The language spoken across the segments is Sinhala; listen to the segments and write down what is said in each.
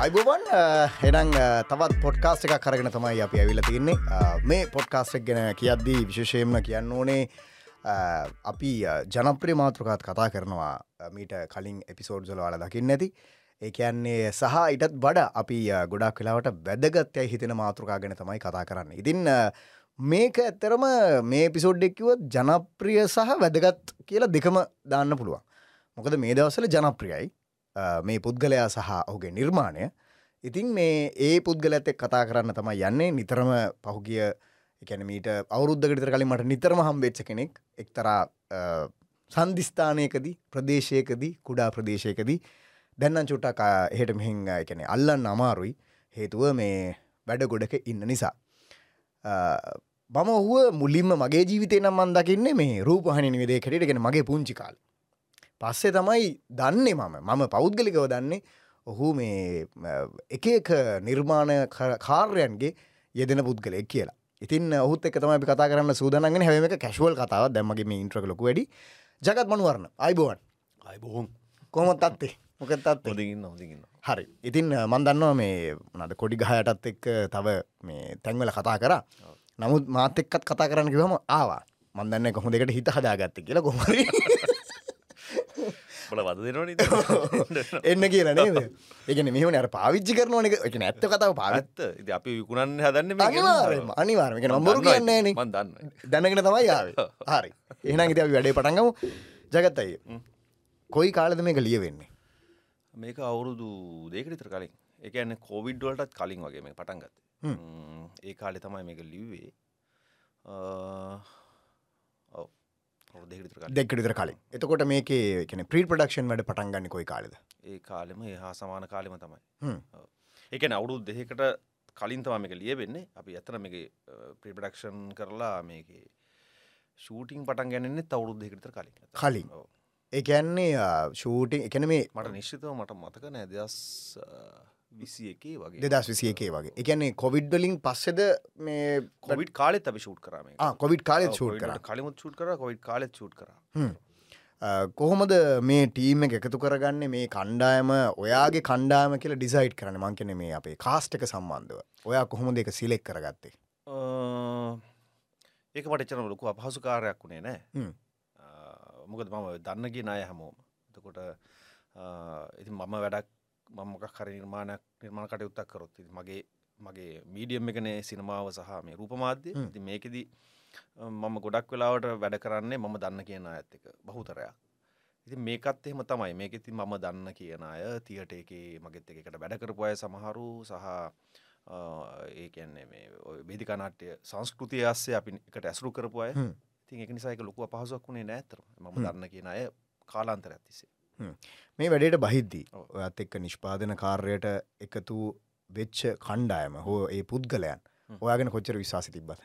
අයිබෝවන් හෙනං තවත් පොඩ්කාස්ට එකක් කරගෙන තමයි අපි ඇවිල තින්නේ මේ පොඩ්කාස්ටක් ගැන කියද්දී විශේෂයෙන්ම කියන්න ඕනේ අපි ජනප්‍රිය මාතෘකාත් කතා කරනවා මීට කලින් එපිසෝඩ් සොලවාල දකින්න ඇති. ඒ කියන්නේ සහ ඉටත් බඩ අපි ගොඩක් වෙලාවට වැදගත්තය හිතෙන මාතෘකා ගැන තමයි කතා කරන්න. ඉතින් මේක ඇත්තරම මේ පිසෝඩ්ඩෙක්කිවත් ජනප්‍රිය සහ වැදගත් කියලා දෙකම දාන්න පුළුවන්. මොකද මේ දවසල ජනප්‍රියයි. මේ පුද්ගලයා සහ ඔහුගේ නිර්මාණය ඉතින් මේ ඒ පුද්ගලඇත් එක් කතා කරන්න තමයි යන්නේ නිතරම පහුගිය එකැන මීට අවුරුද්ධකටතර කලින් මට නිතරම හම්බෙච්ච කෙනෙක් එක්තරා සන්ධිස්ථානයකදී ප්‍රදේශයකදී කුඩා ප්‍රදේශයකදී දැන්නන් චුට්ටක් එහෙට මෙහිං එකැනෙ අල්ලන්න අමාරුයි හේතුව මේ වැඩ ගොඩක ඉන්න නිසා. මම ඔහුව මුලින්ම මගේ ජීවිතය නම් මන් දකින්නේ මේ රූපහනි නිවිදේ කටටගෙන මගේ පුංචිකාල්. පස්සේ තමයි දන්නේ මම. මම පෞද්ගලිකව දන්නේ ඔහු මේ එක එක නිර්මාණ කාර්යන්ගේ යෙදෙන පුද්ගලෙක් කියලා. ඉතින් ඔහුත් එක තමයි කතා කරන්න සූදනගෙන හැම එක කැශුවල් කතාව දැමගේ මේ ඉන්ට්‍රක ලොක වැඩි. ජගත් මනුවරණ. අයිබෝවන් අයිබොහොම් කොමත් අත්තේ මොකත් අත් හොදගන්න හොදගන්න හරි. ඉතින් මන් දන්නවා මේ නද කොඩි ගහයටත් එක්ක තව මේ තැන්වල කතා කර. නමුත් මාත එක්කත් කතා කරන්න කිවම ආවා. මන්දන්න කොහොම දෙකට හිත හදාගත්ත කියලා කොමරි බල වද දෙනවන එන්න කියලා නේද? ඒකන මෙහම අර පාවිච්චි කරනවන එක නැත්ත කතාව පාගත් පාත්ත අපි විකුණන්න හදන්න අනිවාරම නම්බරු කියන්නේ මන් දන්න දැනගෙන තමයි යාව හරි. එහන ඉති අපි වැඩේ පටන්ගමු ජගත් අයි කොයි කාලද මේක ලිය වෙන්නේ මේක අවුරුදු දෙකරිතර කලින්. එකන්න කෝවිඩ්වලටත් කලින් වගේ මේ පටන් ගත්ත. ඒ කාලෙ තමයි මේක ලිව්වේ දෙකරිතර දෙක්කටිතර කලින්. එතකොට මේක කන ප්‍රී ප්‍රඩක්ෂන් වැඩ පටන්ගන්න කොයි කාලද? ඒ කාලෙම හා සමාන කාලෙම තමයි. එකන අවුරුදු දෙකට කලින් තම මේක ලිය වෙන්නේ අපි ඇතන මේක ප්‍රිපඩක්ෂන් කරලා මේක ෂූටිං පටන් ගැනෙන්නේ අවුරුදු දෙකටතර කලින්. කලින්. ඒකැන්නේ ෂූටිං එකන මේ මට නිශ්චිතව මට මතක නෑ දෙදස් විසි එකේ වගේ දෙදස් විසිය එකේ වගේ එකන්නේ කොවිඩ්ඩලින් පස්සෙද මේ කොවිඩ් කාලෙත් අපි ෂූට් කරම කොවිඩ් කාලෙත් ෂූට් කර. කලිමුත් ෂූට් කර කොවිඩ් කාලෙත් ෂූට් කර. කොහොමද මේ ටීම එක එකතු කරගන්න? මේ කණ්ඩායම ඔයාගේ කණ්ඩායම කියල ඩිසයිට් කරන මංකන මේ අපේ කාස්ට එක සම්බන්ධව. ඔයා කොහොම දෙක සිලෙක් කරගත්තේ? ඒක මට එච්චන ලොකු අපහසු කාරයක් වුණේ නෑ. මොකද මම දන්නගේ නාය හැමෝම. එතකොට ඉති මම වැඩක් මමක හර නිර්මාණයක් නිර්මාණ කටයුත්තක් කරොත් ඉතින් මගේ මගේ මීඩියම් එකනේ සිනමාව සහ මේ රූපමාධ්‍ය. ති මේකෙදී මම ගොඩක් වෙලාවට වැඩ කරන්නේ මම දන්න කියන ඇත්ත එක බහුතරයක්. ඉති මේකත් එහෙම තමයි. මේක ඉතින් මම දන්න කියන අය තියට එක මගෙත් එකට වැඩ කරපු අය සමහරු සහ ඒ කියන්නේ මේ බේදිකනාට්‍ය සංස්කෘතිය අස්සේ අපි එකට ඇසුරු කරපු අය. හ්ම්. තින් එක නිසාක ලොකු අපහසුවක් වුණේ නෑතර ම දන්න කියන අය කාලාන්තර ඇතිසේ මේ වැඩට බහිද්දී. ඔයත් එක්ක නිෂ්පාදන කාර්යට එකතු වෙච්ච කණ්ඩායම හෝ ඒ පුද්ගලයන්. ඔයාගෙන කොච්චර විශවාසි තිබ්බත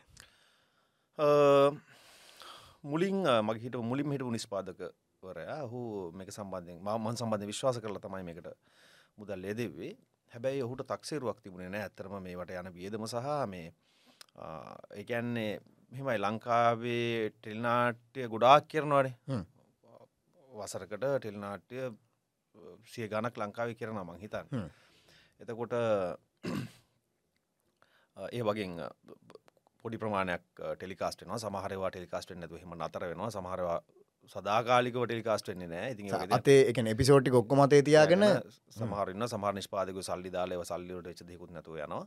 මුලින් මගේ හිට මුලින් හිටපු නිස්පාදකවරයා හු මේක සම්බන්ධයෙන් මන් සම්බන්ධ විශ්වාස කරල තමයි මේකට මුදල් ලේදෙවේ හැබැයි ඔහුට තක්සේරුවක් තිබුණේ නෑ ඇතරම මේට යන වියදම සහ මේ ඒකන්නේ මෙමයි ලංකාවේ ටෙල්නාට්‍ය ගොඩාක් කරනවානේ. වසරකට ටෙල්නාට්‍ය සිය ගණක් ලංකාවේ කරන මං හිතන්න. හ්ම්. එතකොට ඒ වගේ පොඩි ප්‍රමාණයක් ටෙලිකාස්ටන සමහරවා ටෙලිකාස්ටෙන් නැතු හෙම අතර වෙනවා. සමහරවා සදාකාලික ටෙලිකාස්ටෙන්නේ නෑ වගේ අතේ එක එපිසෝටි ඔක්කොමතේ තියාගෙන සමහරන්න සමහර නිස්පාදක සල්ලි දාලව සල්ලිට එච දෙකුත් නැතුව යනවා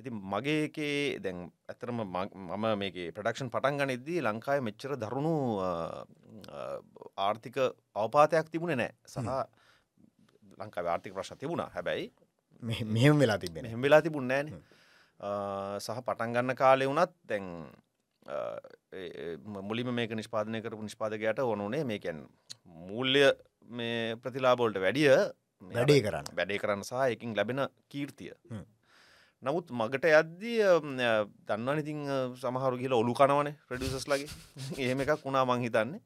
ඉති මගේකේ දැන් ඇතරම මම මේක ප්‍රඩක්ෂන් පටන් ගනිද්දී ලංකාය මෙච්චර දරුණු ආර්ථික අවපාතයක් තිබුණ නෑ. සහ ලංකා ආර්ථික ප්‍රශ් තිබුණා. හැබැයි මෙ- මෙහෙම වෙලා තිබෙන මෙහෙම වෙලා තිබුණ නෑන. සහ පටන් ගන්න කාලෙ වුණත් දැන් මුලිම මේක නිෂ්පාදනය කරපු නිෂ්පාදකයට ඕනුනේ මේකැන් මූල්‍ය මේ ප්‍රතිලාබෝල්ට වැඩිය මේ වැඩේ කරන්න. වැඩේ කරන්න සහ එකින් ලැබෙන කීර්තිය. හ්ම්. නමුත් මගට යද්දී දන්න ඉතින් සමහරු කියල ඔලු කනවන ප්‍රඩියසස් ලගේ ඒම එකක් වුණා මංහිතන්නේ.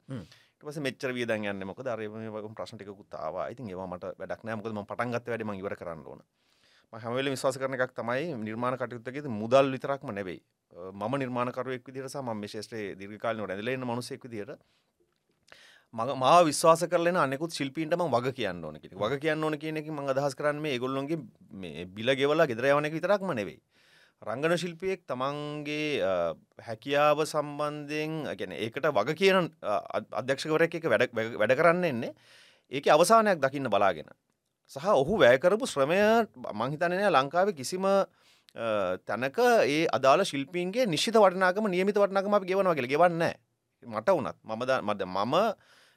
පස මෙච්චර වියදන් යන්න මොක දරම ප්‍රශ්ටිකුත්තාව ඉතින් ඒවාමට වැඩක් නෑමකද ම පටන්ගත් වැඩම ඉවර කරන්න ඕන. හැමල විශවාස කරන එකක් තමයි නිර්මාණ කටයුත්තගේ මුදල් විතරක්ම නෙවෙයි. මම නිර්මාණකරුවෙක් විදිරස ම ශේෂ්‍රේ දිර්කාලන රැඳලන්න මනුසෙක් විදිට මග මා විශ්වාස කරලන අනෙකුත් ශිල්පීන්ටම වග කියන්න ඕන කියෙන වග කියන්න ඕන කියනෙක ම අදහස් කරන්න මේ ගොල්ලොන්ගේ මේ බිල ගෙවලා ගෙදරයවනෙක විතරක්ම නෙවෙයි. රංගන ශිල්පියෙක් තමන්ගේ හැකියාව සම්බන්ධයෙන් ගැන ඒකට වග කියන අධ්‍යක්ෂකවරek එක වැඩ වැඩ කරන්න එන්නේ. ඒක අවසානයක් දකින්න බලාගෙන. සහ ඔහු වැෑකරපු ශ්‍රමය මංහිතනය ලංකාව කිසිම තැනක ඒ අදාළ ශිල්පීන්ගේ නිශ්ිත වටනාකම නියමිත වටනකම අපි ගෙවනවාගේ ගෙවන්න මට වනත් මමද මද මම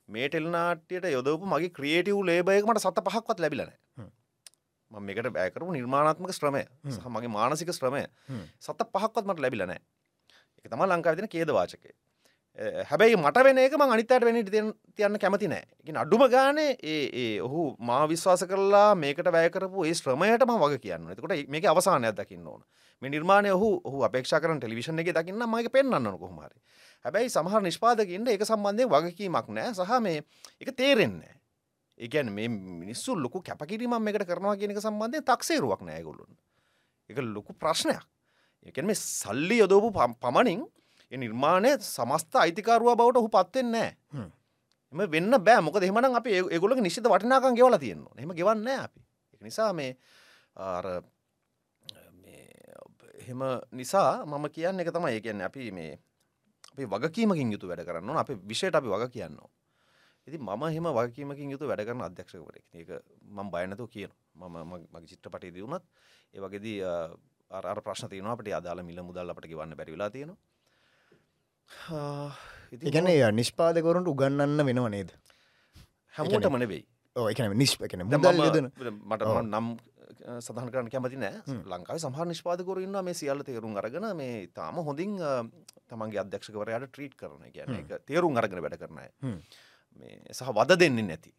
මේ ටෙල්නාට්‍යයට යොදවපු මගේ ක්‍රියටව් ලේබයකමට සත පහක්වත් ලැබිලන ම මේකට බෑකරපු නිර්මාණත්මක ශ්‍රමය. සහ මගේ මානසික ශ්‍රමය. සත පහක්වත් මට ලැබිලනෑ එක තම ලංකාවිදින කේදවාචකය හැබැයි මට වෙන එක අනිතට වෙන තියන්න කැමති නෑ අඩුම ගානේ ඒ ඔහු මා විශ්වාස කරලා මේකට වැෑකරපු ඒ ශ්‍රමයටම වග කියන්න එතකොට මේක අවසානයක් දකින්න ඕන. මේ නිර්මාණය හු හු අපේක්ෂ කරන ටෙලිවිෂන් එක දකින්න මගේ පෙන්න්න කොහමරි හැබැයි සමහර නිෂ්පාදකින්ට එක සම්බන්ධය වගකීමක් නෑ. සහ මේ එක තේරෙන්නේ ඒගැන මේ මිනිස්සු ලොකු කැපකිරීමම් එකට කරනවා කියනක සම්බන්ධය තක්සේරුවක් නෑගොලුන් එක ලොකු ප්‍රශ්නයක්. එකන මේ සල්ලි යොදෝපු පමණින් නිර්මාණය සමස්ත අයිතිකාරුව බවට ඔහු පත්වෙන් නෑ. එම වෙන්න බෑ. මොක දෙමන අප ඒගොල නිශ්ිත වටිනාකන් ගෙවල තියෙනවා එම ගෙවන්න අපි. නිසා මේ එහෙම නිසා මම කියන්න එක තමයි. ඒ කියන්න අපි මේ අපි වගකීමකින් යුතු වැඩ කරන්න අප විෂයට අපි වග කියන්නවා ඉති මම හෙම වගකීමකින් යුතු වැඩ කරන අධ්‍යක්ෂකවරෙක් ඒක මම බයනතු කියන මම මගේ චිත්‍රපටි දියුණත් ඒ වගේදී අර ප්‍රශ්න තියනවා අපට. අදාළ මිල මුදල් අපට ගවන්න බැරිවෙලා තියෙනවා. ඉගැන නිෂ්පාදකවරුන්ට උගන්නන්න වෙනව නේද? හැමෝට මනවෙයි ඕ නිෂ්ප කන මට නම් සඳහන් කරන්න කැමති නෑ. ලංකාව සහර නිෂ්පාදකරන්න මේ සියල්ල තේරුම් අරගෙන මේ තාම හොඳින් තමන්ගේ අධ්‍යක්ෂකවරයට ට්‍රීට් කරන කියන එක තේරුම් අරගෙන වැඩ කරනය මේ සහ වද දෙන්නේ නැති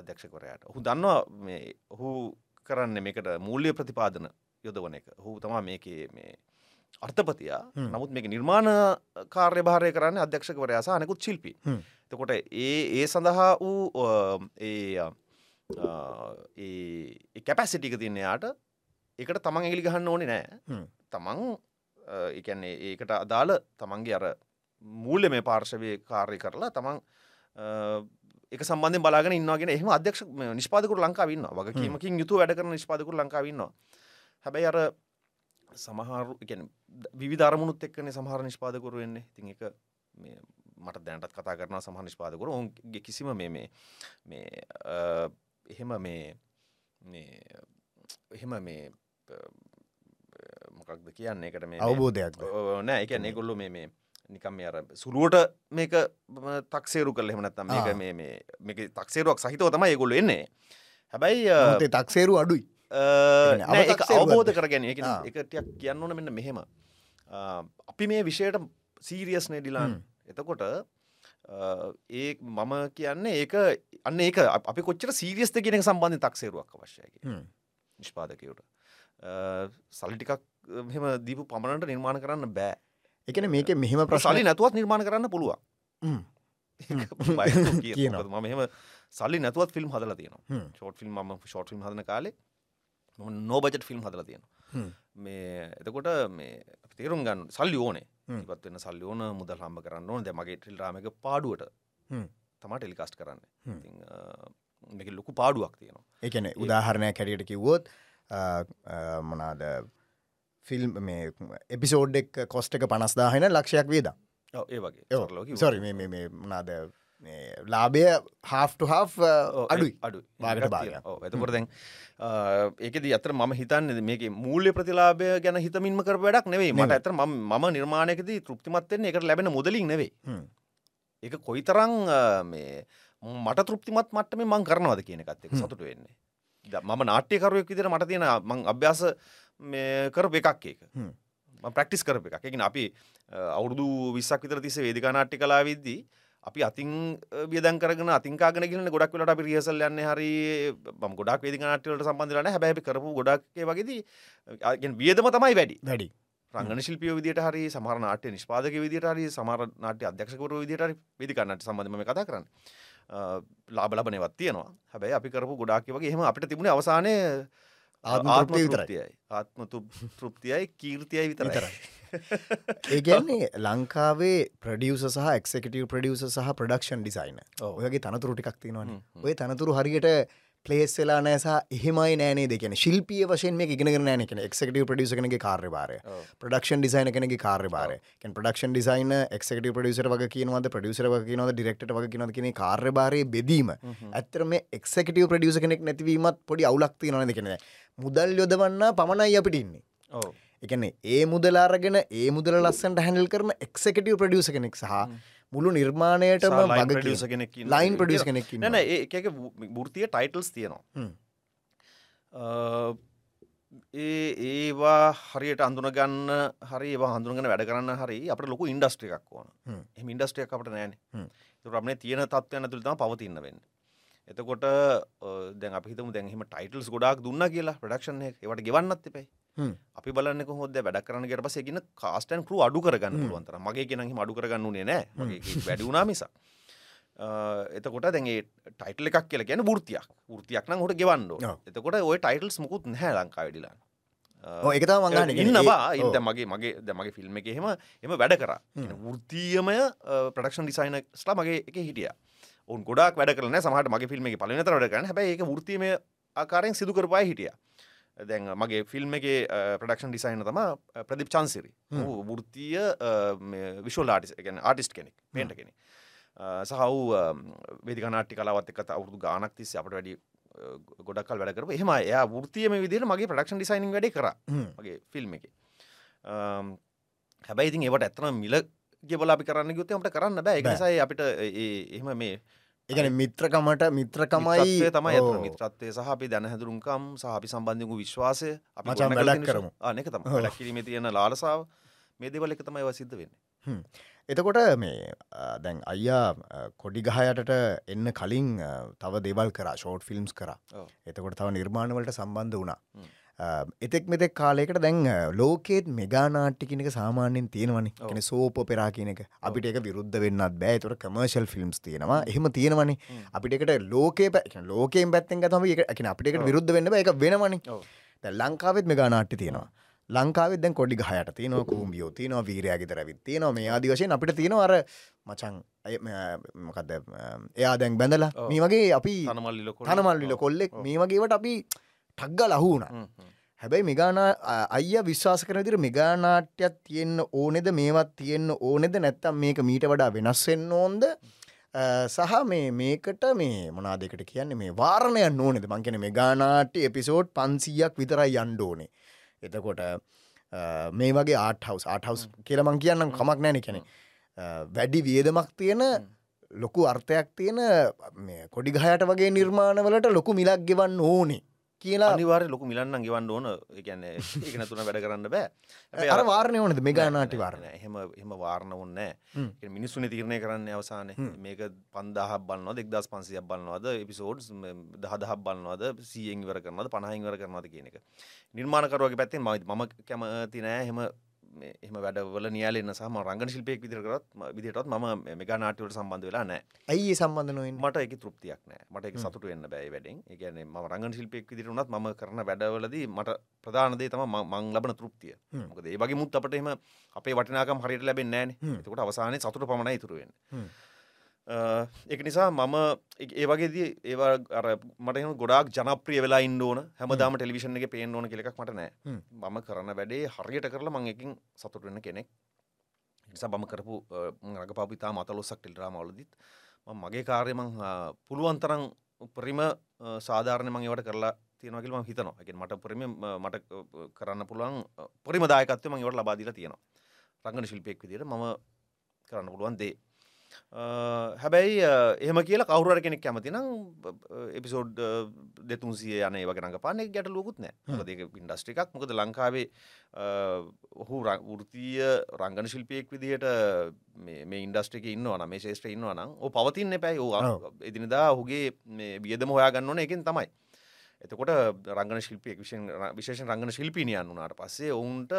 අධ්‍යක්ෂකවරයට. ඔහු දන්නවා මේ ඔහු කරන්න මේකට මූල්‍ය ප්‍රතිපාදන යොදවන එක. හු තමා මේකේ මේ අර්ථපතියා. නමුත් මේක නිර්මාණ කාර්ය භාරය කරන්න අධ්‍යක්ෂකවරයා සහ අනෙකුත් ශිල්පි. තකොට ඒ ඒ සඳහා වූ ඒ ඒ කැපැසිටික තින්න යාට එකට තමන් එලි ගහන්න ඕනේ නෑ. තමන් එකන්නේ ඒකට අදාළ තමන්ගේ අර මූල්‍ය මේ පාර්ශවය කාර්ය කරලා තමන් එක සම්බන්ධ බලාගෙන ඉන්නවාගෙන එහම අධ්‍යක්ෂ නිෂ්පාදකුර ලංකාවන්න වගේ කීමකින් යුතු වැඩ කරන නිෂ්පාදකුර ලංකාවන්නවා හැබැයි අර සමහරු විධර්මුණුත් එක්කන සමහර නිෂ්පාදකුරු වෙන්නේ. තින් එක මට දැනටත් කතා කරන සමහ නිෂ්පාදකුරු. ඔුන්ගේ කිසිම මේ මේ එහෙම මේ එහෙම මේ මොකක්ද කියන්න එකට මේ අවබෝධයක් නෑ එක ඒගොල්ලු මේ නිකම් අර සුළුවට මේක තක්සේරු කල හෙමනත්තම් මේ මේ මේක තක්සේරුවක් සහිතව තමයි ඒගොල්ලු එන්නේ. හැබැයි තක්සේරු අඩුයි. අවබෝධ කරගැන එක එකටයක් කියන්න ඕන මෙන්න මෙහෙම. අපි මේ විෂයට සීරියස් නේඩිලාන් එතකොට ඒ මම කියන්නේ ඒක අන්න ඒක අපි කොච්චර සීරියස්ත කියෙන සම්බන්ධ තක්සේරුවක් අවශ්‍යයකි නිෂ්පාදකයට. සල්ටිකක් මෙම දීපු පමණට නිර්මාණ කරන්න බෑ. එකන මේක මෙහෙම ප්‍රසාලි නැතුවත් නිර්මාණ කරන්න පුළුවන්. ම මෙහම සල්ලි නැතුවත් ෆිල්ම් හදල තියෙන ෂෝට් ෆිල්ම් ම ෂෝට් ෆිල්ම් හදන කාලේ නෝබජට ෆිල්ම් හදල තියෙන මේ එතකොට මේ තේරුම් ගන්න සල්ලි ඕනේ ඉපත්වෙන්න සල්ලි ඕන මුදල් හම්බ කරන්න ඕන. ද මගේ ටෙල් රාමක පාඩුවට තම ටෙලිකාස්ට කරන්න. මේක ලොකු පාඩුවක් තියෙනවා. එකන උදාහරණය කැරියට කිව්වොත් මොනාද ෆිල්ම් මේ එපිසෝඩ් එක් කොස්ට එක පනස්දාහෙන ලක්ෂයක් වේද ඒ වගේ. සොරි මේ මනාද ලාබය හාෆ්ට හා අඩුයි. අඩු වාගට බාග ඇතකොට දැන් ඒකද අතර ම හිතන්න මේක මූල්‍ය ප්‍රතිලාබය ගැන හිතමින්ම කර වැඩක් නෙවේ මට ඇතර ම නිර්මාණයකද තෘප්තිමත්වෙන් එකට ලැබෙන මුදලින් නෙවේ ඒක කොයි තරං මේ මට තෘප්තිමත් මට්ටම මං කරනවද කියන එකත් සතුට වෙන්නේ. මම නාට්‍යකරුවක් විදිර මට තියෙන මං අභ්‍යාස කර එකක් ඒක. ප්‍රක්ටිස් කරප එකක්. එකන අපි අවුරදු විස්සක් විතර තිස වේදිකා නාට්‍ය කලා විද්දී අපි අතින් බියදන් කරන අතිකාගෙන ගෙන ගොඩක් වලට අපි රියසල් යන්න හරි බම් ගොඩක් වේදි නාටවලට සම්බන්ධරන හැබැ කරපු ගොඩක් වගේද වියදම තමයි වැඩි. වැඩි. රංගන ශිල්පිය විදිට හරි සමහර නාට්‍ය නිෂ්පාදක විදිට හරි සමර නාට්‍ය අධ්‍යක්ෂකරු විදිට විදිකන්නට සම්බඳම කතා කරන්න. ලාබලබනවත් තියෙනවා. හැබැයි අපි කරපු ගොඩක් වගේ හෙම අපිට තිබුණ අවසානය ආත්ම විතරයි. ආත්ම තෘප්තියයි කීර්තියයි විතරයි. ඒගැන්නේ ලංකාවේ ප්‍රඩියස සහ එක්කටව ප්‍රඩියස සහ ප්‍රඩක්ෂන් ඩිසයින. ඔයගේ තනතුරු ටිකක් තියෙනවන. ඔය තනතුරු හරියට පලේස් වෙලා නෑසා එහෙමයි නෑනේ දෙකන ශිල්පිය වශයෙන් මේ ඉගෙන නෑන කෙන එක්කටව ප්‍රඩියස කනගේ කාර්යභාරය. ප්‍රඩක්ෂන් ඩිසයින කෙනගේ කාර්යභාරය. කැන් ප්‍රඩක්ෂන් ඩිසයින එක්කට ප්‍රඩියසර වගේ කියනවද? ප්‍රඩියසර වගේ නවද ඩිරෙක්ට වගේ කියනද කියන කාර්යභාරය බෙදීම. ඇත්තර මේ එක්කටව ප්‍රඩියස කෙනෙක් නැතිවීමත් පොඩි අවුලක්ති නොද කෙනෙ මුදල් යොදවන්න පමණයි අපිට ඉන්නේ ඔව්. එකන ඒ මුදලාරගෙන ඒ මුදල ලස්සන්ට හැඳල් කරන එක්කටව ප්‍රඩියස කෙනෙක් සහ මුළු වග producer කෙනෙක් ලයින් ප්‍රඩියස්. කෙනෙක් නැන ඒක ෘතිය ටයිටල්ස් තියෙනවා ඒ ඒවා හරියට අඳුනගන්න හරි ඒවා හඳුනගෙන වැඩ කරන්න හරි අපට ලොකු ඉන්ඩස්ට්‍රිය එකක් ඕන. එම ඉන්ඩස්ට්‍රියක් අපට නෑන. රමණ තියෙන තත්වයන තුළතම පවතින්න වෙන්න එතකොට දැන් අපිතම දැන්හිම ටයිටල්ස් ගොඩක් දුන්න කියලා ප්‍රඩක්ෂන් ඒවට ගෙවන්නත් හ්ම්. අපි බලන්න හොද වැඩ කරන ට පස ගෙන කාස්ටන් කරු අඩු කරගන්න පුළුවන්තර මගේ කෙනහි අඩු කරගන්න නේ. වැඩුනා මිසා එතකොට දැගේ ටයිටල් එකක් කියල ගැන ෘතියක් ෘතියක් නම් හොට ගෙවන්න. එතකොට ඔය ටයිටල්ස් මුකුත් නැහැ ලංකා වෙඩිලා එකතා මංගන ඉන්නවා ඉද මගේ මගේ ද මගේ ෆිල්ම් එක හෙම එම වැඩ කර. ෘතියමය ප්‍රඩක්ෂන් ඩිසයින ස්ලා මගේ එක හිටිය ඔන් ගොඩක් වැඩ කරන සමහට මගේ ෆිල්ම් එක පලනත වැඩ කරන හැබයි එක ෘතියම ආකාරයෙන් සිදු කරපයි හිටිය. දැන් මගේ ෆිල්ම් එක ප්‍රඩක්ෂන් ඩිසයින තම ප්‍රදිප් චන්සිරි. ෘතිය විශල් ආටිස් ගැන ආටිස්ට කෙනෙක් පේට කෙනෙ සහව් වෙදිකනාටි කලාවත් එක අවුදු ගානක් තිස්ස අපට වැඩි ගොඩක්ල් වැඩ කරපු. එහෙම එයා ෘතියම විදිර මගේ ප්‍රඩක්ෂන් ඩිසයිනින් වැඩ කර. මගේ ෆිල්ම් එක. හැබැයි ඉතින් ඒවට ඇත්තන මිල ගෙබල අපි කරන්න ගුත්තමට කරන්න බෑ. එකසයි අපිට එහෙම මේ එකන මිත්‍රකමට මිත්‍රකමයි තමයි. මිත්‍රත්වය සහ අපි දැන හැදුරුම්කම් සහපි සම්බන්ධයකු විශ්වාසය අපි ගොඩනගලා වැඩක් කරමු. ඒක තමයි. වැඩක් කිරීමේ තියෙන ලාලසාව. මේ දේවල් එක තමයි ඒවා සිද්ධ වෙන්නේ. එතකොට මේ දැන් අයියා කොඩි ගහයටට එන්න කලින් තව දෙවල් කර ෂෝට් ෆිල්ම්ස් කර. එතකොට තව නිර්මාණවලට සම්බන්ධ වුණා එතෙක් මෙතෙක් කාලයකට දැන් ලෝකේත් මෙගානාට්ටිකිනක සාමාන්‍යෙන් තියෙනවනි. කෙන සෝප පෙරා කියනක අපිට එක විරුද්ධ වෙන්නත් බෑ. තුර කමර්ශල් ෆිල්ම්ස් තියෙනවා. එහෙම තියෙනවනි. හ්ම්. අපිට ලෝකේ ලෝකෙන් පැත්තෙන් ගතම එක අපිට. විරුද්ධ වෙන්න එක වෙනවනි. ලංකාවෙත් මෙගානාට්ටි තියෙනවා. ලංකාවෙත් දැන් කොඩි ගහයට තියෙනවා කූම්බියෝ තියෙනවා වීරයාගේ තරවිත් තියෙනවා. මේ ආදි වශයෙන් අපිට තියෙනවා අර මචං අය ම- මොකක්ද ම, එයා දැන් බැඳලා. මේ වගේ අපි තනමල්ලිල කොල්ලෙක්. මේ වගේවට අපි ටක්ග ලහුුණ. හැබැයි මෙගානා අය විශ්වාස කර දිර මෙගානාට්‍යයක් තියෙන්න්න ඕනෙද මේවත් තියෙන්න්න ඕනෙද නැත්තම් මේක මීට වඩා වෙනස්වෙන්න ඕන්ද? සහ මේ මේකට මේ මොනාදකට කියන්නේ? මේ වාරණයන් ඕනෙද? මංකෙන මෙගානාට්‍ය එපිසෝඩ් පන්සීයක් විතරයි යන්්ඩෝනේ එතකොට මේ වගේ ආට හවස් ආට හවස් කියලමං කියන්නම් කමක් නෑන කැනෙ වැඩි වියදමක් තියෙන ලොකු අර්ථයක් තියෙන මේ කොඩි ගහයට වගේ නිර්මාණවලට ලොකු මිලක් ගෙවන්න ඕනේ කියලා අනිවාර්ය ලොකු මිලන්න ගවන්න ඕන. එකන්න එකන තුන වැඩ කරන්න බෑ. අර වාරණය ඕනද? මෙගානාටි වාරණය. එහෙම එහෙම වාරණ ඔන්නෑ හ්ම්. මිනිස්සුන තිරණය කරන්න අවසානය. හ්ම්. මේක පන්දාහ බලන්නවද එක්දස් පන්සියක් බලන්නවද එපිසෝඩ් දහදහ බලන්නවද සියෙන් වර කරනද පනහින් වර කරනද කියන එක. නිර්මාණකරුවගේ පැත්තෙන් මම කැමති නෑ. හෙම මේ එහම වැඩවල නියාලන්න සම රංගන ශිල්පයක් විදිරකරත් විදිටත් ම මෙග නාටවට සම්බන්ධ වෙලා නෑ ඇයි නොයින් මට එක තෘප්තියක් නෑ මට එක සතුට වෙන්න බැයි වැඩෙන්. එකන ම රංගන ශිල්පයක් විදිරුණත් ම කරන වැඩවලදී මට ප්‍රධානදේ තම මං ලබන තෘප්තිය. මොකද ඒ වගේ මුත් අපට එම අපේ වටිනාකම් හරියට ලැබෙන් නෑන හ්ම්. එතකොට අවසානය සතුට පමණ ඉතුරුවෙන්. එක නිසා මම ඒ- ඒ වගේදී ඒවා අර මට ගොඩක් ජනප්‍රිය වෙලා ඉන්න ඕන. හැමදාම ටෙලිවිෂන් එක පේන්න ඕන කෙලෙක් මට නෑ. මම කරන වැඩේ හරියට කරලා මං එකින් සතුට වෙන්න කෙනෙක්. නිසා බම කරපු රග පපිතා මතලොස්සක් ටෙල්රාමවලදිත් මගේ කාර්යමං පුළුවන් තරම් උපරිම සාධාරණ මං ඒවට කරලා තියෙනවකිල්ම හිතනවා. එක මට පරිම මට කරන්න පුළුවන් පරිම දායකත්ව මං ඒවට ලබාදිලා තියෙනවා. රංගන ශිල්පයෙක් විදිට මම කරන්න පුළුවන් දේ හැබැයි එහෙම කියලා කවුර කෙනෙක් කැමතිනම් එපිසෝඩ් දෙතුන්සිය යන වගනඟ පානෙක් ගැට ලොකුත් නෑ. දෙක ඉන්ඩස්ට්‍රිකක් මොකද ලංකාවේ ඔහු වෘතිය රංගන ශිල්පයෙක් විදිහට මේ- ඉන්ඩස්ට්‍රික ඉන්නවන මේ ශේෂත්‍ර ඉන්නවනම් ඕ පවතින්න එපැයි ඔව්. එදිනදා හුගේ මේ වියදම හොයා ගන්නවන එකින් තමයි. එතකොට රංගන ශිල්පිය විශේෂ රංගන ශිල්පිනියන් වනාට පස්සේ ඔවුන්ට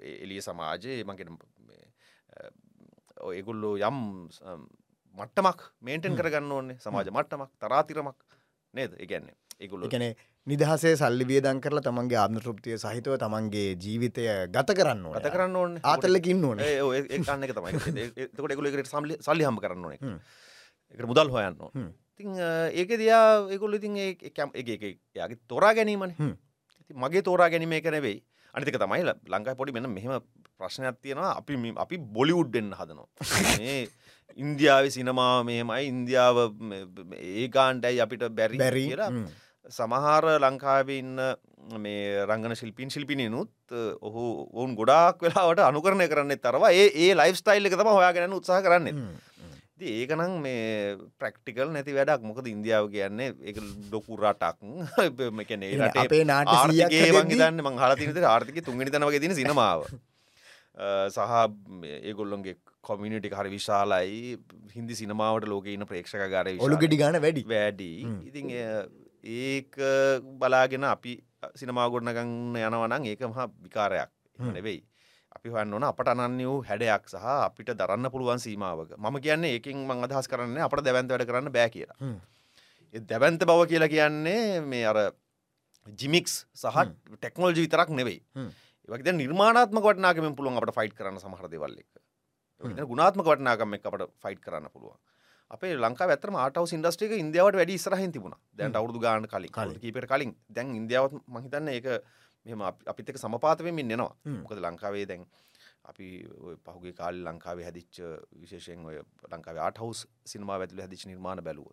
එලිය සමාජයේ මගෙන ඒගුල්ලෝ යම් මට්ටමක් මේන්ටෙන් කරගන්න ඕන්නේ සමාජ මට්ටමක් තරාතිරමක් නේද? එකන්නේ ඒගුල්ල එකන නිදහසේ සල්ලි වියදන් කරලා තමන්ගේ ආත්මතෘප්තිය සහිතව තමන්ගේ ජීවිතය ගත කරන්න ඕන ගත කරන්න ඕන. ආතල්ලකින්න ඕන. ඒන්න එක තමයි. එතකොට එකුලෙකට සම්ලි සල්ලි හම කරන්න ඕන. එකට මුදල් හොයන්න හ්ම්. ඉතින් ඒක දියා ඒකුල්ල ඉතින් ඒකම් එක යාගේ තෝරා ගැනීමන. ඉතින් මගේ තෝරා ගැනීම එක නෙවෙයි අනිතික තමයි ලංකායි පොඩි මෙන්න මෙහෙම ප්‍රශ්නයක් තියෙනවා. අපි අපි බොලිවුඩ්ඩෙන් හදනවා. මේ ඉන්දියාව සිනමා මෙහෙමයි ඉන්දියාව ඒකාන්ටයි අපිට බැරි බැරි. සමහර ලංකාවේ ඉන්න මේ රංගන ශිල්පීන් ශිල්පිනිනුත් ඔහු ඔවුන් ගොඩාක් වෙලාවට අනුකරණය කරන්න තරවා ඒ ඒ ලයිෆ් ස්ටයිල් එක තම හොයාගෙන උත්සාහ කරන්න. ඒකනම් මේ ප්‍රක්ටිකල් නැති වැඩක්. මොකද ඉන්දියාව කියන්නේ ඒ ඩොකු රටක්. එන අපේ හදද්දී- වංගේතන්න මං හලතිනට ආර්ථික තුන්ගනි තනවගේ තින සිනමාව. සහ ඒගොල්ලොන්ගේ කොමිනිටි හරි විශාලයි. හින්දි සිනමාවට ලෝක ඉන්න ප්‍රේක්ෂක ගාර ඔලු ගෙඩි ගාන වැඩි. වැඩි එය- ඒක බලාගෙන අපි සිනමාගොඩනගන්න යනවනං ඒක මහා විකාරයක්. නෙවෙයි අපි හන්න ඕන. අපට අනන්‍ය වූ හැඩයක් සහ අපිට දරන්න පුළුවන් සීමාවක. මම කියන්නේ ඒකින් මං අදහස් කරන්න අපට දැවන්ත වැඩ කරන්න බෑ කියලා. ඒ දැවන්ත බව කියලා කියන්නේ මේ අර ජිමික්ස් සහ හ්ම්. ටෙක්නෝජි විතරක් නෙවෙයි. ඒවක නිර්මාණත්ම වටනාකම පුළුවන් අපට ෆයිට් කරන්න සමහර දෙවල් එක ගුණාත්ම වටනාකම එක් අපට ෆයිට් කරන්න පුළුවන්. අපේ ලංකා ඇතරම ආටව ඉන්ඩස්ට්‍රික ඉන්දියාවට වැඩි ඉස්රහින් තිබුණ. දැන්ට අවුදු ගාන කලින්. කීපට කලින්. දැන් ඉන්දියාවත් මහිතන්න ඒක මෙම අපිත් එක සමපාතවමින් එනවා. මොකද ලංකාවේ දැන් අපි පහුගේ කාල ලංකාවේ හැදිච්ච විශේෂයෙන් ඔය ලංකාව ආටහවස් සිනමා ඇතුළ හැදිච නිර්මාණ බැලුව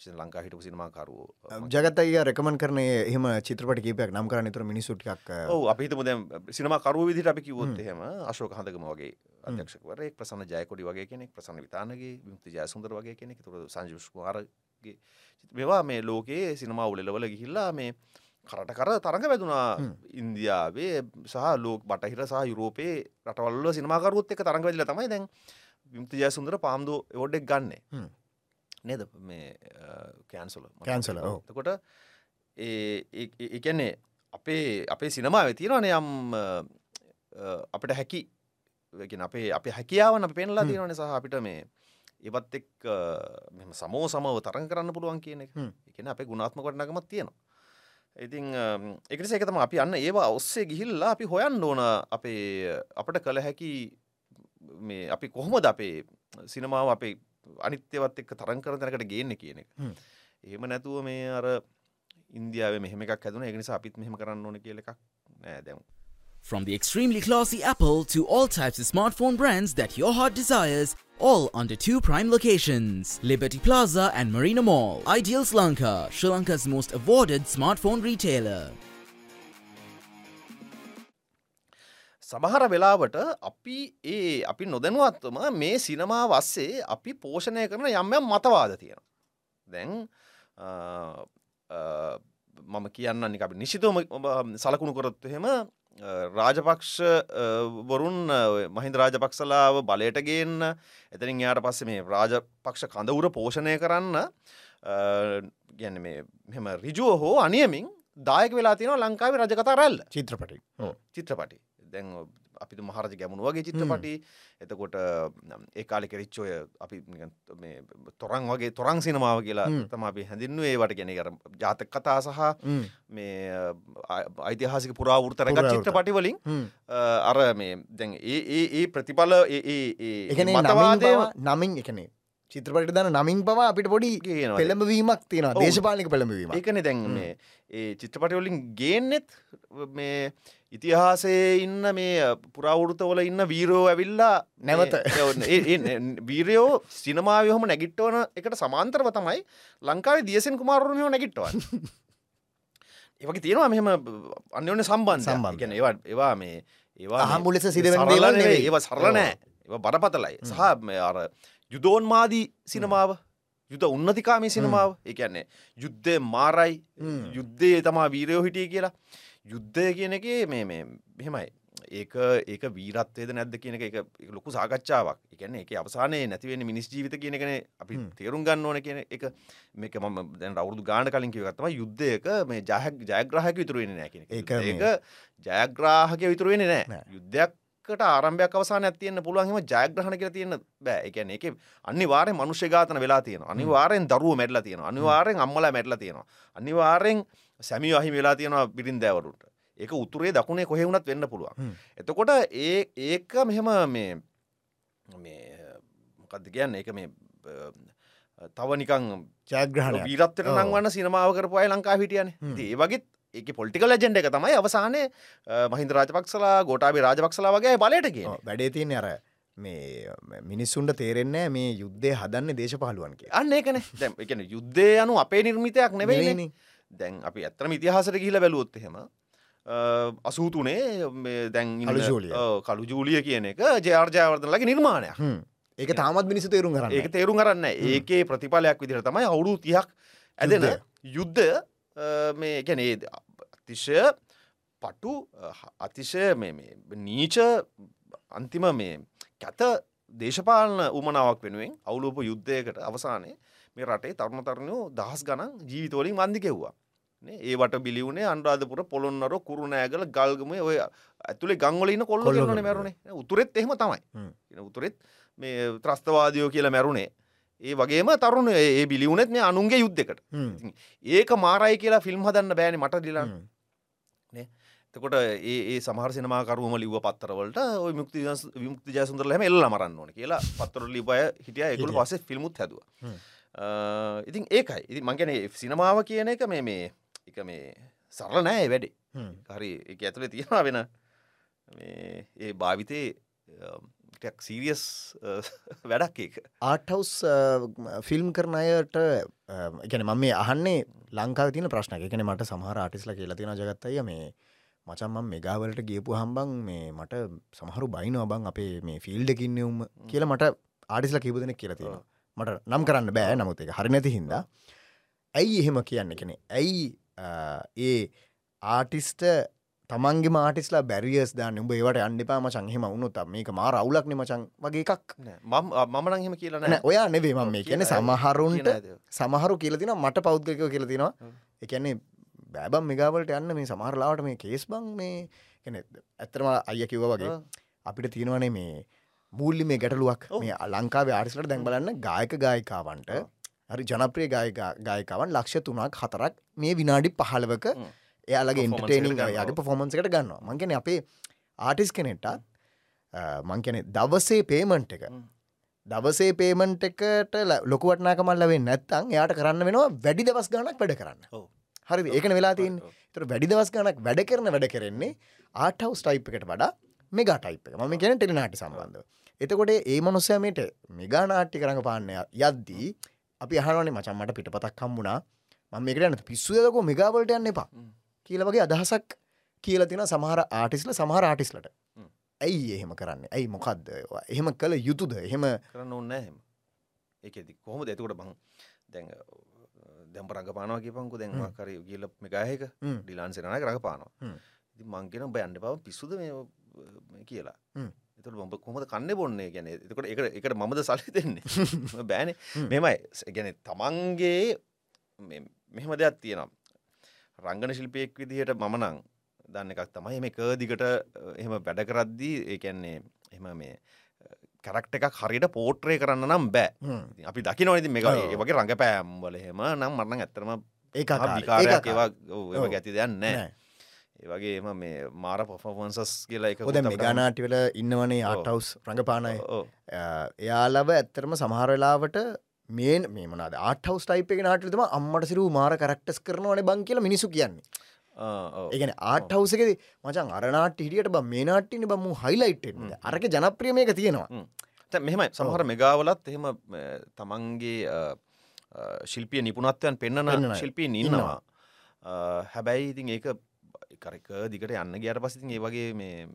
ලංකා හිටපු සිනමාකරුව ජගතයි රකමන් කරන එහම චිත්‍රපට කීපයක් නම් කරන්න තුර මිනිසුට්ක් ඔව අපිහිතම දැම් සිනමාකරුව විදිට අපි කිවොත් එහෙම අශෝක හඳකම වගේ අධ්‍යක්ෂකවරේ ප්‍රසන්න ජයකොඩි වගේ කෙනෙක් ප්‍රසන්න විතානගේ විමුක්ති ජයසුන්දර වගේ කෙනෙක් තුර සංජිෂ්කුවාරගේ මේවා මේ ලෝකයේ සිනමා උලෙලවල ගිහිල්ලා මේ කරට කර තරඟ වැදුනා. ඉන්දියාවේ සහ ලෝක බටහිර සහ යුරෝපයේ රටවල්ල සිනමාකරුත් එක තරඟ වෙදිල තමයි දැන් විමුක්ති ජයසුන්දර පාම්දු එවොඩ්ඩෙක් ගන්නේ. නේද මේ කෑන්සොල ඔව්. තකොට ඒකන්නේ අපේ අපේ සිනමාව තියෙනවන යම් අපිට හැකි අපේ අප හැකියාවන අප පෙන්ලා. තියෙනවන සහ අපිට මේ ඒවත් එක් අ, මෙහෙම සමෝ සමව තරන් කරන්න පුළුවන් කියන එක. එකන අපේ ගුණාත්ම කොටනකමත් තියෙනවා ඉතින් එකට සේකතම අපි අන්න ඒවා ඔස්සේ ගිහිල්ලා අපි හොයන් ඕන අපේ අපට කළ හැකි මේ අපි කොහොමද අපේ සිනමාව අපේ අනිත්‍යවත් එක්ක තරන් කර තැනකට ගේන්න කියන එක. හ්ම්. එහෙම නැතුව මේ අර ඉන්දියාව මෙහෙම එකක් හැදුන. එක නිසා අපිත් මෙහෙම කරන්න ඕන කියල එකක් නෑ දැම් From the extremely classy Apple to all types of smartphone brands that your heart desires, all under two prime locations Liberty Plaza and Marina Mall. Ideal Sri Lanka, Sri Lanka's most awarded smartphone retailer. සමහර වෙලාවට අපි ඒ අපි නොදැනුවත්වම මේ සිනමා වස්සේ අපි පෝෂණය කරන යම්යම් මතවාද තියෙන. දැන් අ, අ, මම කියන්න නික අපි නිශිතවම සලකුණු කරොත් එහෙම අ, රාජපක්ෂ ඔය මහින්ද රාජපක්ෂලාව බලයටගේන්න එතනින් යාට පස්සේ මේ රාජපක්ෂ කඳවුර පෝෂණය කරන්න ගැන මෙම රිජුව හෝ අනියමින් දායක වෙලා තියෙන ලංකාවේ රජකතා රැල්ල. චිත්‍රපටි. චිත්‍රපටි. දැන් අපි මහරජ ගැමුණු වගේ චිත්‍රපටි එතකොට ඒ කාලෙ කෙරිච්චෝය අපි තොරන් වගේ තොරං සිනමාව කියලා. තම අපි හැඳින්නුවේ ඒවට ගැන කර ජාතක කතා සහ මේ අ- ඓතිහාසික පුරාවෘතරක පුරාවෘත. චිත්‍රපටි වලින් අර මේ දැන් ඒ ඒ ප්‍රතිඵල ඒ එකන මතවාදය නමින් එකනේ චිත්‍රපට දන නමින් පවා අපිට පොඩි. පෙළඹවීමක් තියෙන. දේශපාලික පෙළඹවීම ඒකන දැන්. මේ ඒ චිත්‍රපටවලින් ගේන්නෙත් මේ ඉතිහාසයේ ඉන්න මේ පුරාවෘතවල ඉන්න වීරෝ ඇවිල්ලා නැවත. වීරයෝ සිනමාවහම නැගිට්ටවන එකට සමාන්තරව තමයි ලංකාවේ දියසෙන් කුමාරුණයෝ නැගිට්ටවන් ඒවගේ තියෙනවා මෙහම අන්‍යෝන සම්බන්ධ සම්බන්ධ. ගැන ඒවා ඒවා මේ ඒවා අහම්බු ලෙස සිදුවෙන සරල දේවල් නෙවෙයි. නෙවෙයි. ඒවා සරලනෑ ඒවා බරපතලයි සහ අර යුදෝන්මාදී සිනමාව යුද උන්නතිකාමී සිනමාව ඒකන්නේ යුද්ධය මාරයි. යුද්ධයේ තමා වීරයෝ හිටිය කියලා යුද්ධය කියන එක මේ මෙහෙමයි. ඒක ඒක වීරත්වයද නැද්ද කියන එක ලොකු සාකච්ඡාවක්. එකන එක අවසානයේ නැතිවෙන මිනිස් ජීවිත කියන කන අපි. තේරුම් ගන්න ඕන කියන එක. මේක ම දැන් රවුදු ගාන කලින් කිවත්තම යුද්ධයක මේ ජයක් ජයග්‍රහක විතුරුවෙන නෑ කියන ඒක මේ- ඒක ජයග්‍රාහක විතුරුවෙන නෑ. යුද්ධයක් එකට ආරම්භයක් අවසාන ඇතියන්න පුළුවන්ම ජයග්‍රහණ කර තියෙන බෑ. එකන එක අනිවාරය මනුෂ්‍ය ගාතන වෙලා තියෙන අනිවාරයෙන් දරුව මැඩල තියෙන අනිවාරයෙන් අම්මල මැඩල තියෙනවා. අනිවාරයෙන් සැමි අහි වෙලා තියෙනවා පිරින් දෑවරුට ඒක උතුරේ දකුණේ කොහෙවුණත් වෙන්න පුළුවන්. එතකොට ඒ ඒක මෙහෙම මේ මේ මොකක්ද කියන්න? එක මේ තව නිකං ජයග්‍රහණ වීරත්තට ඔව්. නංවන්න සිනමාව කරපුය ලංකා හිටියන. ඒ වගේ ඒක පොලිටිකල් ජෙන්ඩ එක තමයි අවසානය මහින්ද රාජපක්ෂලා ගෝටාබි රාජපක්ෂලා වගේ බලයට කිය වැඩේ තියන්නේ අර මේ මිනිස්සුන්ට තේරෙන්නේ මේ යුද්ධය හදන්න දේශපාලුවන් කිය අන්න ඒකන. දැම් එකන යුද්ධය යනු අපේ නිර්මිතයක් නෙවෙයි දැන් අපි ඇත්තම ඉතිහාසට කියල බැලුවොත් එහෙම අසූතුනේ දැන් කළු ජූලිය. කියන එක ජයාර්ජයවර්තනලගේ නිර්මාණයක්. ඒක තාමත් මිනිසු තේරුම් කරන්න ඒක තේරුම් කරන්න ඒකේ ප්‍රතිඵලයක් විදිර තමයි අවුරු තියක් ඇදෙන. යුද්ධ මේ ගැනේ අතිශය පටු අතිශය නීච අන්තිම මේ කැත දේශපාලන උමනාවක් වෙනුවෙන් අවුලූප යුද්ධයකට අවසානය මේ රටේ තරුණ තරණයෝ දහස් ගණන් ජීවිතවලින් වන්දි කෙව්වා. නේ, ඒවට බිලිවුණේ අන්රාධපුර පොළොන්නර කුරුණෑගල ගල්ගම ඔය ඇතුළේ ගංවලන්න කොල්ල කරන. මැරුණේ. උතුරෙත් එහෙම තමයි. උතුරෙත් මේ ත්‍රස්තවාදයෝ කියලා මැරුණේ. ඒ වගේම තරුණ ඒ බිලිවුනෙත් මේ අනුන්ගේ යුද්ධකට ඒක මාරයි කියලා ෆිල්ම් හදන්න බෑනි මට දිලා. තකොට ඒ ඒ සමහර සිනමාකරුවම ලිව පත්තරවලට ඔය මුක්ති විමුක්ති ජයසුන්දරල හැම එල්ල මරන්න ඕන කියලා පත්තර ලිබය හිටිය. එකකුල හිටියා. පස්සේ ෆිල්මුත් හැදුව. ඉතින් ඒකයි. ඉති මංගැන සිනමාව කියන එක මේ මේ එක මේ සරල නෑ වැඩි. හරි එක ඇතුළේ තියෙනවා වෙන ඒ භාවිතයේ ටක් සීරියස් වැඩක් ඒක. ආටවස් ෆිල්ම් කරන අයට ගැන මම මේ අහන්නේ ලංකාව තින ප්‍රශ්න එකන මට සමහර ආටිස්ල කියලා තියෙන ජගත්තය මේ මචම්මම් මෙගාවලට ගියපු හම්බං මේ මට සමහරු බයිනව බං අපේ මේ ෆිල්ඩකින්නවුම් කියලා මට ආටිස්ල කිවදනෙක් කියලා තියෙන මට නම් කරන්න බෑ නමුත් එක හරි නැති හින්දා. ඇයි එහෙම කියන්න කෙනෙ ඇයි ඒ ආටිස්ට තමන්ගේ මාටිස්ලා බැරිියස් දාන්න? උඹ ඒවට අන්ඩපා මචන් හෙම උනුත් මේක මාර අවුලක්න මචන් වගේ එකක්. මම මම නංහෙම කියලා නෑ. ඔයා නෙවේ මම මේ කියන සමහරුන්ට සමහරු කියලතින මට පෞද්ගකව කියලතිනවා. එකන්නේ බෑබම් මෙගාවලට යන්න මේ සමහරලාට මේ කේස් බං මේ ඇත්තරම අය කිව්ව වගේ. අපිට තියෙනවනේ මේ මුල්ලි මේ ගැටලුවක්. මේ ලංකාවේ ආරිස්ලට දැන් බලන්න ගායක ගායිකාවන්ට. හරි ජනප්‍රිය ගායක- ගායිකාවන් ලක්ෂ තුනක් හතරක් මේ විනාඩි පහලවක. එයාලගේ ගන්නවා. යාගේ පොෆොමන්ස් එකට ගන්නවා මංගෙන අපේ ආටිස් කෙනෙට්ටත් මංකැනෙ දවසේ පේමන්ට් එක. දවසේ පේමන්ට් එකට ල- ලොකුවටනාකමල් ලවෙන් නැත්තං එයාට කරන්න වෙනවා වැඩි දවස් ගණක් වැඩ කරන්න. හරි ඒකන වෙලා තින් ඔව්. තර වැඩි දවස් ගණක් වැඩ කරන වැඩ කරන්නේ ආටවස් ටයිප් එකට වඩා මෙගා ටයිප් එක ම කියන ටෙලිනාට සම්බන්ධ එතකොට ඒ මනුස්සයමට මෙගානාට්ටි කරඟ පාන්නය යද්දී අපි අහනවනේ මචම්මට පිටපතක් කම්මුණා මම මේකට යන පිස්සුදකෝ මෙගාවලට යන්න එපා හ්ම්. කියල වගේ අදහසක් කියල තින සමහර ආටිස්ල සමහර ආටිස්ලට. ඇයි එහෙම කරන්න ඇයි මොකක්ද? එහෙම කළ යුතුද එහෙම කරන්න ඕන්න හෙම ඒකෙදි කොහොම දෙතකොට බං දැන් දැම් රඟ පානවාගේ පංකු දැන් හ්ම්. කර ගිල්ල මෙගායක හ්ම්. ඩිලාන්සෙනක රඟ පානවා හ්ම්. ඉති මංගෙන බයන්ඩ පව පිස්සුද කියලා. එතුට බඹ කොහොමද කන්න බොන්නේ? ගැන එතකොට එක එකට මමද සලි දෙන්නේ. බෑන. හ්ම්. මෙමයි ගැන තමන්ගේ මෙහෙම දෙයක් තියෙනවා. රංගන ශිල්පයෙක් විදිහට මමනං දන්න එකක් තමයි මේ කදිකට එහෙම වැඩ කරද්දී ඒකැන්නේ එම මේ කැරක්ට එකක් හරියට පෝට්‍රේ කරන්න නම් බෑ. හ්ම්. අපි දකි නොනති මේ. ඒ වගේ රඟ පෑම්වල එහෙම නම් මරන්න ඇත්තරම ඒක ඒවා. ගැති දෙයක් නෑ නෑ. ඒ වගේ එම මේ මාර පොෆෝන්සස් කියලා එක ඔද මෙගානාටිවල ඉන්නවනේ. ආටවස් රඟපානය එයාලව ඇත්තරම සමහරලාවට මේ මේ මනද ආටවස් ටයිප එක නාටතම අම්මට සිරු මාර කරක්ටස් කරනවන බං කියලා මිනිසු කියන්නේ. ඒගන ආටවසකද මචන් අරනාට හිටියට බ මේ නාට්ටින බම හයිලයිට් අරක ජනප්‍රියම එක තියෙනවා. මෙහෙමයි. සමහර මෙගාවලත් එහෙම තමන්ගේ ශිල්පිය නිපුණත්වයන් පෙන්න්නන පෙන්නන ශිල්පීන් ඉන්නවා. හැබැයි ඉතින් ඒක කරක දිකට යන්න ගයාට පසිතින් ඒ වගේ මේ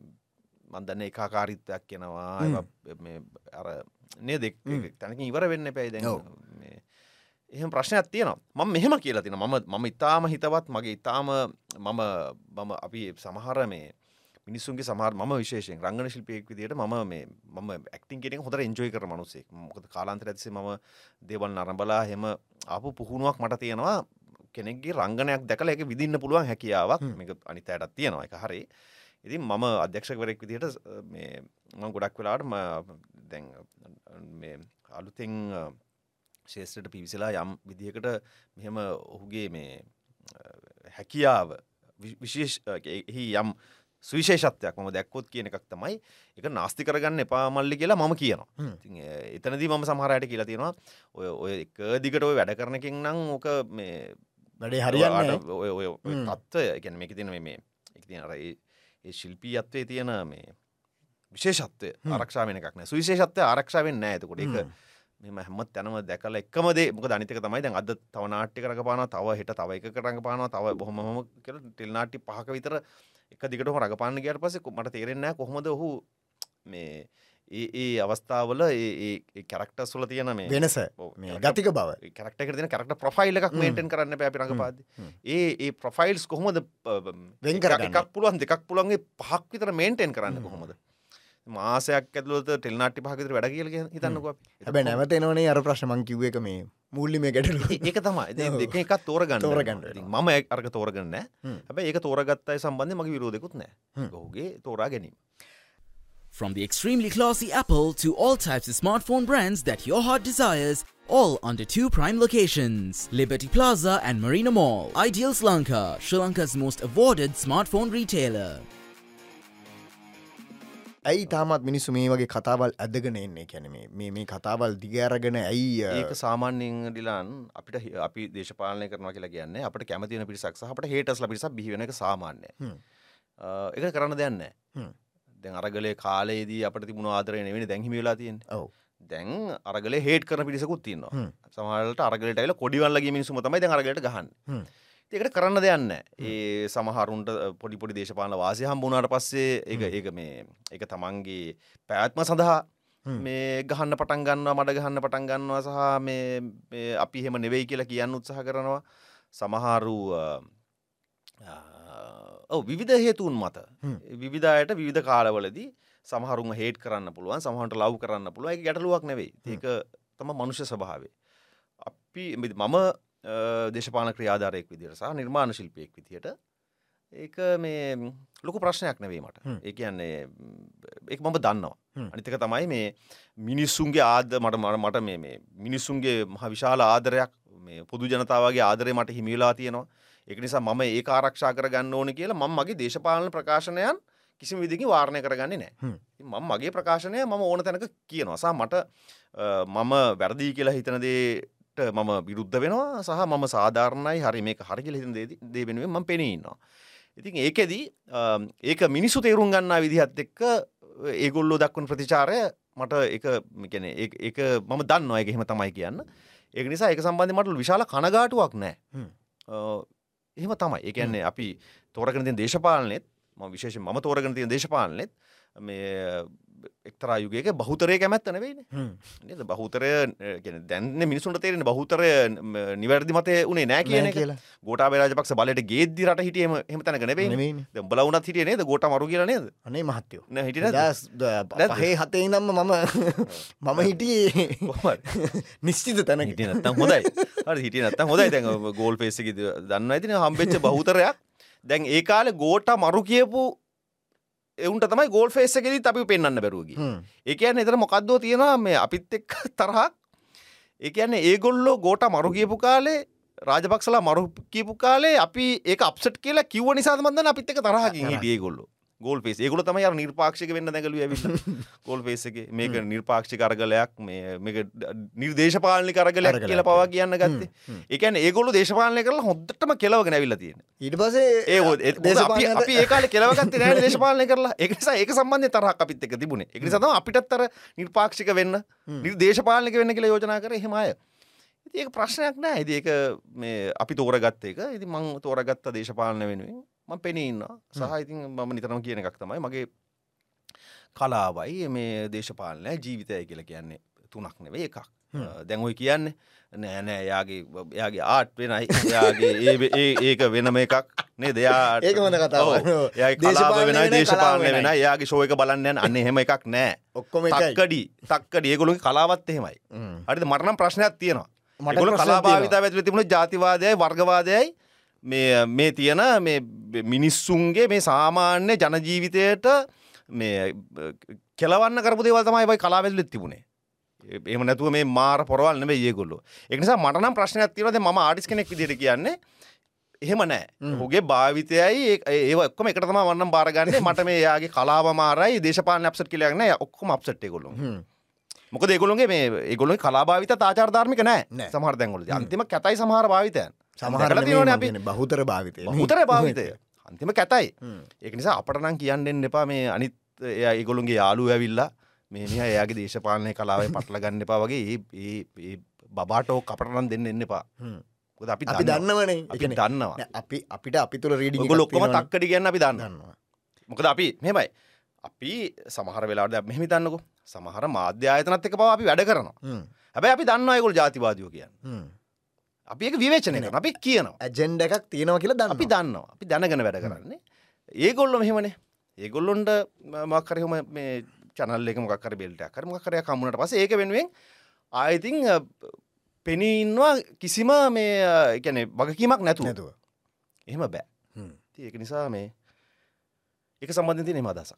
මන්දන්න ඒකාකාරිත්වයක් කෙනවා මේ අර නේ දෙක්. තැනක ඉවර වෙන්න පැයි දැ ඔව්. එහෙම ප්‍රශ්නයක් තියෙනවා. මම මෙහෙම කියලා තින මම මම ඉතාම හිතවත් මගේ ඉතාම මම මම අපි සමහර මේ මිනිස්සුන්ගේ සමහර ම විශේෂෙන් රංගන ශිල්පයෙක් විදිට ම මේ මම ඇක්ටින් කෙනෙ හොඳ එන්ජෝයි කර මනුසේ මොකද කාලාන්තර ඇතිසේ ම දේවල් නරඹලා හෙම අපපු පුහුණුවක් මට තියෙනවා කෙනෙක්ගේ රංගනයක් දැකල එක විදින්න පුළුවන් හැකියාවක්. මේක අනිතයටත් තියෙනවා. එක හරි. ඉතින් මම අධ්‍යක්ෂකවරෙක් විදිහට මේ මං ගොඩක් වෙලාට දැන් මේ අලුතෙන් ශේෂත්‍රට පිවිසලා යම් විදිහකට මෙහෙම ඔහුගේ මේ හැකියාව විශේෂ යම් සවිශේෂත්වයක් ම දැක්කොත් කියන එකක් තමයි එක නාස්ති කරගන්න එපා මල්ලි කියලා මම කියනවා. එතනදී මම සමහරයට කියලා තියෙනවා ඔය ඔය එක දිගට ඔය වැඩ කරනකින් නම් ඕක මේ වැඩේ හරියන්න ඔය තත්ත්වය එකැන මේක තින මේ එක තින අර ඒ ශිල්පී අත්වේ තියෙන මේ විශේෂත්වය ආරක්ෂාවෙන එකක් නෑ. සුවිශේෂත්වය ආරක්ෂාවෙන් නෑ. ඇතකොට එක මෙම හැම තැනම දැකල එක්කමදේ මොක දනිතක තමයි දැන් අද තව නාට්‍ය කරගපාන තව හෙට තව එක කරඟපාන තව බොහොම කර ටෙල්නාටි පහක විතර එක දිගටම රඟපාන්න ගියට පස්සේ මට තේරෙන්නේ කොහොමද ඔහු මේ ඒ අවස්ථාවල ඒ කැරක්ටර්ස් වල තියෙන මේ වෙනස. ගතික බව. කැරක්ට එක තින කැරක්ට ප්‍රෆයිල් එකක් මේටෙන් කරන්න පැපි රඟපාද ඒ ඒ ප්‍රෆයිල්ස් කොහොමද එකක් පුළුවන් දෙකක් පුළන්ගේ පහක් විතර මේන්ටෙන් කරන්න කොහොමද? මාසයක් ඇතුලත ටෙල්නාටි පහකිතර වැඩ කියල හිතන්නක හැබ නැවත එනවනේ අර ප්‍රශ්මං කිව්ව එක මේ මුල්ලි මේ ගැටලු ඒක තමයි. දෙක එකක් තෝරගන්න තෝරගන්න මම අර්ක තෝරගන්න හැබ ඒක තෝරගත්තයි සම්බන්ධ මගේ විරෝධකුත් නෑ ඔහුගේ තෝරා ගැනීම From the extremely classy Apple to all types of smartphone brands that your heart desires, all under two prime locations Liberty Plaza and Marina Mall. Ideals Lanka, Sri Lanka's most awarded smartphone retailer. ඇයි තාමත් මිනිස්සු මේ වගේ කතාවල් ඇදගෙන එන්නේ කැන මේ මේ කතාවල් දිගෑරගෙන ඇයි ඒක සාමාන්‍යෙන් ඩිලාන් අපිට අපි දේශපාලනය කරනවා කියලා කියන්නේ අපට කැමතින පිරිසක් අපට හේටස් පිරිස බිහිවෙන එක සාමාන්‍ය එක කරන්න දෙන්න දැන් අරගලේ කාලයේදී අපට තිබුණ ආදරය නෙවෙයි දැන් හිමි වෙලා තියෙන්නේ. ඔව්. දැන් අරගලේ හේට් කරන පිරිසකුත් තියෙනවා සමහරවිට අරගලට ඇවිල්ලා කොඩිවල්ලගේ මිනිස්සුම තමයි දැන් අරගලට ගහන්නේ. ඒකට කරන්න දෙයන්න ඒ සමහරුන්ට පොඩි පොඩි දේශපාල වාසය හම්බුණට පස්සේ ඒ ඒක මේ එක තමන්ගේ පැත්ම සඳහා මේ ගහන්න පටන් ගන්නවා මඩ ගහන්න පටන් ගන්නවා සහ මේ අපි හෙම නෙවෙයි කියලා කියන්න උත්සාහ කරනවා. සමහරු ඔව විවිධ හේතුන් මත. විවිධයට විවිධ කාලවලදී සමහරුම හේට කරන්න පුළුවන් සමහන්ට ලව් කරන්න පුළුව එක ගැටලුවක් නෙවෙයි. ඒක තම මනුෂ්‍ය ස්වභාවේ අපි මම දේශපාන ක්‍රියාධාරයෙක් විදිර සහ නිර්මාණ ශිල්පයෙක් විදියට ඒක මේ ලොකු ප්‍රශ්නයක් නෙවීමට ඒ කියන්නේ එක මම දන්නවා. අනිතක තමයි මේ මිනිස්සුන්ගේ ආද මට මට මට මේ මිනිස්සුන්ගේ මහ විශාල ආදරයක් මේ පොදු ජනතාවගේ ආදරය මට හිමිලා තියෙනවා එක නිසා මම ඒ ආරක්ෂා කර ගන්න ඕන කියලා මම මගේ දේශපාලන ප්‍රකාශනයන් කිසිම විදිකින් වාරණය කරගන්නේ නෑ මම මගේ ප්‍රකාශනය මම ඕන තැනක කියනවා. සා මට මම වැරදිී කියලා හිතනදේ මම විරුද්ධ වෙනවා. සහ මම සාධාරණයි. හරි මේක හරිගල හිතන දේ වෙනුවෙන් ම පෙනීන්නවා. ඉතින් ඒකෙදී ඒක මිනිස්සු තේරුම් ගන්නා විදිහත් එක්ක ඒගොල්ලෝ දක්වන ප්‍රතිචාරය මට එක කැන ඒක මම දන්න එක එහෙම තමයි කියන්න. ඒක නිසා එක සම්බන්ධ මට විශාල කනගාටුවක් නෑ එහෙම තමයි. ඒකන්නේ අපි තෝරගෙන තිය දේශපාලනෙත් ම විශේෂ ම තෝරගෙන තිය දේශපාලනෙත් මේ එක්තරා යුගේක බහුතරය කැමැත්ත නෙවෙයින. නද? බහුතරය දැන්න මිනිසුන්ට තේරෙන බහුතරය නිවැරදි මතය උනේ නෑ කියන කියලා. ගෝට රජපක් බලට ගේද රට හිටියම හමතන නෙවෙයි බලවනත් හිටිය නේද? ගෝට මරු කියල නේද? අනේ මහත්තයෝ. හිට හේ හතේ නම්ම මම මම හිටියේ. නිශ්චිත තැන හිටිය නත්තම් හොදයි හිටිය නත්තම් හොදයි දැන් ගෝල් පේසකි දන්න ඇතින හම්බෙච්ච බහුතරයක්. දැන් ඒ කාලෙ ගෝට මරු කියපු එවුන්ට තමයි ගෝල් ෆේස්සකෙදී අපි පෙන්න්න බැරුවගේ. ඒකයන්න එතර මොකක්දෝ තියෙනවා මේ අපිත් එක් තරහක්. ඒකන්නේ ඒගොල්ලෝ ගෝට මරු කියපු කාලේ රාජපක්ෂලා මරු කියපු කාලේ අපි ඒ අප්සට් කියලා කිව නිසාමන්ද අපිත් එක තරහකින් හිටිය ගොල්ලෝ ගෝල් පේස් ඒගොල තමයි අර නිර්පාක්ෂක වෙන්න දැකලු ඇවි ගෝල් පේසක මේක නිර්පාක්ෂි කරගලයක් මේ නිර්දේශපාලනි කරගලයක් කියල පවා කියන්න ගත්තේ. එකන ඒගොලු දේශපාලනය කරලා හොද්දටම කෙලවගෙන ඇවිල්ල තියෙන ඊට පසේ ඒ ඒකාල කෙලවගත් නෑ දේශපාලනය කරලා. එකනිසා ඒක සම්බන්ධය තරහ අපිත් එක තිබුණේ. එක සතම අපිටත්තර නිර්පාක්ෂික වෙන්න නිර්දේශපාලනක වෙන්න කියලා යෝජනා කර හෙමය ඒක ප්‍රශ්නයක් නෑ. ඇති ඒක මේ අපි තෝරගත්ත එක. ඉති මං තෝරගත්ත දේශපාලන වෙනුවෙන් ම පෙනඉන්න සහහිතින් මම නිතරම කියන එකක් තමයි මගේ කලාවයි මේ දේශපාලනය ජීවිතය කියල කියන්නේ. තුනක් නෙවේ එකක්. දැන්ඔයි කියන්නේ නෑනෑ යාගේ යාගේ ආට් වෙනයි. යාගේ ඒක වෙනම එකක් නේ දෙයා ඒක වන කතාව කලාව වෙන දේශපාලනය වෙන යාගේ ශෝයක බලන්නයන් අන්න එහෙම එකක් නෑ. ඔක්කොම තක්කඩි තක්කඩ. ඒගොලු කලාවත් එහෙමයි. හරිද? මටනම් ප්‍රශ්නයක් තියෙනවා. මට කලාභාවිත ඇතුල තිබුණ ජාතිවාදයයි වර්ගවාදයයි මේ මේ තියෙන මේ මිනිස්සුන්ගේ මේ සාමාන්‍ය ජනජීවිතයට මේ කෙලවන්න කරපු දේවල් තමයි වයි කලාවෙල්ලෙත් තිබුණේ එම නැතුව මේ මාර පොරවල් නෙවෙයි ඒගොල්ලෝ. ඒක නිසා මට නම් ප්‍රශ්නයක් තියෙනවා දැන් මම ආටිස් කෙනෙක් විදිහට කියන්නේ එහෙම නෑ. ඔහුගේ භාවිතයයි ඒ- ඔක්කොම එකට තමයි වන්නම් බාරගන්නේ. මට මේ යාගේ කලාව මාරයි දේශපාලන අප්සෙට් කියලා නෑ. ඔක්කොම අප්සෙට් ඒගොල්ලෝ. මොකද ඒගොල්ලෝගේ මේ ඒගොල්ලෝගේ කලා භාවිත ආචාර ධාර්මික නෑ. සමහර තැන්වලදී. අන්තිම කැතයි සමහර භාවිතයන්. සමහර බහුතර භාවිතය බහුතර භාවිතය. අන්තිම කැතයි. ඒක නිසා අපට නම් කියන්න එන්න එපා මේ අනිත් එයා ඒගොල්ලොන්ගේ යාළුවෝ ඇවිල්ලා මේ මිනිහා එයාගේ දේශපාලනය කලාවේ පටල ගන්න එපා වගේ ඒ බබාටෝ කපට නම් දෙන්න එන්න එපා. අපි අපි දන්නවනේ අපි දන්නවා. අපි අපිට අපි තුළ රීඩි ඔයගොල්ලෝ ඔක්කොම තක්කඩි කියන්න අපි දන්නවා. මොකද අපි මෙහෙමයි. අපි සමහර වෙලාවට දැන් මෙහෙම හිතන්නකෝ. සමහර මාධ්‍ය ආයතනත් එක්ක පවා අපි වැඩ කරනවා. හැබැයි අපි දන්නවා ඒගොල්ලෝ ජාතිවාදියෝ කියන්නේ. අපි විවේචනය. අපි කියනවා. ඇජෙන්ඩ එකක් තියෙනවා කියලා දන්න අපි දන්නවා. අපි දැනගෙන වැඩ කරන්නේ. ඒගොල්ල මෙහෙමනේ ඒගොල්ලොන්ට මක්කරහම මේ චනල් එක මොක්කර බෙල්ට කර මොකරය කමුණට පස ඒක වෙනුවෙන් ආයතින් පෙනීන්වා කිසිම මේ එකන වගකීමක් නැතු නැතුව. එහෙම බෑ. ඒක නිසා මේ එක සම්බන්ධ නෙම අදසක්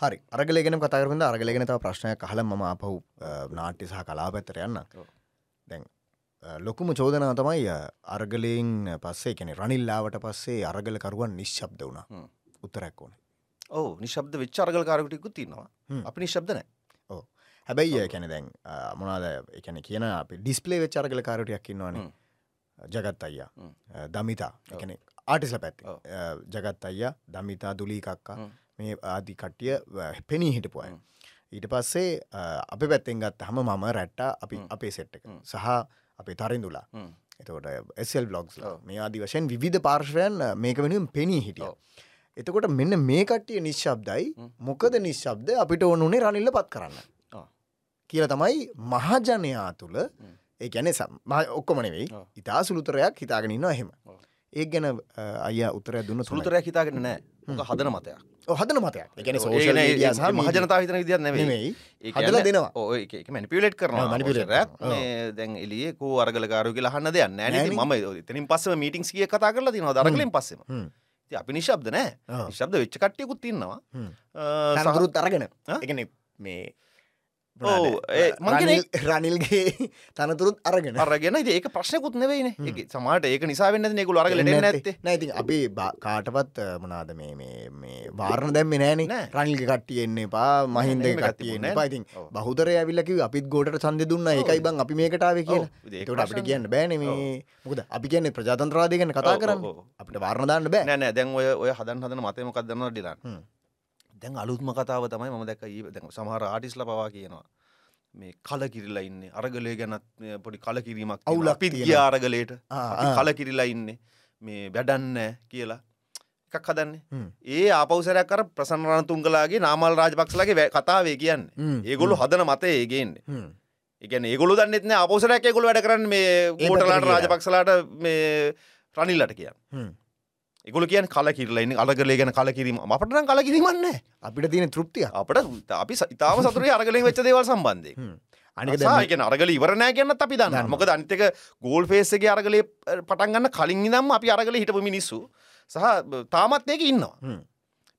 හරි. අරගලගෙන කතරද අරගලගෙන තව ප්‍රශ්නයක් කහල ම අපහු නාට්‍ය සහ කලා පැත්තර යන්න. දැන් ලොකුම චෝදනා තමයි අරගලයෙන් පස්සේ කෙනෙ රනිල්ලාවට පස්සේ අරගලකරුවන් නිශ්ශබ්ද වුණා. උත්තරැක් ඕන ඕ නිශබ්ද වෙච්චාර්ගල කාරකටිකුත් තින්නවා. අපි නිශබ්ද නෑ හැබැයි කැන දැන් මොනාද එකන කියන අපි ඩිස්පලේ වෙච්චාර්ගල කාරටයක් ඉන්නවාන. ජගත් අයියා දමිතා. එකන ආටිස්ල ඔව්. ජගත් අයියා දමිතා දුලීකක්කා. මේ ආදි කට්ටිය පෙනී හිටපුය හ්ම්. ඊට පස්සේ අපි පැත්තෙන් ගත් හම මම රැට්ට අපි. අපේ සෙට් එක හ්ම්. සහ අපේ තරින්දුලා හ්ම්. එතකොට එසල් බ්ලොග්ස්. මේ ආදි වශයෙන් විධ පාර්ශවයන් මේක වෙනුවෙන් පෙනී හිටිය. එතකොට මෙන්න මේ කට්ටිය නිශ්ශබ්දයි හ්ම්. මොකද නිශ්ශබ්ද අපිට ඕනුනේ රනිල්ල පත් කරන්න. කියල තමයි මහජනයා තුළ හ්ම්. ඒ ගැන ඔක්කොමනෙවෙයි ඔව්. ඉතා සුළුතරයක් හිතාගෙනන්න එහෙම ඔව්. ඒ ගැන අය උත්තරය දුන්න සුළුතර සුළුතරයක් හිතාගෙන නෑ හදන මතයක් හදන මතයක් ඒ සෝෂල් ඒ මහජනතාව හිතන විදිහක් නෙවෙයි හදලා දෙනවා. ඔව් ඒක ඒක මැනිපියුලේට් කරනවා ඔව්, manipulate අවසරයක්. කරනවා. මේ දැන් එළියේ කෝ අරගලකාරයෝ කියලා අහන්න දෙයක් නැහැ නේද නෑනේ. මම එතනින් පස්සෙම මීටින්ග්ස් ගිය කතා කරලා තියෙනවා අරගලෙන් පස්සෙම හ්ම්. අපි නිශ්ශබ්ද නෑ. නිශ්ශබ්ද වෙච්ච කට්ටියකුත් ඉන්නවා හ්ම්. අ, සහ- තනතුරුත් අරගෙන? එකන මේ මං රනිල්ගේ තනතුරුත් අරගෙන. අරගෙන. ඒක ප්‍රශ්නකුත් නෙවෙයිනේ. ඒක සමහරට ඒක නිසා වෙන්නේ නැතිනේ. ඒගොල්ලෝ අරගලට එන්නේ නැත්තේ. නැති අපි අ, මොනාද මේ වාරණ දැම්ම නෑන. රනිල්ග කට්ටිය එන්න එපා මහින්ද එහෙම එකක් කට්ටිය එන්න තිබුණේ එපා. නෑ. ඉතින් ඔව්. බහුදර ඇවිල්ලකිව අපිත් ගෝට සන්ද දුන්න. එකයි බං අපි මේකටාව කියලා. ඔව්. ඉතින් ඒක තට අපිට. කියන්න බෑන මේ මොකද අපි කියන්නේ ප්‍රජාතන්ත්‍රවාදය ගැන කතා කරන්න. අපිට වාරණ දාන්න බෑ. නෑ දැන් ඔය ඔය හදන් හදන මතය මොකක්ද දන්නවද ඩිලන්? හ්ම්. දැන් අලුත්ම කතාව තමයි ඊ- දැන් සමහර ආටිස්ලා පවා කියනවා. මේ කලකිරිලා ඉන්නේ. අරගලය ගැනත් මේ පොඩි කලකිරීමක් තියෙනවා. ගිය අරගලයට. කලකිරිලා ඉන්නේ. මේ වැඩන්නෑ කියලා. එකක් හදන්නේ. ඒ ආපෞසරයක් කර ප්‍රසන්න රණතුංගලාගේ නාමල් රාජපක්ෂලාගේ කතාවේ කියන්නේ. හ්ම්. ඒගොල්ලෝ හදන මතේ ඒ ගේන්නේ. හ්ම්. ඒ කියන්නේ ඒගොල්ලෝ දන්නේ නැහැ. ආපෞසරයක් ඒගොල්ලෝ වැඩ කරන්නේ මේ කියලා. රාජපක්ෂලාට මේ රනිල්ලට කියන්නේ හ්ම්. ඒගොල්ලෝ කියන්නේ කලකිරිලා ඉන්නේ. අරගලය ගැන කලකිරීම. අපිට නම් කලකිරීමක් නැහැ. අපිට තියෙන තෘප්තිය. අපට අපි ඉතාම සතුරේ අරගලෙන් වෙච්ච දේවල් සම්බන්ධයෙන්. අනික අරගල ඉවරණෑ කියන්නත් අපි දන්න දන්නවා. මොකද අනිතක ගෝල් ෆේස්සගේ අරගලේ පටන් ගන්න කලින් ඉදම් අපි අරගල හිටපු මිනිස්සු. සහ තාමත් ඒක ඉන්නවා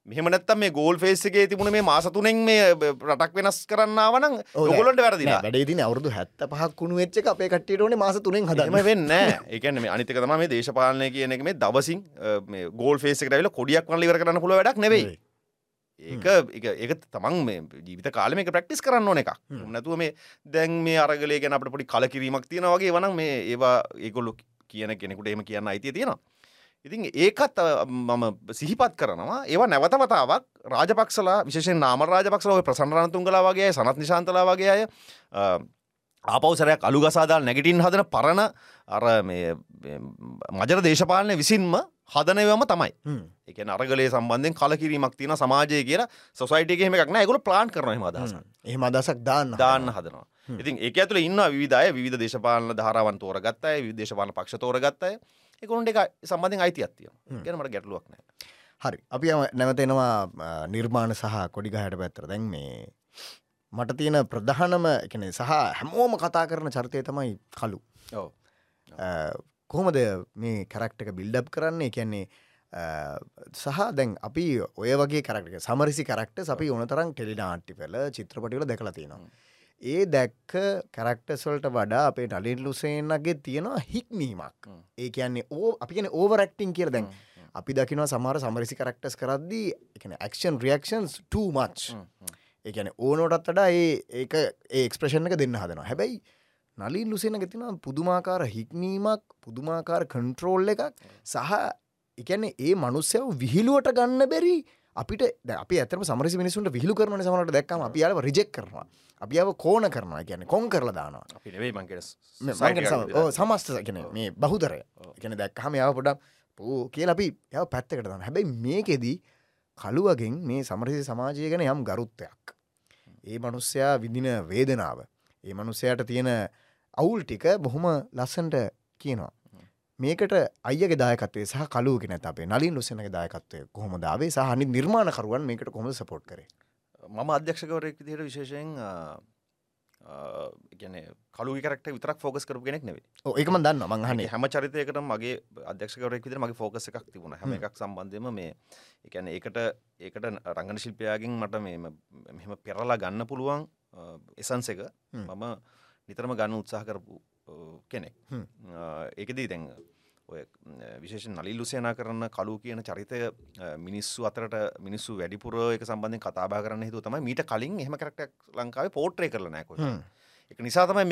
මෙහම නැත්තම් මේ ගෝල් ෆේස්සගේ තිබුණ මේ මාසතුනෙන් මේ රටක් වෙනස් කරන්නාවන ඔගොලොන්ට වැරදිලා. වැඩේ තින අවුරදු හැත්ත පහක් කුණු වෙච්ච අපේ කට්ටියට ඕනේ මාස තුනෙන් හදම වෙන්න ඒකන මේ අනිතක තම මේ දේශපාලනය කියන එක. මේ දවසින් ගෝල් ෆේසක රැවිල කොඩියක් වල ඉවර කරන්න පුළුව වැඩක් නෙවෙයි. ඒක එක ඒක තමන් මේ ජීවිත කාලම එක ප්‍රක්ටිස් කරන්න ඕන එකක්. නැතුව මේ දැන් මේ අරගලය ගැන අපට පොඩි කලකිරීමක් තියෙන වගේ වනම් මේ ඒවා ඒගොල්ලු කියන කෙනෙකුට එම කියන්න අයිතිය තියෙනවා ඉතින් ඒකත් මම සිහිපත් කරනවා. ඒවා නැවතවතාවක් රාජපක්ෂලා විශේෂෙන් නාම රාජපක්ෂල ඔය ප්‍රසන්නරන්තුන්ගලා වගේ සනත් නිශාන්තලා වගේ අය ආපවසරයක් අලු ගසාදාල් නැගටින් හදන පරණ අර මජර දේශපාලනය විසින්ම හදනවම තමයි. එක අරගලේ සම්බන්ධෙන් කලකිරීමක් තියෙන සමාජය කියලා. සොසයිටගේ එකක් නෑ ගොල ප්ලාන් කරන මදස එහෙම අදසක් දාන්න දාන්න හදනවා. ඉතින් ඒක ඇතුළ ඉන්න විවිධය විධ දේශපාලන ධාරවන් තෝරගත්තයි විදේශපාලන පක්ෂ තෝරගත්තය එකුණට එක සම්බඳධෙන් අයිතියත්තිය ගැනමට ගැටලුවක් නෑ. හරි. අපි නැවතෙනවා නිර්මාණ සහ කොඩිග හැට පැත්තර දැන් මේ මට තියෙන ප්‍රධානම එකන සහ හැමෝම කතා කරන චරිතය තමයි කලු කොහොමද මේ කරක්ටක බිල්ඩප් කරන්නේ? කියන්නේ සහ දැන් අපි ඔය වගේ කරක්ට සමරිසි කරක්ට අපි ඕනතරම් ටෙලිනාට්ටි පෙල චිත්‍රපටිවල දැකලා තියෙනවා ඒ දැක්ක කරක්ටස්වල්ට වඩා අපේ නලින් ලුසේනගේ තියෙනවා හික්මීමක්. ඒ කියන්නේ ඕ අපි කියන ඕවරක්ටිං කියර දැන්. අපි දකිනවා සමහර සමරිසි කරක්ටස් කරද්දී එකන ක්ෂන් රියක්ෂන්ස් මච් ඒකන ඕනොටත් වඩා ඒ ඒක ඒක්ස්ප්‍රෂණ එක දෙන්න හදනවා. හැබැයි නලින් ලුසෙන ගෙතින පුදුමාකාර හික්මීමක් පුදුමාකාර කන්ට්‍රෝල් එකක් සහ එකන්නේ ඒ මනුස්්‍යව විහිලුවට ගන්න බැරි අපිට අපි ඇතම සමරසි මිනිසුන්ට විහිලු කරන සමට දැක්කම. අපි යාව රිජෙක් කරනවා. අපි අව කෝන කරනවා. ගැන කොන් කරලා දානවා. අපි නෙවෙයි මංගෙට මේ මංගෙන සම- ඔව්, සමස්ත කියන මේ බහුතරය. එකන දැක්හම යාව පොඩක් පූ කියල අපි යව පැත්තකට දන්න හැබැයි මේකෙදී කළුවගෙන් මේ සමරසි සමාජය ගැන යම් ගරුත්තයක් ඒ මනුස්්‍යයා විදින වේදනාව ඒ මනුස්සයට තියෙන අවුල් ටික බොහොම ලස්සන්ට කියනවා මේකට අයගේ දායකත්වය සහ කලුවගෙන අපේ නලින් ලුසනගේ දායකත්වය කොහොම දාවේ සහනි නිර්මාණකරුවන් මේකට කොම සපෝට් කරේ? මම අධ්‍යක්ෂකවරයෙක් විදිහට විශේෂයෙන් ගැන කලු කරක්ට විතරක් ෆෝකස් කරපු කෙනෙක් නෙවේ ඕ එකම දන්න මංහනේ හැම චරිතයකට මගේ අධ්‍යක්ෂකවරෙක් විදිර මගේ ෆෝකස් එකක් තිබුණ. හැම එකක් සම්බන්ධයම මේ එකන ඒකට ඒකට රංගන ශිල්පයාගෙන් මට මෙහෙම පෙරලා ගන්න පුළුවන් එසන්ස එක. මම නිතරම ගන්න උත්සාහ කරපු කෙනෙක්. ඒකදී දැන් ඔය විශේෂ නලිල්ලු සේනා කරන්න කලු කියන චරිතය මිනිස්සු අතරට මිනිස්සු වැඩිපුර එක සම්බන්ධෙන් කතාබා කරන්න හිතු තමයි මීට කලින් එහම කරටක් ලංකාවේ පෝට්‍රේ කරලනෑකො එක නිසා තමයි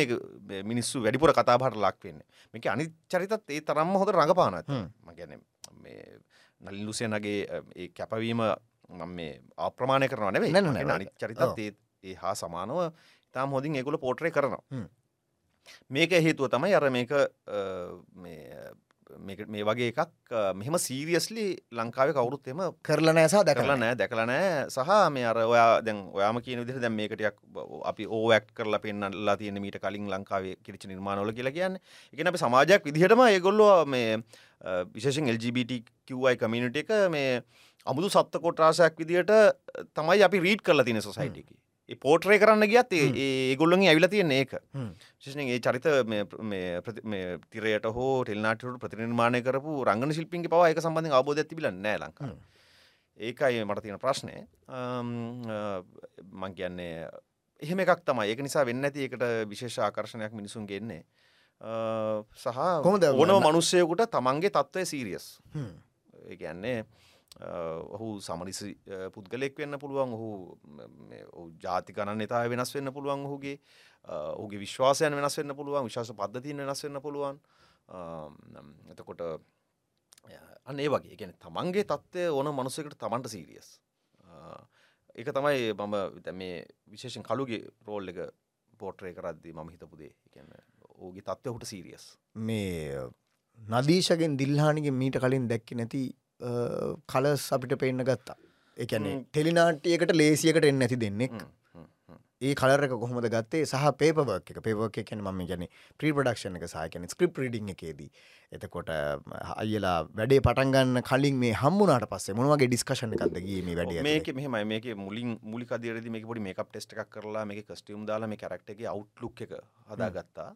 මේ මිනිස්සු වැඩිපුර කතාබහට ලක් වෙන්න මේක අනි චරිතත් ඒ තරම්ම හොඳ රඟපානත්. මගැන මේ නලිල්ලුසේනගේ ඒ කැපවීම මම මේ ආප්‍රමාණය කරන නෙවේ. අනි චරිතත්. ඒ හා සමානව තාම් හොඳින් ඒකුල පෝට්‍රේ කරනවා. මේක හේතුව තමයි අර මේක මේ වගේ එකක් මෙහෙම සීරියස්ලි ලංකාවේ කවුරුත් එම කරලනෑසා දැකලා දැකලා නෑ. දැකලා නෑ. සහ මේ අර ඔයා දැන් ඔයාම කියන විදිහට දැන් මේකටයක් අපි ඕවැක්් කරලා පෙන්න්නලා තියෙන මීට කලින් ලංකාවේ කිරිච නිර්මාණවල කියලා කියන්න. එකන අපි සමාජයක් විදිහටම ඒගොල්ලෝ මේ අ, විශේෂෙන් LGBTQI කමිනිට එක මේ අමුදු සත්ත කොට්‍රාසයක් විදිහට තමයි අපි රීඩ් කරලා තින සොසයිටක පෝට්‍රේ කරන්න ගියත් ඒ- ඒ ගොල්ලොන් ඇවිල තියෙන ඒක. ශෂන ඒ චරිත තිරයට හෝ ටෙල්නාටට ප්‍රතිනිර්මාණය කරපු රංගන ශිල්පින්ගේ පවා එක සම්බඳධ අවබෝධ තිබිල නෑ ලංකා. ඒකයි මට තියෙන ප්‍රශ්නය මං කියන්නේ එහෙම එකක් තමයි. ඒක නිසා වෙන්න ඇති එකට විශේෂ ආකර්ශණයක් මිනිසුන් ගෙන්නේ සහ කොහොමද? ඕනව මනුස්සයකුට තමන්ගේ තත්ත්වය සීරියස්. ඒ කියන්නේ ඔහු සමනිසි අ, පුද්ගලෙක් වෙන්න පුළුවන්. ඔහු මේ ඔහු ජාතිකණන් එතා වෙනස් වෙන්න පුළුවන් ඔහුගේ අ, ඔහුගේ විශ්වාසයන් වෙනස් වෙන්න පුළුවන් විශවාස පද්ධතින් වෙනස් වෙන්න පුළුවන්. අ, නම් එතකොට අන්න ඒ වගේ. ගැන තමන්ගේ තත්ත්වය ඕන මනුස්සකට තමන්ට සීරියස් ඒක තමයි මම දැන් මේ විශේෂෙන් කළුගේ රෝල් එක පෝට්‍රේ කරද්දී මම හිතපුදේ කියන්න ඕගේ තත්ත්වය හුට සීරියස් මේ නදීශගෙන් දිල්හානිගේ මීට කලින් දැක්කි නැති කලස් අපිට පෙන්න්න ගත්තා. එකන්නේ හ්ම්. ටෙලිනාට්ටියකට ලේසියකට එන්න ඇති දෙන්නෙක් ඒ කලර එක කොහොමද ගත්තේ? සහ පේපවක් එක. පේවක් කියන මම ගැන ප්‍රීපඩක්ෂණ එක සායකන ස්ක්‍රිප් රිඩිං එකේදී. එතකොට අයලා වැඩේ පටන්ගන්න කලින් මේ හම්මුණට පස්සේ මොනවගේ ඩිස්කශන එකක්දගේ මේ වැඩිය මේක මෙහම මේක මුලින් මුලි අදරද මේ පොඩි මේක ටෙස්ට එකක් කරලා මේ කස්ටියම් දාලා මේ කරක්ටගේ අවට්ලුක් එක හදාගත්තා.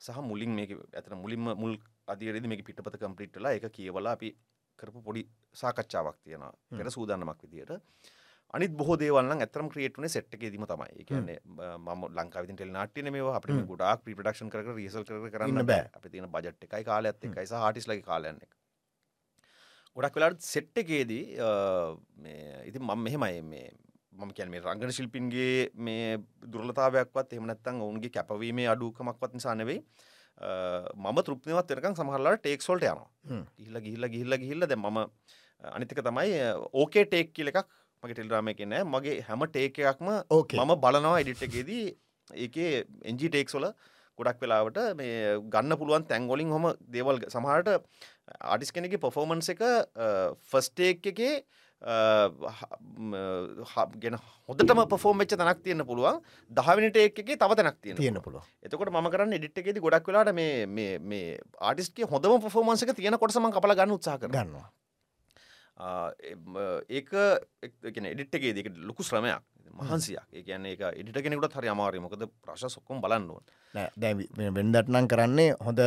සහ මුලින් මේක ඇතන මුලින්ම මුල් අදිරදි මේ පිටපත කම්පිට්ටලා එක කියවලා අපි කරපු පොඩි සාකච්ඡාවක් තියෙන පෙර සූදානමක් විදියට. අනිත් බොහ දේවල්න්න ඇතරම් ක්‍රියට්නේ සෙට් එක දීම තමයි. කියන්නේ ම ලංකාවිති ටෙල් නාට්‍යන මේ අප ගොඩක් ප්‍රිපඩක්ෂන් කර රිසල් කර කරන්න බෑ. අපි තියෙන බජට් එකයි කාලයත් එකයි සහ ආටිස්ලගේ කාලයන්න එක. ගොඩක් වෙලාට සෙට් එකේදී ඉතින් මම මෙහෙමයි මේ මම කියන මේ රංගන ශිල්පින්ගේ මේ දුරලතාවයක්වත් එහෙම නැත්නම් ඔවුන්ගේ කැපවීමේ අඩුකමක්වත් නිසා නෙවෙයි. අ, මම තෘප්තිමත් වෙනකන් සමහරලාට ටේක්ස් වලට යනවා. ගිහිල්ලා ගිහිල්ලා ගිහිල්ලා දැන් මම අනිත් එක තමයි ඕකේ ටේක් කියලා එකක් මගේ ටෙලිග්‍රාම් එකේ නෑ. මගේ හැම ටේක් එකක්ම. මම බලනවා එඩිට් එකේදී. ඒකේ එන්ජි ටේක්ස් වල ගොඩක් වෙලාවට මේ ගන්න පුළුවන් තැන්ගොලින් හොම දේවල් සමහරට ආඩිස් කෙනෙගේ පොෆෝමන්ස් එක ෆස්ටේක් එකේ ගෙන හොදටම පොෆෝම් වෙච්ච තැනක් තියෙන පුළුවන්. දහවිනිට එක් එකේ තව තැනක් තියෙන තියෙන පුළුව එතකොට ම කරන්න එඩිට් එකේදී ගොඩක් වෙලාට මේ ආටිස්ගේ හොඳම පොෆෝමන්ස් එක තියෙන කොටසම කපල ගන්න උත්සාහ කරනවා. ගන්නවා. ආ, එම, ඒක එඩිට්ගේ දෙක ලොකු ශ්‍රමයක් මහන්සියක්. ඒ කියන්නේ එක එඩිට කෙනෙකුට හරි අමාරය. මොකද ප්‍රශ සොක්කොම් බලන්නුවන් වෙන්ඩටනම් කරන්නේ හොඳ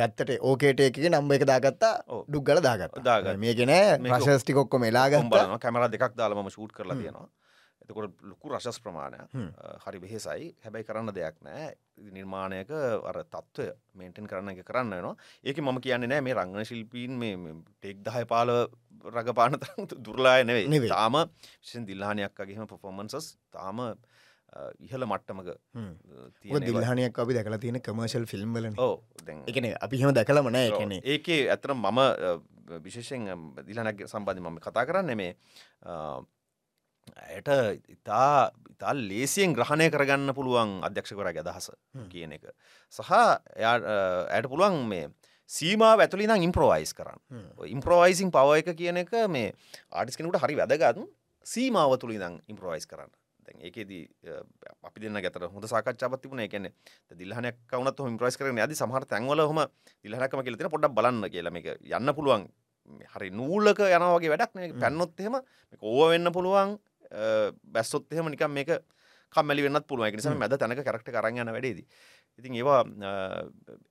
ගත්තට ඕකේට එක නම්බ එක දාගත්තා ඔව්. ඩුක්ගල දාගත් දාගත්තා. මේකෙන මේක ප්‍රශස්ටිකොක්කොම එලාගත්තා බලන කැමර දෙකක් දාලම ෂූට් කරලා තියෙනවා එතකොට ලොකු රශස් ප්‍රමාණය හරි වෙහෙසයි. හැබැයි කරන්න දෙයක් නෑ නිර්මාණයක අර තත්ත්වය මේන්ටෙන් කරන්න එක කරන්න නවා ඒක මම කියන්නේ නෑ මේ රංගන ශිල්පීන් මේ ටෙක් දහය පාල රගපාන දුරලාය නෙවේ. තාම විශෂෙන් දිල්හානයක් වගේම පොෆෝමන්සස් තාම අ, ඉහළ මට්ටමක. දිල්හනයක් අපි දැකලා තියෙන කමර්ශල් ෆිල්ම් දැන් එකන අපි හෙම දැකලම නෑ එකන ඒකේ ඇතර මම විශේෂෙන් දිලනක් සම්බන්ධ මම කතා කරන්න මේ ඇයට ඉතා ඉතා ලේසියෙන් ග්‍රහණය කරගන්න පුළුවන් අධ්‍යක්ෂකර අදහස කියන එක. සහ ඇයට පුළුවන් මේ සීමා ඇතුලි නම් ඉම්ප්‍රෝවයිස් කරන්න. ඉම්ප්‍රෝවයිසින් පව එක කියන එක මේ ආටිස් කෙනෙකුට හරි වැදගත් සීමාව තුළි දං ඉම්ප්‍රෝවයිස් කරන්න. දැන් ඒකේදී අපි දෙන්න ගැතර හොඳ සාකච්ඡාවක් තිබුණා. ඒ කියන්නේ දිල්හනයක් වුණත් ඔහොම ඉම්ප්‍රෝවයිස් කරගෙන යද්දි සමහර තැන්වල ඔහොම දිල්හනක්ම කියලා තියෙන පොඩ්ඩක් බලන්න කියලා. මේක යන්න පුළුවන්. මේ හරි නූලක යනවා වගේ වැඩක් පැන්නොත් එහෙම ඕව වෙන්න පුළුවන් බැස්සොත් එහෙම නිකන් මේක කම්මැලි වෙන්නත් පුළුවන්. නිසා මැද තැනක කැරක්ටර් අරන් යන වැඩේදී. ඉතින් ඒවා අ,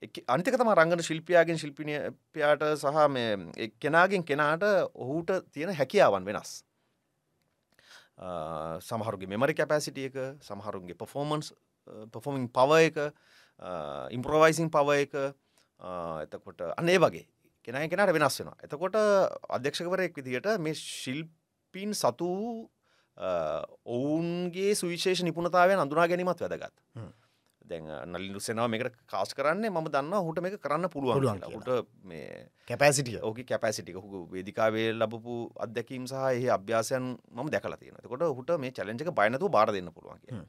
එක්- අනිතික තමයි රංගන ශිල්පියාගෙන් ශිල්පිනියාට සහ මේ එක් කෙනාගෙන් කෙනාට ඔහුට තියෙන හැකියාවන් වෙනස්. සමහරුගේ මෙමරි කැපෑසිටිය එක සමහරුන්ගේ පොෆෝමන්ස් පොෆෝමිං පව එක ඉම්ප්‍රෝවයිසින් පව එක එතකොට අනේ වගේ. කෙනයි කෙනට වෙනස් වෙනවා. එතකොට අධ්‍යක්ෂකවරයෙක් විදිහට මේ ශිල්පීන් සතු ඔවුන්ගේ සුවිශේෂ නිපුණතාවයන් අඳුනා ගැනීමත් වැදගත්. නලින්දු සෙනවා මේකට කාස් කරන්නේ මම දන්න හුට මේක කරන්න පුළුවන්. හුට මේ කැපෑසිටිය ඕක කැපසිටික හු වේදිකාවේ ලබපු අත්දැකීම් සහ එහි අභ්‍යාසයන් මම දැකලා තියෙන කොට හුට මේ චලෙන්ජක බයනතු බාර දෙන්න පුළුවන් කිය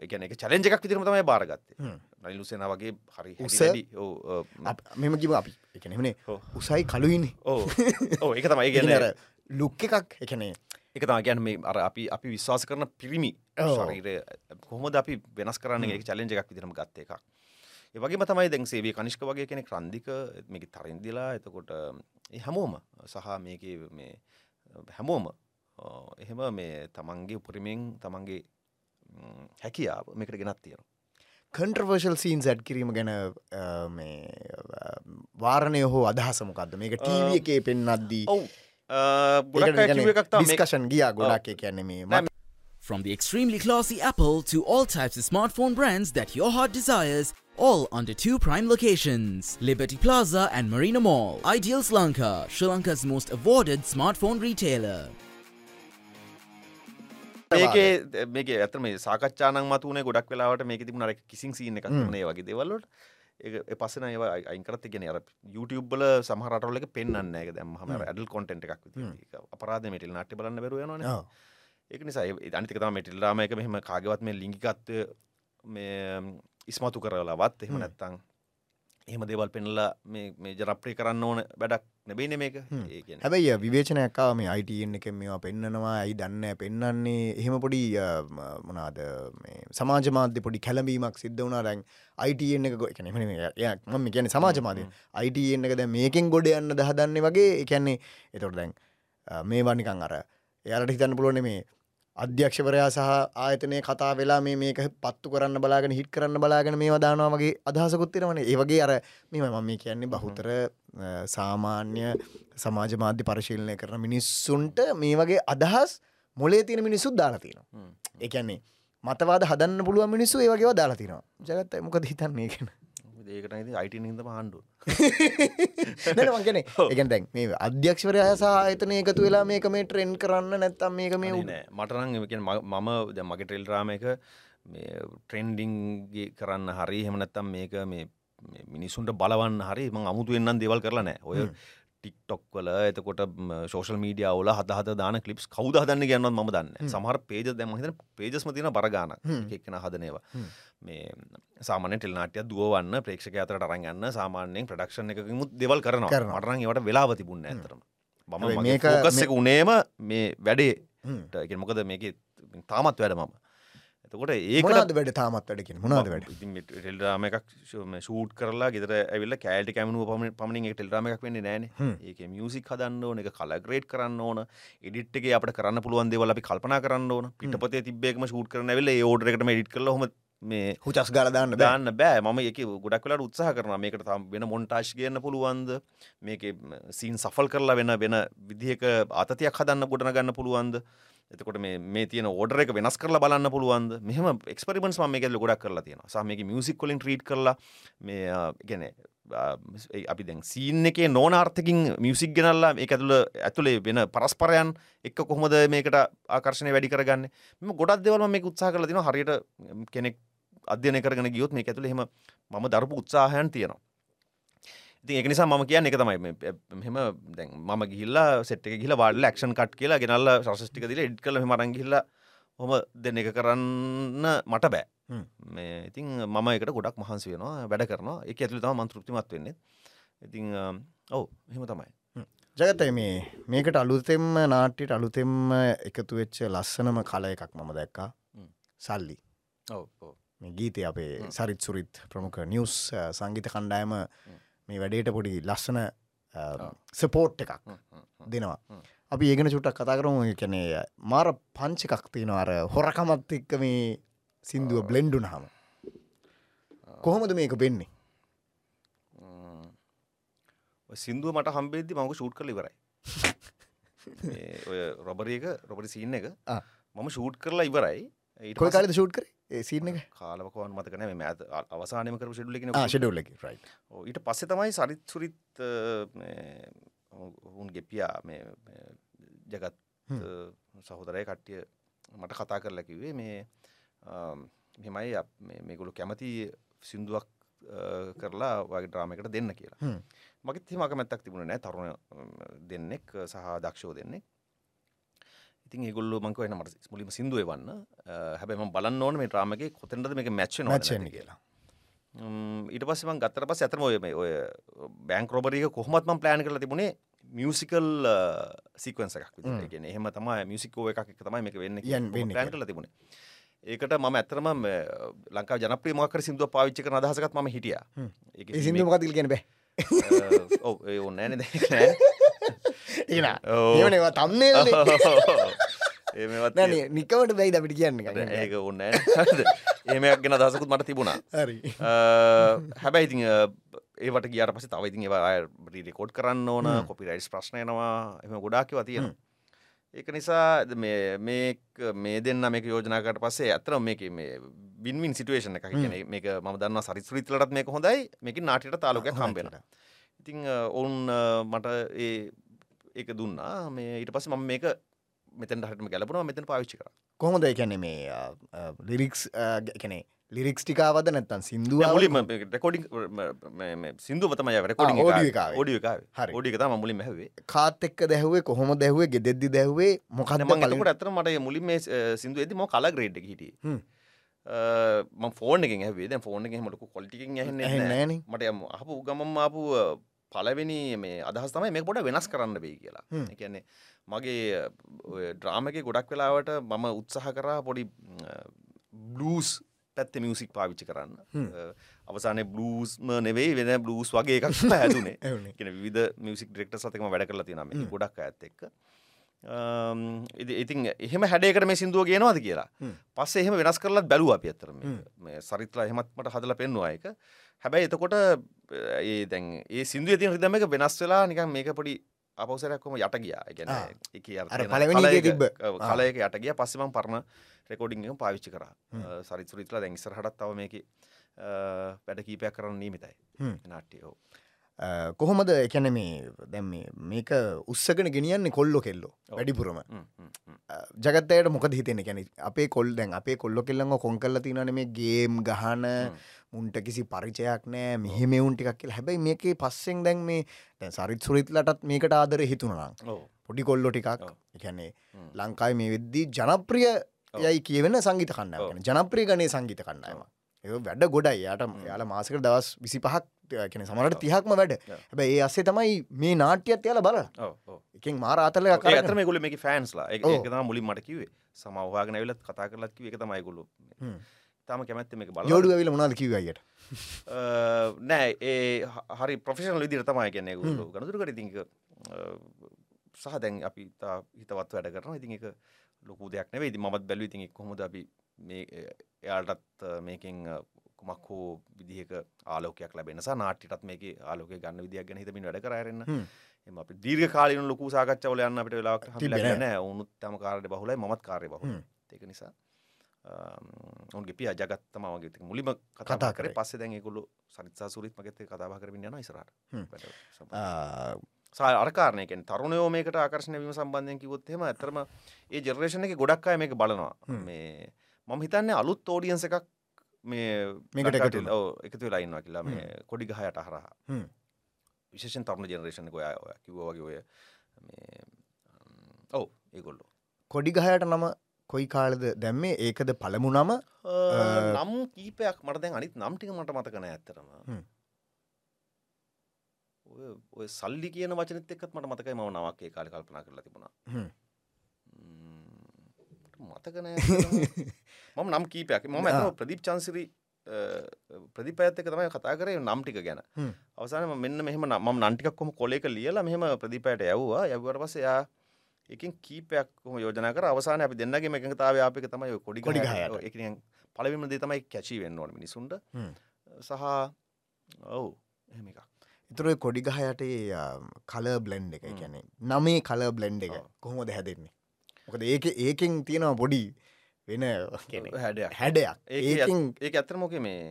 එකන එක චලෙන්ජ එකක් විදිරම තමයි බාරගත්තේ. නයිලු සෙන වගේ හරි මෙම කිව අපි එකනෙමනේ. උසයි කලුයිනි ඕ ඕ එක තමයි ගැන ලුක් එකක්. එකනේ එක තම ගැන මේ අර අපි අපි විශ්වාස කරන පිරිමි. ශරීරය. කොහොමද අපි වෙනස් කරන්න? එක චලෙන්ජ එකක් විදිරම ගත්ත එකක්. ඒවගේ තමයි දැන් සේවේ කනිෂ්ක වගේ කෙනෙක් රන්දික මේක තරින්දිලා එතකොට හැමෝම සහ මේක මේ හැමෝම එහෙම මේ තමන්ගේ උපරිමෙන් තමන්ගේ හැකියාව මේකට ගෙනත් තියෙන කන්ට්‍රවර්ශල් සීන් සැඩ් කිරීම ගැන වාරණය හෝ අදහසමකක්ද මේක ටීව එකේ පෙන්න්නද්දී ඔව් ඩිස්කෂන් ගියා ගොඩක් කියන්නේ මේ From the extremely classy Apple to all types of smartphone brands that your heart desires, all under two prime locations Liberty Plaza and Marina Mall. Ideal Lanka, Sri Lanka's most awarded smartphone retailer. මේකේ මේක ඇතම සාකච්ඡාන මතුනේ ගොඩක් වෙලාවට මේක තිබුණ අර කිසිං සීන එකක් නේ වගේ දේවල්ලට ඒ පස්සන ඒව අයිකරත් ගෙන අර YouTubeබල සමහරටල එක පෙන්න්න එක දැම ඇඩල් කොටෙන්ට එකක් අපරාධ මෙටිල් නාට්‍ය බලන්න බැරුව යනවනේ. ඔව්. ඒක නිසා අනිතික තම මෙටිල්ලාම එක මෙහෙම කාගවත් මේ ලිංගිකත්වය මේ ඉස්මතු කරලාවත් එහෙම නැත්තං එහෙම දේවල් පෙනලා මේ ජනප්‍රී කරන්න ඕන වැඩක් නැබේන මේක. හැබැයි විවේචනයක්කාව මේ අයිටන් එක මේවා පෙන්න්නනවා ඇයි දන්න පෙන්න්නන්නේ එහෙම පොඩි මොනාද සමාජ මාධ්‍ය පොඩි කැලබීමක් සිද්ධ වුණා. දැන් අයිටන් එක ගො- එකන ම කියන සමාජ මාධය. අයිටන් එක දැ මේකෙන් ගොඩ යන්න දහදන්නේ වගේ. එකන්නේ එතොට දැන් මේ වනිකං අර එයාලට හිතන්න පුළුවන මේ අධ්‍යක්ෂවරයා සහ ආයතනය කතා වෙලා මේ මේක පත්තු කරන්න බලාගෙන හිට කරන්න බලාගෙන මේ වදානවා වගේ අදහසකුත්තිරවන ඒ වගේ අර මෙම මම මේ කියන්නේ බහුතර සාමාන්‍ය සමාජ මාධ්‍ය පරිශීලනය කරන මිනිස්සුන්ට මේ වගේ අදහස් මොලේ තියෙන මිනිස්සුත් දාලා තියෙනවා. හ්ම්. එකන්නේ මතවාද හදන්න පුළුව මිනිස්සු ඒ වගේ දාලා තිනවා ජගත්ත මොකද හිතන්නේ කියෙන ඒකට ඉතින් අයිටන් හිදම ආණ්ඩුව මගෙන එකන් දැන් මේ අධ්‍යක්ෂවරය සහ ආයතන එකතු වෙලා මේක මේ ට්‍රෙන්් කරන්න නැත්තම් මේක මේ නෑ. මටනං මම ද මගේ ටෙල් රාම එක මේ ට්‍රෙන්ඩිංගේ කරන්න හරි හෙමනැත්තම් මේක මේ මිනිසුන්ට බලවන්න හරි ම අමුතු එන්නම් දේවල් කරලා නෑ. ඔය ටික්ටොක් වල එතකොට ශෝෂල් මීඩිය වල හදහත දාන කලිප් කවද හදන්න ගන්නත් ම දන්න සමහර පේජ දැම හිත පේජස්ම තින බරගාන එක්කෙන හදනේවා මේ සාමාන ටෙල් නාටය දුවන්න ප්‍රේක්ෂක අතරට අරගන්න සාමාන්‍යයෙන් ප්‍රඩක්ෂණ එකමුත් දෙවල් කරන. මටරන් ඒවට වෙලාව තිබුන්න ඇතරම මම මේක- මේක එක උනේම මේ වැඩේ. එක මොකද මේක තාමත් වැඩ මම. එතකොට ඒක මොනාද වැඩ තාමත් වැඩකින් මොනාද වැඩ? ටෙල්රාම එකක් ෂූට් කරලා ගෙදර ඇවිල්ල කෑල්ටි කැමනුව පම පමණින් ටෙල්රාම එකක් වෙන්නේ නෑන ඒක මියසික් හදන්න ඕන එක කලග්‍රේට් කරන්න ඕන එඩිට්ගේ අපට කරන්න පුළුවන් දෙවල අපි කල්පනා කරන්න ඕන. පිටපතේ තිබේකම ෂූට් කරන වෙල ඕඩරකට ඩිට කල හොම මේ හුචස් ගලදාන්න දාන්න බෑ. මම එක ගොඩක් වෙලා උත්සාහ කරන මේකට තම් වෙන මොන්ටාශ් කියන්න පුළුවන්ද? මේක සීන් සෆල් කරලා වෙන වෙන විදිහක අතතියක් හදන්න ගොඩන ගන්න පුළුවන්ද? එතකොට මේ තියෙන ඕඩර එක වෙනස් කරලා බලන්න පුළුවන්ද? මෙහම එක්ස්පරිමෙන්ස් ම මේකල ගොඩක් කරලා තියෙන සමක මියසික් කොලින් ට්‍රීට් කරලා මේ ගැන අපි දැන් සීන් එකේ නෝනාර්ථකින් මියසික් ගෙනල්ලා ඒ ඇතුළ ඇතුළේ වෙන පරස්පරයන් එක් කොහොමද මේකට ආකර්ශණය වැඩි කරගන්න? මෙම ගොඩක් දෙවල්ම මේ උත්සා කල තින හරියට කෙනෙක් අධ්‍යනය කරගෙන ගියොත් මේ ඇතුළ හෙම ම දරපු උත්සාහයන් තියෙනවා. ඉතින් ඒක නිසා මම කියන්න එක තමයි මෙහෙම දැන් මම ගිහිල්ලා සෙට් එක ගිහිල්ලා වාඩිලා ඇක්ෂන් කට් කියලා ගෙනල්ලා සොසස් ටික දීලා එඩිට් කරලා මෙහෙම අරන් ගිහිල්ලා ඔහම දෙන්න එක කරන්න මට බෑ. මේ ඉතින් මම එකට ගොඩක් මහන්සි වෙනවා වැඩ කරනවා. ඒක ඇතුළේ තමයි මම තෘප්තිමත් වෙන්නේ. ඉතින් ඔව් එහෙම තමයි. ජගතයි මේ මේකට අලුතෙම්ම නාට්‍යයට අලුතෙම්ම එකතු වෙච්ච ලස්සනම කල එකක් මම දැක්කා. සල්ලි ගීතය අපේ සරිත් සුරිත් ප්‍රමුඛ නිවස් සංගීත කණ්ඩායම මේ වැඩේට පොඩි ලස්සන සපෝට් එකක් දෙනවා. අපි ඒගෙන චුට්ටක් කතා කරම. කැනේ මාර පංච එකක් තියෙන අර හොරකමත් එක්ක මේ සින්දුව බ්ලෙන්ඩුන හම කොහොමද මේක වෙන්නේ? සිින්දුව මට හම්බේදදි මංක ෂූට් කල ඉවරයි. ඔය රොබරියක රොබරි සීන්න එක මම ෂූට් කරලා ඉවරයි. කාලද ෂූට් කර සිීන එක? කාලවකවන් මතකන මේ ඇත අවසානම කර ෂඩුලෙන ෂඩුල්ල ඊට පස්සෙ තමයි සරිත් සුරිත් උන් ගෙපියා මේ ජගත් සහෝදරය කට්ටිය මට කතා කරලා කිවේ මේ මෙමයි මේගොලු කැමති සිින්දුවක් කරලා වගේ ඩ්‍රාමකට දෙන්න කියලා. මගත් හිමක මැත්තක් තිබුණ නෑ තරුණ දෙන්නෙක් සහ දක්ෂෝ දෙන්නෙක් ඉතින් ඒගොල්ල මංක වෙන මට මුලිම සිින්දුව වන්න හැබැම බලන්න ඕන මේ ට්‍රාමගේ කොතෙන්ටද මේ මැච්ච මචන කියලා. ඊට පස්සම ගත්තර පස් ඇතම ඔය මේ ඔය බෑංක් රෝබරික කොහොමත්ම ප්ලෑන් කරලා තිබුණේ මියසිකල් සිකවන්ස එකක් ගෙන එහෙම තම මියසිකෝ එකක් තමයි මේක වෙන්න ප්ලෑන් කරලා තිබුණේ. ඒකට ම ඇතරම ලංකා ජනප්‍රී මකර සිින්දුව පාවිච්චි කර අදහසකත් ම හිටිය. ඒ සිින්දුව කතිල් කියෙන බෑ. ඔව ඒ ඔන්නෑන ඒනවා තම්න්නේ ඒමත් නිකවට බැයි අපිට කියන්න ඒක ඔන්න ඒමයක් ගෙන දසකුත් මට තිබුණා. හැබැයි ඉතින් ඒවට ගියට පස තව ඉතින් ඒවා රිකෝඩ් කරන්න ඕන කොපි රයිස් ප්‍රශ්නයනවා එම ගොඩාකිව තියෙන ඒක නිසා මේ මේ දෙන්න මේක යෝජනාකට පස්සේ ඇතර මේක මේ වින්වින් සිටුවේෂන එක කියන මේක ම දන්න සරිස්ෘතිලටත් මේක හොඳයි මේක නාටට තාලුක හම්බෙන ඉතිං ඔවුන් මට ඒ ඒක දුන්නා. මේ ඊට පස්ස මම මේක මෙතන් හටම ගැලපුණ. මෙතන පාවිච්චි කර. කොහොමද? එකැන මේ ලිරික්ස් කැනේ ලිරික්ස් ටිකාවද නැත්තන් සිින්දුව මුලිම රෙකෝඩිං සිින්දුව තම රෙකෝඩිං හරි. ෝඩික තම මුලින් හැවේ කාත් එක්ක දැහුවේ කොහොම දැහුවේ ගෙදෙද්දි දැහුවේ මොකද මට ඇතර මට මුලින් මේ සිින්දුව ඇති ම කලා ග්‍රේඩ් හිටිය. ම ෆෝන එක වේ ෆෝන එක මටක කොල්ටිකින් න මට යම අපපු ගමම් ආපු පලවෙනි මේ අදහස් තමයි මේ පොට වෙනස් කරන්න වෙයි කියලා. එකන්නේ මගේ ඩ්‍රාමක ගොඩක් වෙලාවට මම උත්සාහ කරා පොඩි බ්ලස් පැත්ත මියසික් පාවිච්චි කරන්න. අවසාන බ්ලස්ම නෙවෙයි වෙන බ්ලස් වගේ එකක් හැදුනේ. කියෙන විධ මියසික් ඩෙක්ට සතකම වැඩ කරලා තිනම ගොඩක් ඇත්ත එක්ක. ඉතින් එහෙම හැඩේකට මේ සිින්දුව ගෙනවාද කියලා? පස්ස එහෙම වෙනස් කරලත් බැලුව අපි ඇතරම සරිත්ලා එහෙමත්මට හදල පෙන්වා එක හැබැයි එතකොට ඒ දැන් ඒ සිින්දුව තින රිදම එක වෙනස් වෙලා නිකන් මේක පොඩි අපවසරයක්කොම යට ගියා. ගැන එක කලයක යට ගිය. පස්සම පරණ රෙකෝඩිං පාවිච්චි කර. සරිත් සුරිත්ලා දැන් ඉස්සර හටත් තව මේක වැඩ කීපයක් කරන්න නීමිතයි නාට්‍යයෝ කොහොමද? එකැන මේ දැම් මේක උත්සකන ගෙනියන්නේ කොල්ලො කෙල්ලෝ වැඩිපුරම. ජගත්තයට මොක හිතෙන කැන අපේ කොල් දැන් අපේ කොල්ලො කෙල්ලඟ කොන් කල්ල තිනන මේ ගේම් ගහන මුන්ට කිසි පරිචයක් නෑ මෙහෙමවුන් ටිකක් කියල. හැබැයි මේකේ පස්සෙන් දැන් මේ දැන් සරිත් සුරිත්ලටත් මේකට ආදර හිතුනනම් පොඩි කොල්ලො ටිකක්. එකැනේ ලංකායි මේ වෙද්දී ජනප්‍රිය යයි කියවෙන සංගීත කන්න ජනප්‍රිය ගනේ සංගීත කන්නයම ඒ වැඩ ගොඩයි. යට යාල මාසක දවස් විසි පහක් කෙන සමට තිහක්ම වැඩ. හැබ ඒ අස්සේ තමයි මේ නාට්‍යත් යාල බල එකින් මාරාතල ඇතම ගොල මේ ෆෑන්ස්ලා. එකත මුලින් මට කිවේ සමවාගෙන ඇවිලත් කතා කරලත් කිව එක තමයිගොලු තම කැමැත්ත මේක බල යෝඩු ඇවිල මොනාද කිවයට නෑ ඒ හරි ප්‍රෆෙෂනල් විදිර තමයි කියන්නේ ගුලු ගනතුරකට ඉතික සහ දැන් අපි තා හිතවත් වැඩ කරන ඉතින් එක ලොකු දෙයක් නෙවේ ඉති මත් බැලු ඉතින් කොහොද අපි මේ එයාටත් මේකින් කුමක් හෝ විදිහක ආලෝකයක් ලැබෙන නාට්‍යටත් මේක ආලෝක ගන්න විදියක් ගැන හිතමින් වැඩ කරන්න හ්ම්. එම අපි දීර්ඝ කාලන ලොකු සාකච්ඡවල යන්න අපිට ලැබෙන්නේ නැහැ. උනුත් තම කාර්ය බහුලයි මමත් කාර්ය. හ්ම්. ඒක නිසා ඔන්ගේ පිය ජගත්තම වගේ මුලිම කතා කර. පස්සේ දැන් ඒගොල්ලෝ සරිත්සා සුරිත් මගෙත් කතාබා කරමින් යන හ්ම්. සම්බන්ධ. ආ, අරකාරනයකෙන් තරුණයෝ මේකට ආකර්ශණය වීම සම්බන්ධයෙන් කිව්වොත් එහෙම ඇත්තටම ඒ ජෙනරේෂන් එකේ ගොඩක් අය මේක බලනවා. හ්ම්. මේ මම හිතන්නේ අලුත් ඔඩියන්ස් එකක් මේ මේකට එකතු වෙලා ඉන්නවා කියලා මේ කොඩි ගහයට හරහා. හ්ම්. විශේෂයෙන් තරුණ ජෙනරේෂන් එක ඔය ඔය කිව්වා වගේ ඔය ඔව් ඒගොල්ලෝ. කොඩි ගහයට නම කොයි කාලද දැම්මේ? ඒකද පළමු නම නම් කීපයක් මට දැන් අනිත් නම් ටික මට මතක නෑ ඇත්තටම. හ්ම්. ඔය සල්ලි කියන වචනෙත් එක්කත් මට මතකයි මම නමක් ඒ කාලේ කල්පනා කරලා තිබුණා හ්ම්. ම්ම්, නම් කීපයක් මම. ඇතම ප්‍රදීප් චන්සිරි ප්‍රදිපඇත් එක තමයි කතා කරේ නම් ටික ගැන හ්ම්. අවසානම මෙන්න මෙහම ම නන්ටිකක් කොම කොලෙක ලියලා මෙහම ප්‍රදිපයට යව්වා යව්වට පස්සේ යා එකින් කීපයක් යෝජනා කර අවසාන අපි දෙන්නගේ එකතාව යාපක තමයි ඔය කොඩි කොඩි එකෙන් පළවෙනිම දේ තමයි කැචී වෙන්න ඕන මිනිසුන්ට. සහ ඔව් එහෙම එකක් ඉතුර කොඩි ගහයට කල බ්ලෙන්් එක හ්ම්. කියන්නේ නමේ කල බ්ලෙන්් එක. කොහොමද හැදෙන්නේ මොකද ඒක ඒකෙන් තියෙනවා පොඩි වෙන හැඩයක් හැඩයක් ඒක ඒකින් ඒක ඇතරමෝක මේ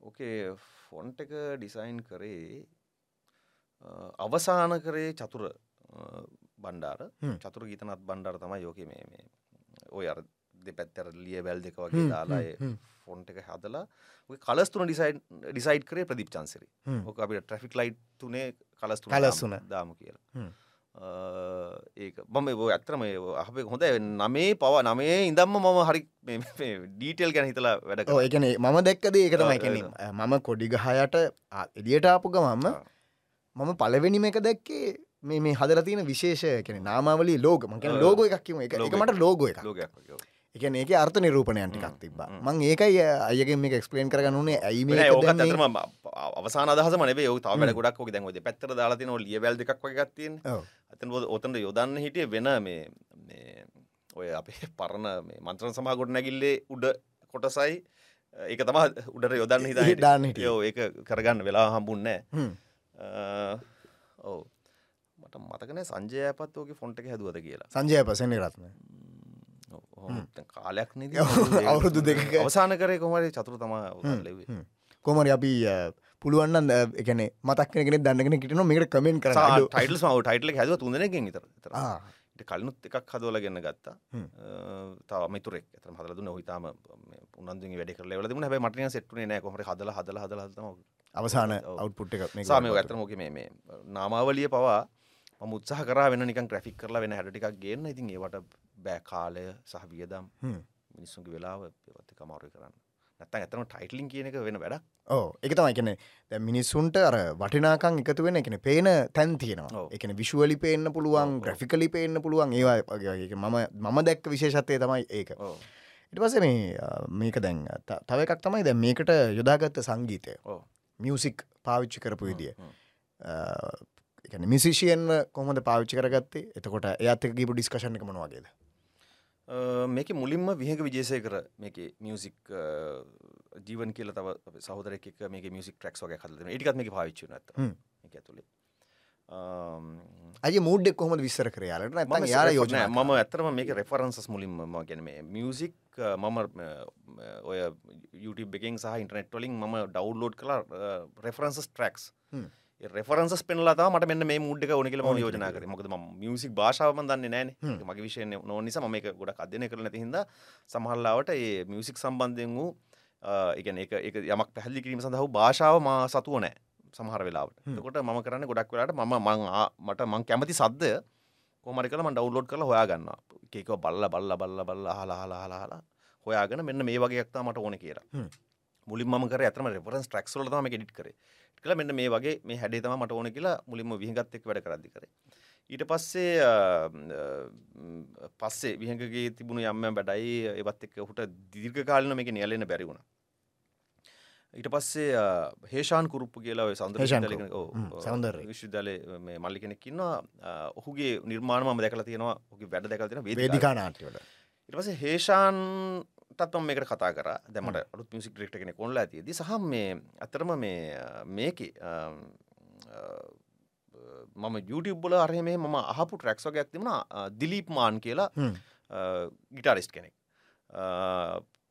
ඕකේ ෆොන්ට එක ඩිසයින් කරේ අවසාන කරේ චතුර බණ්ඩාර. චතුර ගීතනත් බණ්ඩාර තමයි යෝක මේ මේ ඔය අර දෙපැත්තර ලිය බැල් දෙක වගේ දාලා හ්ම්, හ්ම්. ෆොන්ට එක හදලා ඔය කලස්තුන ඩිසයිඩ් ඩිසයිඩ් කරේ ප්‍රදීප් චන්සරි. ඕක අපිට ට්‍රෆික් ලයිට් තුනේ කලස්තු කලස් තුන. දාම කියලා ඒක මම ඇත්තරම අපේ හොඳ නමේ පව නමේ ඉදම්ම මම හරි ඩීටෙල් ගැන හිතලා වැඩ. ඒකන මම දැක්කද ඒක තමයි ඔව්, කැන මම කොඩිගහයට එලියට ආපු ගමම. මම පලවෙනිම එක දැක්කේ මේ මේ හදර තියෙන විශේෂ කන නාමවලි මකන ඔව්. ලෝගෝ එකක්ම එක ලෝගෝ මට ලෝගෝ එක ඔව්. එකන ඒක අර්ථ නිරූපණයන්ටිකක් හ්ම්, තිබා. මං ඒකයි අයගෙන් මේ එක්ස්පලේන් කරගන්නුනේ ඇයි නෑ, මේ දැම්මේ? ඇත්තටම අවසාන අදහස මනේ ඔය තව වැඩ හ්ම්. ගොඩක් ඔක දැන් ඔය දෙපැත්තට දාලා තියෙන ඔය ලියවැල් තියෙන්නේ. ඔව්. අතන ඔතන යොදන්න හිටියේ වෙන මේ මේ ඔය අපේ පරණ මේ මන්ත්‍රණ සභා ගොඩනැගිල්ලේ උඩ කොටසයි ඒක තමයි උඩට යොදන්න හිතා දාන්න හිටියේ. යෝ ඒක කරගන්න වෙලා හම්බුන්නේ. ඔව්. මට මතක නැහැ සංජය අපත් ඔගේ ෆොන්ට් එක හැදුවද කියලා. සංජය පසෙන රත්න කාලයක් නේද? අවුරුදු දෙකක. අවසාන කරේ කොහොමද චතුර ලෙව්වේ. හ්ම්. කොමරි අපි පුළුවන්න එකන මතක්කෙන දැන්නගෙන කිටන මේකට කමෙන්ට කරන්න ටයිටල්ස් මව ටයිටල විතර විතර. ඊට කලිනුත් එකක් හදවල ගන්න ගත්තා හ්ම්. තාව මිතුරෙක් ඇතම හදල දුන්න හිතාම උන්දු වැඩ කර ලවල දුන හැබයි මටිය සෙට්ුනේ නෑ කොමට හදල හදල හදල අවසාන ඔව්. අවුට්පුට් එක මේක සාමය වලට. ඇතර මොක මේ මේ නාමාවලිය පවා මම උත්සාහ කර වෙන නිකන් ග්‍රෆික් කරලා වෙන හැටිකක් ගන්න ඉතින් ඒවට බෑ කාලය සහ වියදම්. මිනිස්සුන්ගේ වෙලාව පත් කමාරු කරන්න. නැත්තන් ඇතම ටයිටලින් කියන එක වෙන වැඩක්. ඕ එක තමයි. එකන දැ මිනිස්සුන්ට අර වටිනාකං එකතු වෙන එකන පේන තැන් තියෙනවා. එකන විශුවලි පේන්න පුළුවන්. ග්‍රෆිකලි පේන්න පුළුවන් ඒවා වගේ වගේ. මම මම දැක්ක විශේෂත්වය තමයි ඒක. ඉට පස මේ මේක දැන් තව එකක් තමයි දැ මේකට යොදාගත්ත සංගීතය. මියසික් පාවිච්චි කරපු විදිිය. මිසිෂයෙන් කොමද පාවිච්චි කරගත්තේ? එතකොට එයත් ගීපු ඩිස්කශන එක මන වගේද මේක මුලින්ම විහක විජේසය කර මේක මියසික් ජීවන් කියල තව සහදරක මේ මියසික් ට්‍රක්ස් වගේ හදන ඒටිකත් මේ පාවිච්ච නැත. එක ඇතුළේ අය මූඩ්ඩෙක් කොහොම විස්සර කරයාලට නැ යාර යෝජන මම ඇතරම මේක රෙෆරන්සස් මුලින්ම ගැන මේ මියසික් මම ඔය YouTube එකෙන් සහ ඉන්ටනෙට් වලින් මම ඩව්ලෝඩ් කලා රෙෆරන්සස් ට්‍රක්ස්. රෙෆරන්ස් පෙනලා මට මෙන්න මේ මුඩ්ඩක ඕන කියල ම යෝජනා කර. මොකද මියසික් භාෂාව දන්න නෑන හ්ම්. මගේ විශෂය නො නිසා මේක ගොඩ අධ්‍යනය කරන හිද සමහල්ලාවට ඒ මියසික් සම්බන්ධයෙන් වූ එක එක එක යමක් පැහල්ලි කිරීම සඳහු භාෂාව මා සතුව නෑ සමහර වෙලාවට. කොට ම කරන්න ගොඩක් වෙලාට ම මං මට මං කැමති සද්ද කොමරි කල ම ඩව්ලෝඩ් කළ හොයාගන්න එකක බල්ල බල්ල බල්ල බල්ල හලා හලා හලා හොයාගෙන මෙන්න මේ වගේක්තා මට ඕන කියලා. මුලින් ම කර ඇතම රෙෆරන්ස් ට්‍රක්ස්ල තම ගෙඩිට කර කළ මෙන්න මේ වගේ මේ හැඩේ තම මට ඕන කියලා මුලින්ම විහගත්තෙක් වැඩ කරදි කර. ඊට පස්සේ පස්සේ විහඟගේ තිබුණු යම්ම බැඩයි ඒවත් එක්ක හුට දීර්ඝ කාලන මේක නියලෙන බැරිවුණ ඊට පස්සේ හේෂාන් කුරුප්පු කියලා හේෂාන් ඔව්, සෞන්දර්ය. විශ්වවිද්‍යාලයේ මේ මල්ලි කෙනෙක් ඉන්නවා. අ, ඔහුගේ නිර්මාණම දැකලා තියෙනවා ඔහුගේ වැඩ දැකලා තියෙනවා වේදිකාවේ. වේදිකා නාට්‍යවල මම මේකට කතා කරා. දැමට අලුත් මියසික් ඩිරෙක්ටර් කෙනෙක් ඔන්ලා ඇතියදී සහ මේ අතරම මේ මේකේ මම වල අරහෙ මේ මම අහපු තිබුණා අ, දිලීප් මාන් කියලා. ගිටාරිස්ට් කෙනෙක්.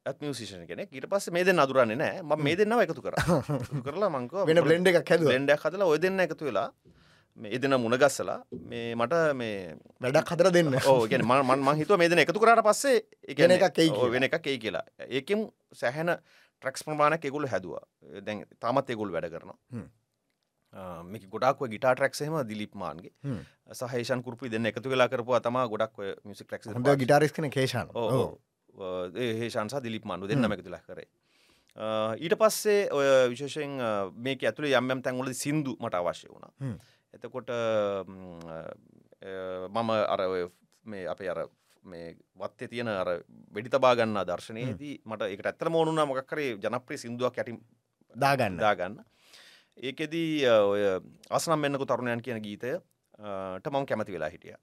ඇත් මියසිෂන් කෙනෙක්. ඊට පස්සේ මේ දෙන්න අදුරන්නේ නෑ ම මේ දෙන්නව එකතු කර. කරලා මංකව වෙන බ්ලෙන්ඩ් එකක් හැදුවා. බ්ලෙන්ඩක් හදලා ඔය දෙන්න එකතු වෙලා එදෙන මුණගස්සලා මේ මට මේ වැඩක් හදර දෙන්න. ඕ ගැන මන් මං හිතුව මේ දෙන එකතු කරට පස්සේ ඒ වෙන එකක් එයි කියලා. ඒකෙන් සැහැන ට්‍රක්ස් ප්‍රමාණයක් එගුල හැදවා. දැන් තාමත් එගුල් වැඩ කරනවා. මේක ගොඩක් ගිටා ට්‍රක්සේම දිලිප් මාන්ගේ. හ්ම්. සහේෂන් කුරපි දෙන්න එකතු වෙලා කරපුවා තම ගොඩක් මිසික් ට්‍රක් හොඳ ගිටාරිස් කන කේෂාන හේෂන්සා දිලිප් මන්ු දෙන්නම එකතුලා කරේ. ඊට පස්සේ ඔය විශේෂයෙන් අ, මේක ඇතුළ යම්යම් තැන්වල සින්දු මට අවශ්‍ය වුණා. එතකොට මම අර මේ අපේ අර මේ වත්තේ තියෙන අර වෙඩි තබා ගන්න දර්ශනයේදී මට ඒක ඇත්තට මෝනුනා මොකක් කරේ ජනප්‍රිය සින්දුවක් යටින් දාගන්න. දාගන්න. ඒකෙදී ඔය අසනම් මෙන්නකු තරුණයන් කියන ගීතයට මම කැමති වෙලා හිටිය.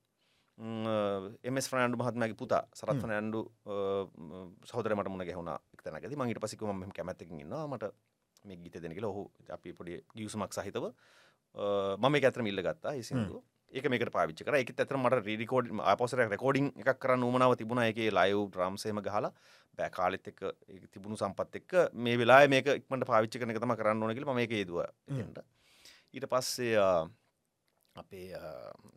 එමස් ්‍රනඩු මහත්මගේ පුතා සරත් නෑන්ඩු සහදරමට මුණ ගැහුණ එක්තනකද මංගේට පසිකම ම කැමැතිකින් ඉන්නවා මට මේ ගීත දෙනක ඔහු අපි පොඩි ගියසුමක් සහිතව මම එක ඇතර මිල්ල ගත්තා සිදු ඒක මේකට පාවිච්ච කර. එක ඇතර මට රීඩිකෝඩ් අපසර රෙකෝඩිං එකක් කර නූමනාව තිබුණ. එක ලයව් ්‍රම්සේම ගහලා බෑ කාලෙත් එක්ක ඒක තිබුණු සම්පත් එක්ක මේ වෙලා මේක ඉක්මට පාවිච්චි එක තම කරන්න ඕනකල මේක ඒදව ඊට පස්සේ අපේ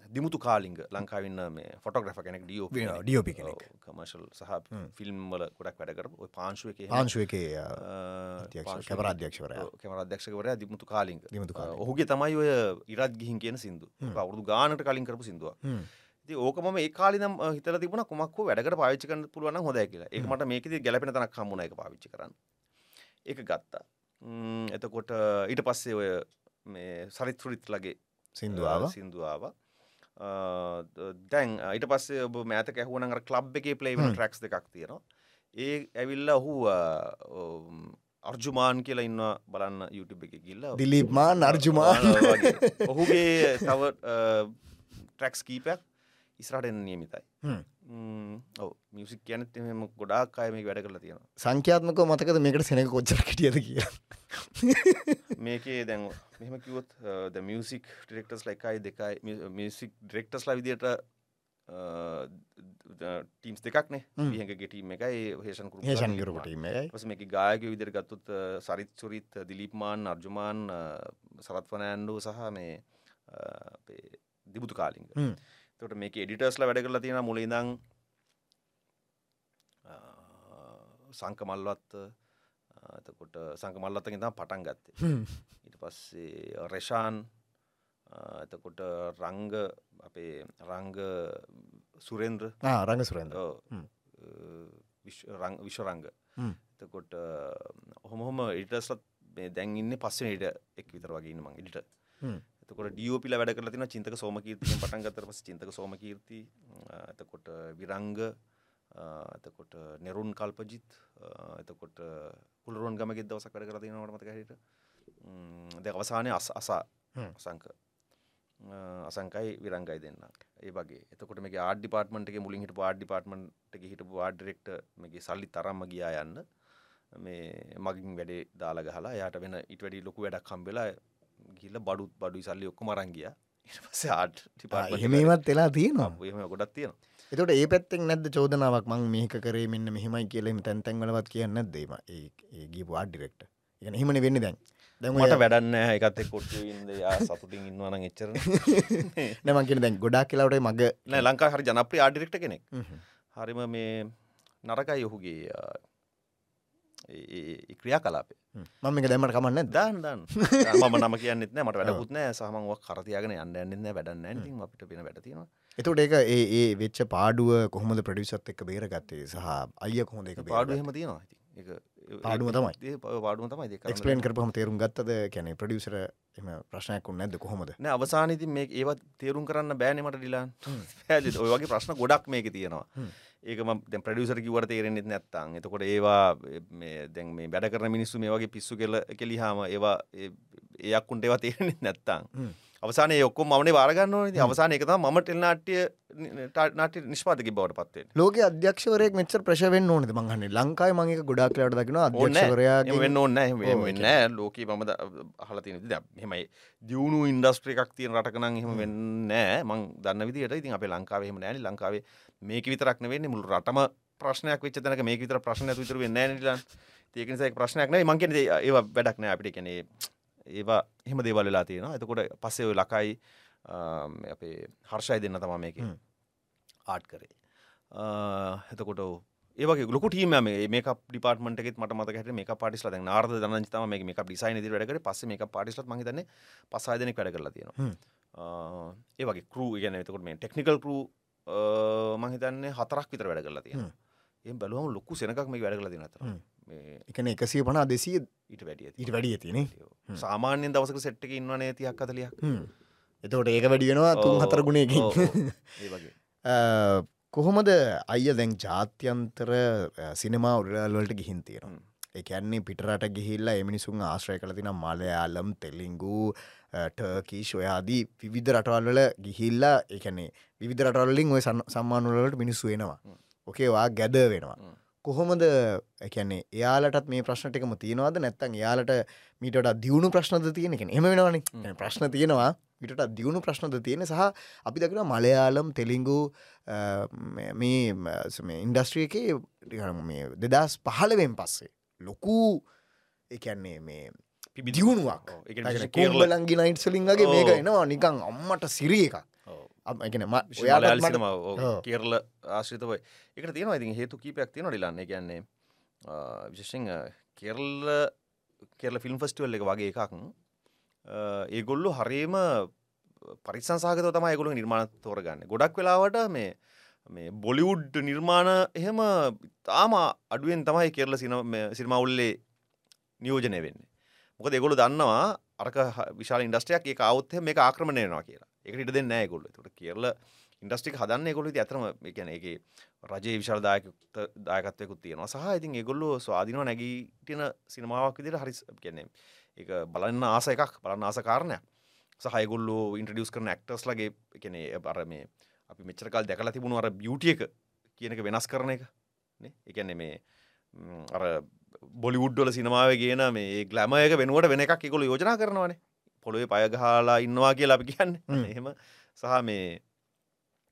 දිමුතු කාලිංග ලංකාවන්න මේ ෆොටෝග්‍රෆ කෙනෙක් ඩියෝ DOP කෙනෙක්. කමර්ශල් සහ ෆිල්ම් වල ගොඩක් වැඩ කර ඔය පාංශුව එක පාංශුව එකේ අධ්‍යක්ෂ- කැමරා අධ්‍යක්ෂවරයා. කැමර අධ්‍යක්ෂකවරයා දිමුතු කාලිංග. ඔහුගේ තමයි ඔය ඉරත් ගිහින් කියන සිින්දු. අවුදු ගානට කලින් කරපු. ති ඕකම ඒ කාලිනම් හිතල තිබුණ කුමක් වැඩකට පාවිච්චිකන්න පුළුවන් හොද කියලා. ඒක මට මේකද ගැලපෙන තනක් හම්මුණ එක පාවිච්චි කරන්න. ඒක ගත්තා. ම්, එතකොට ඊට පස්සේ ඔය මේ සරිත්තුරිත් ලගේ සින්දුවාව? සිින්දුවාව. දැන් ඊට පස්සේ ඔබ මෑත කැහුවන කලබ් එක පලේ වෙන ට්‍රක්ස් දෙකක් තියෙනවා. ඒ ඇවිල්ල ඔහු අර්ජුමාන් කියලා ඉන්න බලන්න YouTube එක ගිල්ල දිලිප්මාන් අර්ජුමාන්. ඔහුගේ තව ට්‍රක්ස් කීපයක් ඉස්රට එන්න නියමිතයි. ඔව මියසික් කියනත් එම ගොඩාක් අය මේ වැඩ කරලා තියෙනවා. සංඛ්‍යාත්මක මතකද මේකට සෙනක කොච්චර කිටියද කිය මේකේ දැන් මෙහම කිවොත් ද මියසික් ඩිරෙක්ටර්ස් ලයිකයි දෙකයි මියසික් ඩිරෙක්ටර්ස් ලා විදියට ටීම්ස් දෙකක්නේ විහක ගෙටීම එකයි හේෂන් කරු හේෂන් ගරුපටීම පස මේක ගායක විදිර ගත්තුත් සරිත් සුරිත් දිලිප්මාන් අර්ජුමාන් සරත්වනෑන්ඩු සහ මේ අපේ දිබුතු කාලිංග. තොට මේක එඩිටර්ස්ල වැඩ කරලා තියෙන මුලඉදං සංකමල්වත් එතකොට සංකමල්ලත්තකින් තම පටන් ගත්තේ. ඊට පස්සේ රෙෂාන් එතකොට රංග අපේ රංග සුරේන්ද්‍ර. රඟ සුරන්ද විශ්වරංග. එතකොට ඔහොමහොම ඉටස්ලත් දැන් ඉන්න පස්සේ ඉට එක් විතර වගේ ඉන්න මං ඉට එතකොට ඩියෝපිල වැඩ කරලා තින චින්තක සෝමකීර්තියෙන් පටන් ගත්තට පස්සේ චින්තක සෝමකීර්ති එතකොට විරංග එතකොට නෙරුන් කල්පජිත් එතකොට කුලරුවන් ගමගෙත් දවසක් වැඩ කරලා තියෙනවට මතක හැටියට දැන් අවසානයේ අස අසා. අසංක. අසංකයි විරංගයි දෙන්න. ඒ වගේ. එතකොට මේ ආඩ් ඩිපාර්ට්මන්ට් එකේ මුලින් හිටපු ආඩ් ඩිපාර්ට්මන්ට් එකේ හිටපු ආඩ් ඩිරෙක්ටර් මේකේ සල්ලි තරම්ම ගියා යන්න. මේ මගින් වැඩේ දාලා ගහලා එයාට වෙන ඊට වැඩි ලොකු වැඩක් හම්බෙලා ගිහිල්ලා බඩුත් බඩුයි සල්ලි ඔක්කොම අරන් ගියා. ඊට පස්සේ ඩිපාර්ට්මන්ට් එහෙමත් වෙලා තියෙනවා. එහෙම ගොඩක් තියෙනවා. එතට ඒ පැත්තෙන් නැද චෝදනාවක්? මං මේක කරේ මෙන්න මෙහෙමයි කියලෙම තැන්තැන්වලවත් කියන්න දේම ඒ ගී වාඩ් ඩිරෙක්ට එක හිමන වෙන්න දැන්. දැම මට වැඩන්න එකත් යා සතුටින් ඉන්නවන එච්චර නමන් කියෙන දැන් ගොඩක් කියලාවට මග ලංකා හරි ජනප්‍රිය ආඩිරෙක්ට කෙනෙක්. හ්ම්. හරිම මේ නරකයි ඒ ක්‍රියා කලාපේ මම එක දැමට කමන්න දන් දන් මම නම කියන්නෙත් නෑ මට වැඩකුත් නෑ. සහමක් කරතියාගෙන යන්න යන්න වැඩන්න ඇති අපිට පෙන වැඩතිනවා එතට ඒක ඒ ඒ වෙච්ච පාඩුව කොහොමද ප්‍රඩිසත් එක්ක බේරගත්තේ? සහ අය කොහොඳ එක පාඩු හෙම තියෙනවා. ඉතින් ඒක පාඩුව තමයි. ඒ පාඩුව තමයි එක්ස්පලේන් කරපහම තේරුම් ගත්තද? කැනෙ ප්‍රඩියසර එම ප්‍රශ්නයක් උන්න ඇද කොහොමද? නෑ අවසානති මේ ඒවත් තේරුම් කරන්න බෑනමට ඩිලාන්. පැදි ඔය වගේ ප්‍රශ්න ගොඩක් මේක තියෙනවා ඒකම දැ ප්‍රඩියසර කිවට තේරෙනෙත් නැත්තං එතකොට ඒවා දැන් මේ වැඩ කරන මිනිස්සු මේ වගේ පිස්සු කෙල කෙලිහාම ඒවා ඒයක්කුන්ට ඒවා තේරෙනෙත් නැත්තං අවසාන ඔක්කො මනේ වාරගන්න ති අවසාන එක ම ටෙල් නාට්‍ය නාට නිෂ්පාතක බවට පත්වේ ලෝක අධ්‍යක්ෂවරයක් මෙච ප්‍රශවෙන් ඕනද? මහන්න ලංකායි මගේ ගොඩක් ලට දකින අධ්‍යක්ෂවරයා ඕන්න වෙන්න ලෝක මද හලතින හෙමයි දියුණු ඉන්ඩස්ට්‍රේ එකක් තියන රටකන එහෙම වෙන්න මං දන්න විදිට ඉතින් අපේ ලංකාවේම නෑන ලංකාවේ මේක විතරක් වෙන්න මුළු රටම ප්‍රශ්නයක් වෙච්ච තැනක මේක විතර ප්‍රශ්න විතර වෙන්න නෑනලන් ඒකනිසයි ප්‍රශ්නයක් නෑ මංකෙන ඒ වැඩක් නෑ අපිට. කනේ ඒවා එහෙම දේවල් වෙලා තියෙනවා. එතකොට පස්සේ ඔය ලකයි අපේ හර්ෂය දෙන්න තමා මේක ආට් කරේ. එතකොට ඒක ලොක ටීම මේ ඩිපාර්ටමට මට මත මේ පාටිස්ල නාර්ද දන තම මේ ඩිසයින ති වැඩකට පස්ස මේ පාටිස්ලත් මහිතන්න පසාදනෙක් වැඩ කරලා තියෙනවා. ඒ වගේ කරු ගැන එතකොට මේ ටෙක්නිකල් කරු මහිතන්නේ හතරක් විතර වැඩ කරලා තියෙන ඒ බලුවම ලොකු සෙනකක් මේ වැඩ කරලා තිනතර එකන එකසිය පනා දෙසිය ඊට වැඩිය ඊට වැඩිය තියෙන සාමාන්‍යෙන් දවසක සෙට්ක ඉන්නවනේ තියක් අතලියක් එතකොට ඒක වැඩියෙනවා තුන් හතර ගුණයකින්. කොහොමද අය දැන් ජාත්‍යන්තර සිනමා උරලවලට ගිහින් තියෙනවා එකන්නේ පිටරට ගිහිල්ලා එමිනිසුන් ආශ්‍රය කළ තින මලයාලම් තෙලිංගු ටර්කී ශොයාදී විවිධ රටවල්වල ගිහිල්ලා එකනේ විවිධ රටවල්ලින් ඔය සම්මානුවලට මිනිස්සු වෙනවා ඕකේවා ගැද වෙනවා. කොහොමද එකන්නේ එයාලටත් මේ ප්‍රශ්නටිකම තියෙනවාද? නැත්තන් එයාලට මීටට දියුණු ප්‍රශ්නද තියෙන එක එම වෙනවාන. ප්‍රශ්න තියෙනවා. විට දියුණු ප්‍රශ්නද තියෙන සහ අපි දකින මලයාලම් තෙලිංගු මේ ඉන්ඩස්ට්‍රිය එක මේ දෙදස් පහලවෙන් පස්සේ ලොකු එකන්නේ මේ පිබිදියුණුවක් කේරලංගි නයිට් සලින්ගේ මේක එනවා. නිකං අම්මට සිරිය එකක්. එකන ඔයා කියරල ආශ්‍රිතවයි එක තියෙනවා ඉතින් හේතු කීපයක් තියෙන ඩිලන්න කියන්නේ විශෂෙන් කෙරල්ල කෙරල ෆිල්ම් ෆස්ටිවල් එක වගේ එකක්. ඒගොල්ලු හරීම පරිසංසාගත තම ගොලු නිර්මාණ තෝරගන්න. ගොඩක් වෙලාවට මේ මේ බොලිවුඩ් නිර්මාණ එහෙම තාම අඩුවෙන් තමයි කෙරල සිනමවුල්ලේ නියෝජනය වෙන්න. මොක දෙගොලු දන්නවා අරක විශාල ඉන්ඩස්ටයක් ඒ අවුත්හ මේ ආක්‍රමණයනවා කියලා. එක ඉට දෙන්න ගොල්ල තුට කියරල ඉන්ඩස්ටික් හදන්න ගොලු ඇතරම එකන එක රජයේ විශාල දායකුත් දායකත්වයකුත් තියෙනවා සහ ඉතින් ඒගොල්ලු ස්වාධනව නැගීටන සිනමාවක් විදිට හරි කියන්නේ එක බලන්න ආස එකක් බලන්න ආස කාරණයක්. සහයගොල්ලු ඉන්ට්‍රඩියස් කරන ක්ටර්ස් ලගේ එකනේ බර මේ අපි මෙච්චරකල් දැකලා තිබුණු අර බියුටිය එක කියන එක වෙනස් කරන එක එකන්නේ මේ අර බොලිවුඩ්ඩල සිනමාව කියන මේ ගලමයක වෙනුවට වෙන එකක් එකොළ යෝජනා කරනවානේ. පොළොවේ පයගහලා ඉන්නවා කියලා අපි කියන්න. එහෙම සහ මේ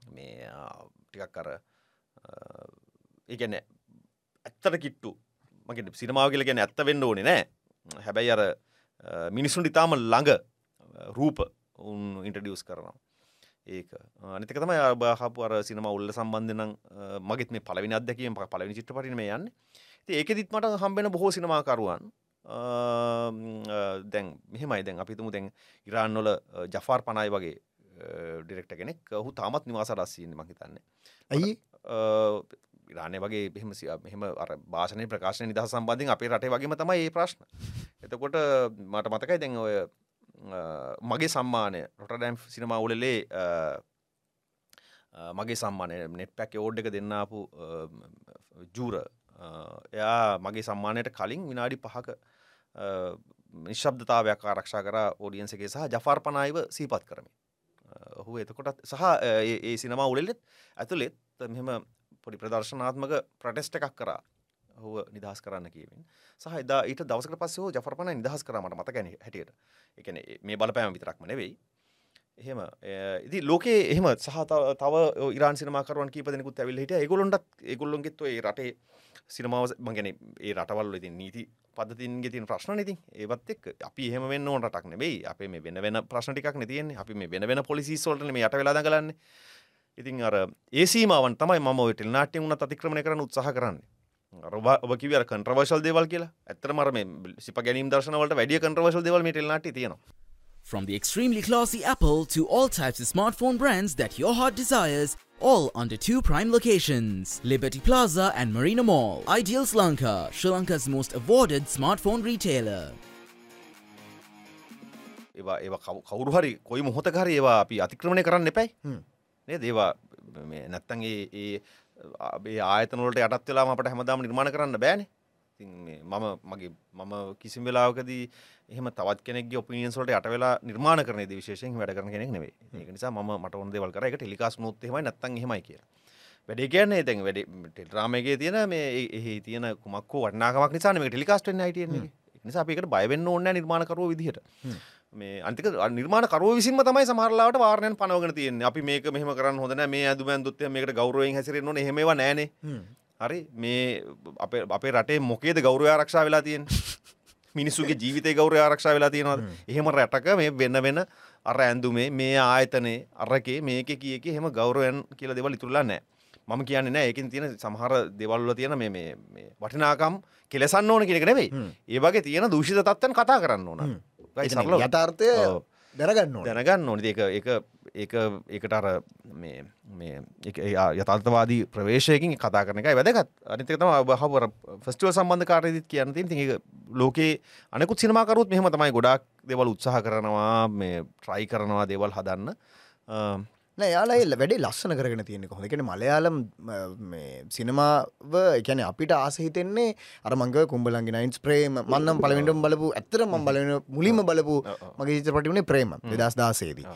මේ ටිකක් කර ඒගැන ඇත්තට කිට්ටු. මගේ සිනමාව කියල ගැන ඇත්ත වෙන්න ඕනේ නෑ. හැබැයි අර මිනිසුන් ඉතාම ළඟ රූප උන් ඉන්ටඩියස් කරනවා ඒක. අනිතක තමයි බහපු අර සිනම උල්ල සම්බන්ධනම් මගෙත් මේ පලවිනි අදැකීම පලවිනි චිත්‍රපටින මේ යන්න. ඒක දිත් මට හම්බෙන බොහෝ සිනමාකරුවන් දැන් මෙහෙමයි. දැන් අපිතුමු දැන් ඉරාන්නොල ජෆාර් පනයි වගේ ඩිරෙක්ට කෙනෙක්. හු තාමත් නිවාස රස්සීන්න මහිතන්නේ ඇයි? ඉරානය වගේ මෙහම මෙහම අර භාෂණය ප්‍රකාශන නිදහ සම්බන්ධින් අපේ රටේ වගේම තමයි ඒ ප්‍රශ්න. එතකොට මට මතකයි දැන් ඔය මගේ සම්මානය. රොටඩැම් සිනමා උලලේ මගේ සම්මානය. නෙට් පැක් ඕඩ් එක දෙන්නාපු ජූර. එයා මගේ සම්මානයට කලින් විනාඩි පහක නිශ්බ්දතාවයක් ආරක්ෂා කර ෝඩියන්සගේ සහ ජෆාර්පනායිව සීපත් කරමි ඔහු එතකොටත් සහ ඒ සිනමා උලෙල්ලෙත් ඇතුළෙත් මෙම පොඩි ප්‍රදර්ශනාත්මක ප්‍රටෙස්ට එකක් කරා. හුව නිදහස් කරන්න කියවින් සහ එදා ඊට දවසක පස්ස ජෆරපන නිදහස් කරමට මත ගැන හැටියට. එකන මේ බලපෑම විතරක්ම නෙවෙයි. එහෙම ඉදි ලෝකේ එහෙම සහ තව ඉරන් සිනමාකරුවන් කීපදෙනෙකුත් ඇවිල් හිට ඒගොලොන්ටත් ඒගොල්ලොන්ගෙත්ව ඒ රටේ සිනමාව මගැන ඒ රටවල් ඉතින් නීති පදතින්ගේ තින් ප්‍රශ්න ඉතින්. ඒවත් එක් අපි එහෙම වෙන්න ඕන රටක් නෙවෙයි. අපේ මේ වෙන වෙන ප්‍රශ්නටිකක් නැතියෙන් අපි මේ වෙන වෙන පොලිසිස්වලට මේ යට වෙලා කරන්න ඉතින් අර ඒසීමාවන් තමයි මම ටෙල් නාට්‍ය වුණත් අතික්‍රමණය කරන්න උත්සාහ කරන්නේ. ඔබ කිවර කන්ට්‍රවර්ශල් දේවල් කියලා ඇත්තරමර මේ සිප ගැනීම් දර්ශනවලට වැඩිය කන්ට්‍රවර්ශල් දේවල් මේ ටෙල් නාට්‍ය තියෙනවා From the extremely classy Apple to all types of smartphone brands that your heart desires, all under two prime locations Liberty Plaza and Marina Mall. Ideal Lanka, Sri Lanka's most awarded smartphone retailer. ඒවා කවු- කවුරු හරි කොයි මොහොත හරි ඒවා අපි අතික්‍රමණය කරන්න එපැයි. නේ දේවා නැත්තන් ඒ ඒ ආයතනොලට යටත් වෙලා අපට හැමදාම නිර්මාණ කරන්න බෑන. මම මගේ මම කිසිම් වෙලාවකදී එහම තවත් කෙනෙක් ඔපිනියන්සොලට යට වෙලා නිර්මාණ කරන විශේෂෙන් වැඩ කරන කෙනෙක් නෙවේ ඒක නිසා ම මට ඔොන් දෙවල් කර. එක ටෙලිකාස් නොත්තෙමයි නැත්තන් හෙමයි කිය වැඩ කියන්නේ දැන් වැඩ ටෙල්රාමගේ තියෙන මේ එහි තියෙන කුමක් වටනාකමක් නිසාන මේ ටෙලිකාස්ට හිටිය නිසා අපිකට බයවෙන්න ඕන්න නිර්මාණකරුව විදිහට මේ අන්තික නිර්මාණ කරුව විසින්ම තමයි සමහරලාට වාරණයන් පනවගෙන තියෙන අපි මේක මෙහම කරන්න හොඳන මේ අදුමන් දුත්ත මේකට ගෞරවයෙන් හැසිරෙන්න ඕන. හෙම නෑන. හරි. මේ අපේ අපේ රටේ මොකේද ගෞරව ආරක්ෂා වෙලා තියෙන් මිනිස්සුගේ ජීවිතය ගෞරව ආරක්ෂා වෙලා තියෙනවද? එහෙම රැටක මේ වෙන්න වෙන අර ඇන්දුමේ මේ ආයතනේ අරකේ මේක කියක හෙම ගෞරවයන් කියල දෙවල් ඉතුරලා නෑ. මම කියන්න නෑ. ඒකින් තියෙන සමහර දෙවල්ල තියෙන මේ වටිනාකම් කෙලෙසන්න ඕන කෙනෙක නෙවෙයි. ඒ වගේ තියෙන දූෂිත තත්වයන් කතා කරන්න ඕන සරල යථාර්ථය. දැනගන්න දැනගන්න ඕනි. ඒක ඒක ඒක ඒකට අර මේ මේ යථර්ථවාදී ප්‍රවේශයකින් කතා කරන එකයි වැදගත්. අනිතක තම බහවර ෆස්ටුව සම්බන්ධ කාරයදිත් කියන්න. තින් ති ලෝකේ අනෙකුත් සිනමාකරුත් මෙහම තමයි ගොඩක් දෙවල් උත්සාහ කරනවා මේ ට්‍රයි කරනවා දේවල් හදන්න යාලා එල්ල වැඩේ ලස්සන කරගෙන තියෙනෙ හොඳකෙන මලයාලම් සිනමාව එකැන අපිට ආසහිතෙන්නේ අර මංග කුම්ඹලන්ගේ නයින්ස් ප්‍රේම මන්නම් පලවිටම් බලපු ඇත්තර මම් බලන මුලින්ම බලපු මගේ චිත්‍රපටි වුණේ ප්‍රේම දෙදස් දාසේදී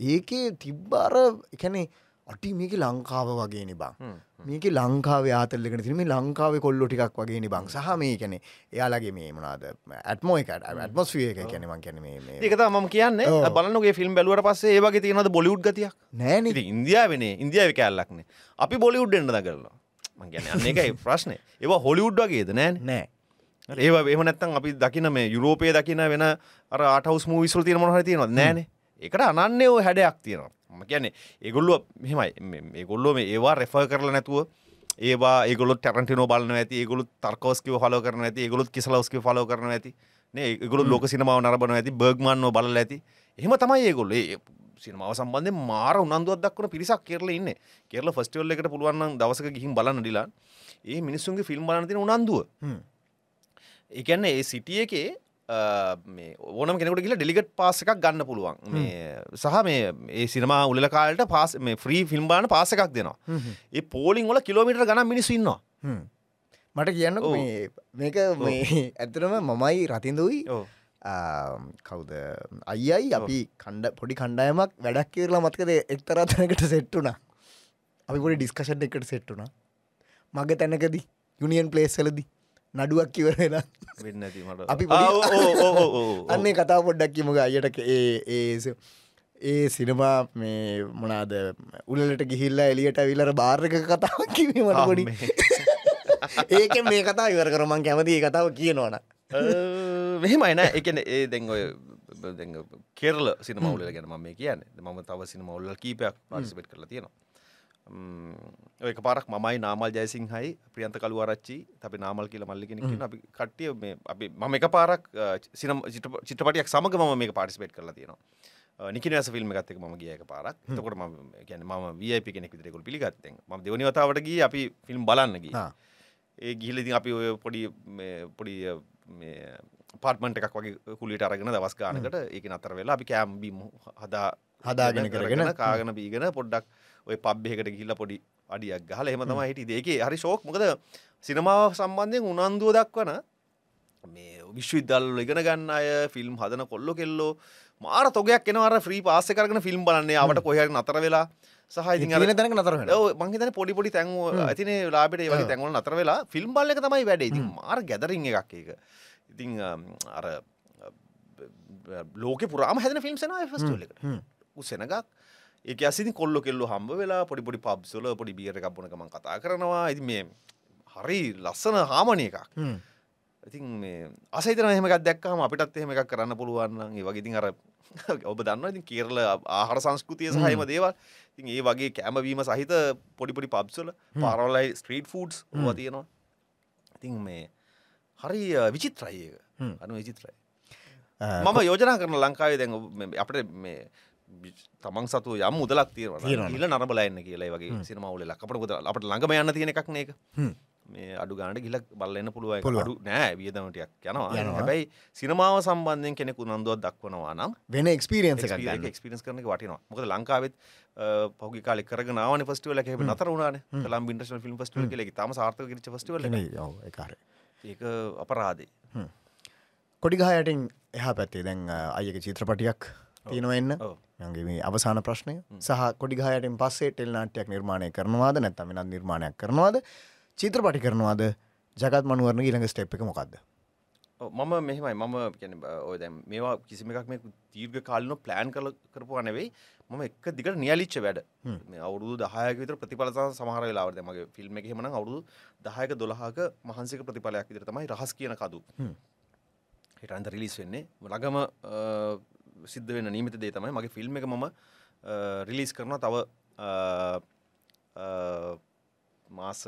ඒකේ තිබ්බාර එකැනේ අටි මේක ලංකාව වගේ නිබං මේක ලංකාව ආතල්ලෙන තින මේ ලංකාව කොල්ලො ටිකක් වගේ නිබං සහ මේ කැනෙ එයාලගේ මේ මනාද ඇත්මෝ එකට ඇත්මොස්විය එක කැනෙමන් කැන මේ ඒකත ම කියන්න. බලන්නගේ ෆිල්ම් බැලුවට පස්සේ ඒවගේ තියෙනද බොලිුඩ් ගතියක්? නෑන ඉන්දියාවෙන ඉන්දියාව කෑල්ලක්නේ අපි බොලිුඩ් එන්න දකරලා මං ගැන අන්න එකයි ප්‍රශ්නය ඒවා හොලිුඩ් වගේද? නෑ ඒ එම නැත්තන් අපි දකින මේ යුරෝපය දකින වෙන අර ආටවස් මූවිස්ල් තියෙන මොහර තියෙනවත් නෑන එකට අනන්නේ ඕ හැඩයක් තියෙනවා. ම කියන්නේ ඒගොල්ලුව මෙහෙමයි. ඒගොල්ලෝ මේ ඒවා රෙෆ කරල නැතුව ඒවා ඒගොල ටරටිනෝ බලන ඇති ඒගොලු තර්කෝස්කිව හලෝ කරන ඇති ඒගොලුත් කිසලවස්කිව ෆලෝ කරන ඇති. ඒගොලු ලෝක සිනමාව නරබන ඇති බර්ග්මන්ව බල ඇති. එහෙම තමයි ඒගොල්ල. සිනමාව සම්බන්ධය මාර උනන්දුවත් දක්වන පිරිසක් කෙරල ඉන්න. කෙරල ෆස්ටවල් එකට පුළුවන් දවසක ගිහිම් බලන්න ඩිලා ඒ මිනිස්සුන්ගේ ෆිල්ම් බලනතින උනන්දුව. එකන්න ඒ සිටිය එකේ ඕනම් කෙනෙකුට කියලා ඩෙලිගට් පාස එකක් ගන්න පුළුවන්. මේ සහ මේ ඒ සිනමා උලල කාලට පාස් මේ ෆ්‍රී ෆිල්ම් බාන පාස එකක් දෙනවා. ඒ පෝලිං වල කිලෝමිට ගනම් මිනිස්සු ඉන්නවා. හ්ම්. මට කියන්න මේක ඇතරම මමයි ඔව්. කවුද? අයියි අපි කණ්ඩ පොඩි කණ්ඩායමක් වැඩක් කියරලා මත්කද? එක්තරාතනකට සෙට්ටුනා අපි පොඩි ඩිස්කෂන් එකට සෙට්ටුනා මග තැනකදී යුනියන් පලේස්සලදී නඩුවක් කිවර වෙලා වෙන්න ඇති මට. අපි. අන්නේ කතා පොඩ්ඩක් කිමක අයට ඒ ඒ සිනමා මේ මොනාද උලට ගිහිල්ලා එලියට විලර බාර්ක කතාවක් කිවීමට පොඩි. ඒක මේ කතා ඉවර කරමන් කැමති කතාව කියනවන අ, මෙහෙමයි නෑ. එකන ඒ දැන් ඔය කෙරල සිනමවුල ගැන ම මේ කියන්න. මම තව සිනමවුල්ල කීපයක් පාර්සිපෙට් කරලා තියෙනවා එක පාරක් මමයි නාමල් ජයසිංහයි ප්‍රියන්ත කළුවරච්චි අපි නාමල් කියල මල්ලිගෙනෙක් අපි කට්ටිය මේ අපි මම එක පාරක් සිනම් චිත්‍රපටියක් සමග ම මේ පාටිස්පේට් කරලා තියෙනවා. නිකනස ෆිල්ම් ගත්තක ම ගියක පාරක්. තකොට ම ගැන ම වප කෙනෙක් විදිරෙකුල් පිළිගත්තෙන්. ම දෙවනි වතාවට ගිය අපි ෆිල්ම් බලන්නගේ ඒ ගිහිලඉතින් අපි ඔය පොඩි පොඩි පාර්ටමට එකක් වගේ කුලිට අරගෙන දවස් ගානකට ඒක නතර වෙලා අපි කෑම්බීම හදා හදාගෙන කරගෙන. කාගෙන බීගෙන පොඩ්ඩක් ඔය පබ්බෙකට ගිල්ල පොඩි අඩියක් ගහල එහම තම හිටි දෙකේ හරි ශෝක් මොකද සිනමාව සම්බන්ධයෙන් උනන්දුව දක්වන මේ විශ්වවිදල් ඉගෙන ගන්න අය ෆිල්ම් හදන කොල්ලො කෙල්ලෝ මාර තොගයක් එනවර ්‍රී පාස කරන ෆිල්ම් බලන්නේ අවට කොහර නතර වෙලා සහහිති තින නතර මංහිතන පොඩි පොඩි තැන්ව ඇතින ලාබට ඒ තැන්වල නතර වෙලා ෆිල්ම් බල්ල තමයි වැඩ ඉතින් මාර ගැදරින් එකක් එක ඉතිං අර ලෝක පුරාම හැදන ෆිල්ම් සෙන ෆස්ටලකට උසෙනගක් ඒක අසිති කොල්ලො කෙල්ලු හම්බ වෙලා පොඩි පොඩි පබ්සොල පොඩි බියර එකක් බොනකම කතා කරනවා. ඇති මේ හරි ලස්සන හාමනය එකක්. ඉතින් මේ අසහිතන එහෙමක් දැක්කම අපිටත් එහෙම එකක් කරන්න පුළුවන් ඒ වගේ ඉතින් අර ඔබ දන්න ඉතින් කියරල ආහර සංස්කෘතිය සහයම දේවල්. ඉතින් ඒ වගේ කෑමවීම සහිත පොඩිපොඩි පබ්සල පාරවලයි ස්ට්‍රීට් ෆූඩ්ස් වා තියෙනවා. ඉතින් මේ හරි විචිත්‍රයක අනු විචිත්‍රයි. මම යෝජනා කරන ලංකාවේ දැන් අපට මේ තමන් සතු යම් මුදලක් තියෙනවා. තියෙන ඉල නරබල එන්න කියලා වගේ සිනමවල අපට පුද අපට ළඟම යන්න තියෙන එකක් නේක. මේ අඩු ගානට ගිල බලන්න පුළුව. අඩු නෑ වියදමටයක් යනවා. හැබැයි සිනමාව සම්බන්ධයෙන් කෙනෙකු නන්දුවත් දක්වනවා නම් වෙන ගන්න. එක්ස්පිරස් කරන වටිනවා. මොකද ලංකාවෙත් පහුගි කාල කරගනාවන පස්ටිවල හ නතර වුණන. ලම් ඉන්ටර්න ිල්ම් පස්ටිවල කෙ තම සාර්ථක පස්ටිවල ඒකාර ඒක අපරාදේ. කොඩිගහයටින් එහා පැත්තේ දැන් අයක චිත්‍රපටියක් තියෙනවෙන්න ඔව්. යගේ මේ අවසාන ප්‍රශ්නය. සහ කොඩිගහයටෙන් පස්සේ ටෙල් නාටයක් නිර්මාණය කරනවාද? නැත්තම වෙනත් නිර්මාණයක් කරනවාද? චිත්‍රපටි කරනවාද? ජගත් මනුවරණ ඊළඟ ස්ටෙප් එක මොකක්ද මම මෙහෙමයි. මම කියන ඔය දැන් මේවා කිසිම එකක් මේ දීර්ඝ කාලන ප්ලෑන් කළ කරපුවා නෙවෙයි. මම එක දිගට නියලිච්ච වැඩ. මේ අවුරුදු දහයක විතර ප්‍රතිඵල සමහර වෙලාවට දැන් මගේ ෆිල්ම් එකේ එහෙමනම් අවුරුදු 10ක 12ක මහන්සික ප්‍රතිඵලයක් විතර තමයි රහස් කියන කදු හ්ම්. හිට අන්ත රිලිස් වෙන්නේ. ළඟම සිද්ධ වෙන නීමිත දේ තමයි. මගේ ෆිල්ම් එක මම රිලිස් කරනවා තව මාස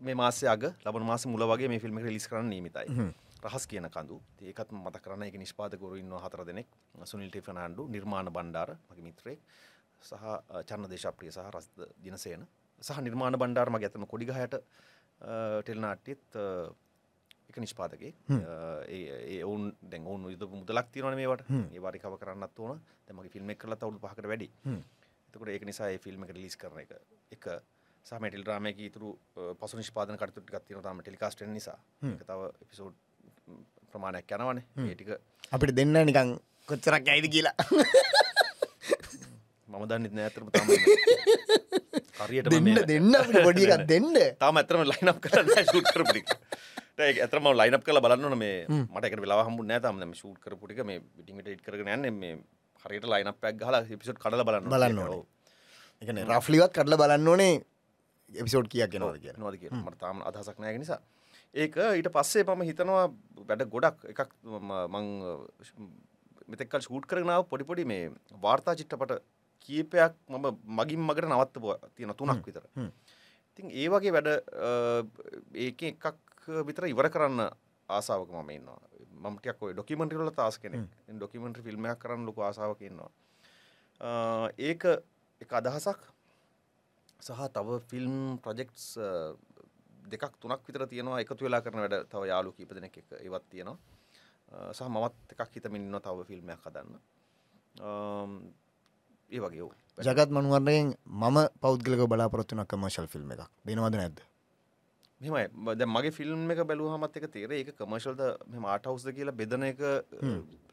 මේ මාසය අග ලබන මාස මුල වගේ මේ ෆිල්ම් එක රිලිස් කරන්න නීමිතයි රහස් කියන කඳු. ඒකත් මත කරන එක නිෂ්පාදකවරු ඉන්නවා හතර දෙනෙක්. සුනිල් ටිෆනන්ඩු නිර්මාණ බණ්ඩාර මගේ මිත්‍රයෙක්. සහ චන්න දේශප්‍රිය සහ රස්ද දිනසේන. සහ නිර්මාණ බණ්ඩාර මගේ ඇතම කොඩිගහයට ටෙල්නාට්‍යත් එක නිෂ්පාදකේ ඒ ඔවුන් දැන් ඔවුන් යුද මුදලක් තියරන මේවට. ඒ වාරිකව කරන්නත් ඕන. තමගේ ෆිල්ම් කරලා තවුඩු පහකට වැඩි. එතකට ඒක නිසා ෆිල්ම් එක ලිස් කරන එක. එක සමටල් රාමයක ඉතුරු පසු නිෂ්පාදන කටතු ගත්තින තම ටෙලිකාස්ට නිසා. තව එපිසෝඩ් ප්‍රමාණයක් යනවනේ. ඒටික අපිට දෙන්න නිකං කොච්චරක් ඇයිද කියලා. මම දන්නෙත් නෑතරම තම හරියට දෙන්න දෙන්න අපිට පොඩි එකක් දෙන්න. තාම ඇතරම ලයිනක් කරන්න ෂූට් කරපුටි ඇතරම ලයිනක් කල බලන්න මේ මට එක වෙලා හම්බු නෑ තම ෂූට් කරපුටික මේ පිටිට ඉට කරගෙන යන්න මේ හරියට ලයිනක් පැක් හලා පිසොට් කඩල බලන්න බලන්න. එකන රෆ්ලිවත් කටල බලන්න ඕනේ එපිසෝඩ් කියක් ගෙනවද කිය නොද කිය මට තාම අදහසක් නෑ නිසා ඒක ඊට පස්සේ පම හිතනවා වැඩ ගොඩක් එකක් ම- මං මෙතෙක්කල් ෂූට් කරනාව පොඩිපොඩි මේ වාර්තා චිට්ටපට කීපයක් මම මගින් මගට නවත්ත තියෙන තුනක් විතර. ඉතින් ඒ වගේ වැඩ ඒක එකක් විතර ඉවර කරන්න ආසාාවක මම ඉන්නවා. මමටයක් ඔය ඩොකිමෙන්ටරල තාස් කෙනෙ ඩොකිමෙන්ට්‍රි ෆිල්ම්මයක් කරන්න ලොක ආසාාවක ඉන්නවා. අ, ඒක එක අදහසක්. සහ තව ෆිල්ම් ප්‍රජෙක්ස් දෙකක් තුනක් විතර තියෙනවා. එකතු වෙලා කරන වැඩ තව යාලු කීප දෙනෙක් එක ඉවත් තියෙනවා. සහ මමත් එකක් හිතමින් ඉන්න තව ෆිල්ම්මයක් හදන්න. ඒ වගේ ජගත් මනුවරයෙන් මම පෞද්ගලක බලාපොරත්තුන කමර්ශල් ෆිල්ම් එකක්. දෙනවද නැද්ද මෙමයි ද මගේ ෆිල්ම් එක බැලූ හමත් එක තේර එක කමර්ශල්ද මෙම ආටවස්ද කියලා බෙදන එක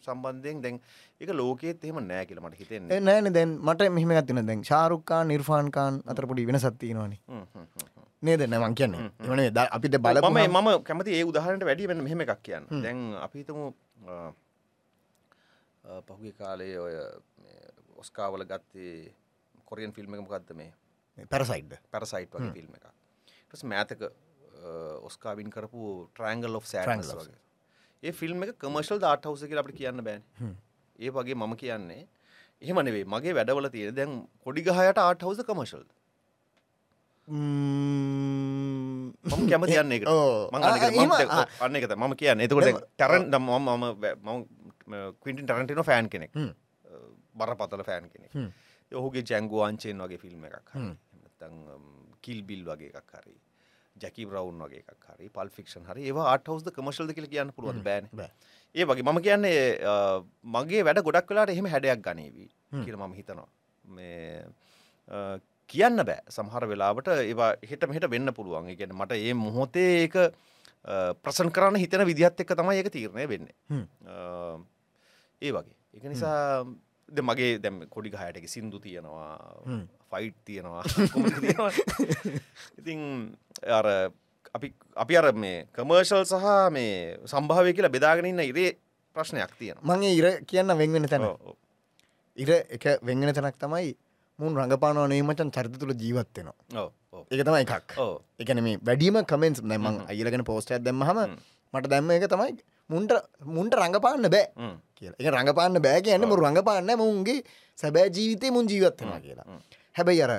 සම්බන්ධයෙන් දැන් එක ලෝකෙත් එහෙම නෑ කියල මට හිතෙන්නේ. නෑන. දැන් මට මෙහම ගත්තින දැන් ශාරුක්කා නිර්ෆාන්කාන් අතරපොඩි වෙන සත්තිනවානි. නේද? නැමං කියන්නේ. එවනේ ද අපිට බල මම මම කැමති ඒ උදාහරට වැඩි වෙන මෙහෙම එකක් කියන්න. දැන් අපිතමු පහුගේ කාලේ ඔය මේ ඔස්කාවල ගත්තේ කොරියන් ෆිල්ම් එක මොකක්ද මේ? පැරසයිඩ්ද පැරසයිට් වගේ ෆිල්ම් එක ටස් මෑතක ඔස්කාවින් කරපු ට්‍රංගල් Triangle of වගේ. ඒ ෆිල්ම් එක කමර්ශල් දාට හවස කියලා අපට කියන්න බෑන. ඒ වගේ මම කියන්නේ. එහෙම නෙවේ මගේ වැඩවල තියෙන දැන් කොඩිගහයට ආට හවස කමර්ශල් මම. කැමති යන්න. මං අන්න එකත මම කියන්න. එතකොට ටැරන් ම මම කවින්ටින් ටරන්ටින ෆෑන් කෙනෙක්. බර පතල ෆෑන් කෙනෙක්. ඔහුගේ ජැංගෝ අංචයෙන් වගේ ෆිල්ම් එකක් කිල් බිල් වගේ එකක් හරි ජැකි බ්‍රවන්් වගේ එකක් හරි පල් ෆික්ෂන් හරි ඒවා ආටහවස්ද කමශල්ද කියල කියන්න පුළුවන් බෑන. ඒ වගේ මම කියන්නේ මගේ වැඩ ගොඩක් වෙලාට එහෙම හැඩයක් ගනීවී කියල මම හිතනවා. මේ කියන්න බෑ. සමහර වෙලාවට ඒවා හෙට මෙට වෙන්න පුළුවන්. ගැන මට ඒ මොහොතේ ඒක ප්‍රසන් කරන්න හිතන විදිහත් එක්ක තමයි ඒක තීරණය වෙන්නේ. ඒ වගේ. එක නිසා මගේ දැම් කොඩි හයටක සිින්දු තියෙනවා ෆයිට් තියෙනවා. ඉතින් අර අපි අපි අර මේ කමර්ශල් සහ මේ සම්භාවය කියලා බෙදාගෙනන්න ඉරේ ප්‍රශ්නයක් තියෙන මගේ ඉර කියන්න වෙන්වෙන තැන. ඉර එක වෙංගෙන තැනක් තමයි මුන් රඟපානව නීමචන් චරිත තුළ ජීවත්වෙනවා එක තමයි එකක්. එකන මේ වැඩීම කමෙන්ස් දැමන් අයිලගෙන පෝස්ටයක් දැම්මහම මට දැම්ම එක තමයි මුන්ට මුන්ට රඟපාන්න බෑ කියලා. එක රඟපාන්න බෑ කියන්න මුරු රඟපාන්න මුන්ගේ සැබෑ ජීවිතය මුන් ජීවත්වෙනවා කියලා. හැබැයි අර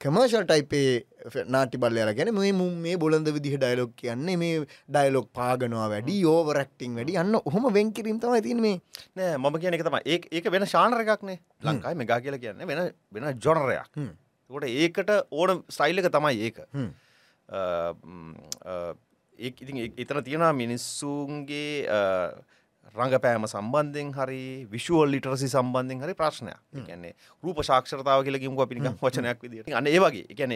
කමර්ශල් ටයිපේ නාටි බල්ලයාල ගැන මේ මුම් මේ බොලඳ විදිහ ඩයිලොක් කියන්නේ මේ ඩයිලොක් පාගනවා වැඩි ඕවරක්ටිං වැඩි. අන්න ඔහොම වෙන්කිරීම තමයි තින මේ. නෑ මම කියන එක තම ඒ ඒක වෙන ශානර එකක්නේ. ලංකායි මෙගා කියලා කියන්න වෙන වෙන ජොනරයක් හ්ම්. කොට ඒකට ඕන ස්ටයිල් එක තමයි ඒක. හ්ම්. ඒ ඉතින් එතන තියෙනවා මිනිස්සුන්ගේ රඟපෑම සම්බන්ධෙන් හරි විශුවල් ලිටරසි සම්බන්ධෙන් හරි ප්‍රශ්නයක්. කියන්නේ රූප ශාක්ෂරතාව කියලකිම අපිනික වචනයක් විදිට අන්න ඒ වගේ. එකැන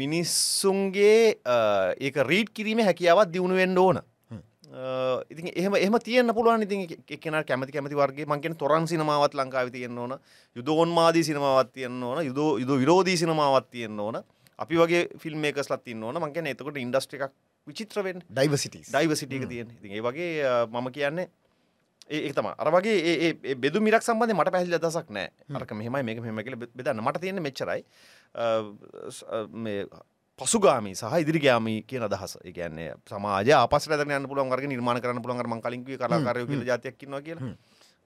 මිනිස්සුන්ගේ ඒක රීඩ් කිරීම හැකියාවත් දියුණුවෙන්ඩ ඕන. ඉතින් එහම එහම තියන්න පුළුවන්. ඉතින් එකන කැමති කැමති වර්ගේ මංකෙන තොරන් සිනමාවත් ලංකාව තියන්න ඕන. යුදෝන්මාදී සිනමාවත් තියන්න ඕන. යුදෝ යුද විරෝධී සිනමාවත් තියන්න ඕන. අපි වගේ ෆිල්ම් මේකස් ලත්තින්න ඕන. මංකන එතකොට ඉන්ඩස්ට්‍රික් විචිත්‍රවෙන් ඩයිවසිටස් ඩයිවසිටියක තියෙන ඉතින් ඒ වගේ මම කියන්නේ ඒ තම අර වගේ ඒ- බෙදු මිරක් සම්බන්ධ මට පැහදිලි දසක් නෑ. අරක මෙහමයි මේක මෙම කියල බෙදන්න. මට තියෙන මෙච්චරයි. පසුගාමි සහ ඉදිරිගයාමි කියන අදහස. එකන්නේ සමාජ අපස් රැදන පුළුවන් වර්ග නිර්මාණ කරන්න පුළුවන් මං කලින්ගේ කලාකාරය කියල ජාතියක්කින්නවා කියලා.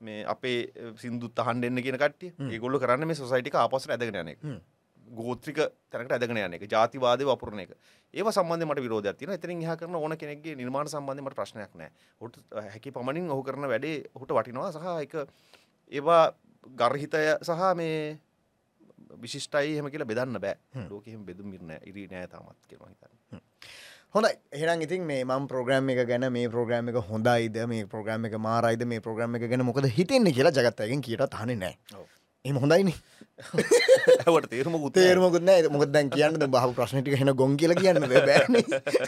මේ අපේ සිින්දුත් අහන් දෙන්න කියන කට්ටිය. ඒගොල්ල කරන්න මේ සොසයිටික අපස් ඇදගෙන යනෙක් ගෝත්‍රික තැනට ඇදගෙන යන එක ජාතිවාද වපුරණ එක. ඒව සම්බන්ධ මට විරෝධයක් තියෙන එතනින් එහා කරන ඕන කෙනෙක්ගේ නිර්මාණ සම්බන්ධ මට ප්‍රශ්නයක් නෑ ඔහුට හැකි පමණින් ඔහු කරන වැඩේ ඔහුට වටිනවා. සහ එක ඒවා ගර්හිතය සහ මේ විශිෂ්ටයි හෙම කියලා බෙදන්න බෑ. ලෝකෙම බෙදු මිරණ ඉරි නෑ තාමත් කියම හිතන්න. හොඳයි. එහෙනම් ඉතින් මේ මම් ප්‍රෝග්‍රම් එක ගැන මේ ප්‍රෝග්‍රම් එක හොඳයිද? මේ ප්‍රෝග්‍රම් එක මාරයිද? මේ ප්‍රෝග්‍රම් එක ගැන මොකද හිතෙන්නේ කියලා ජගත්තයගෙන් කියට තහන නෑ එම හොඳයිනි ඇවට තේරමකුත් නෑ මොකද දැන් කියන්න බහ ප්‍රශ්නටික හෙන ගොන් කියල කියන්න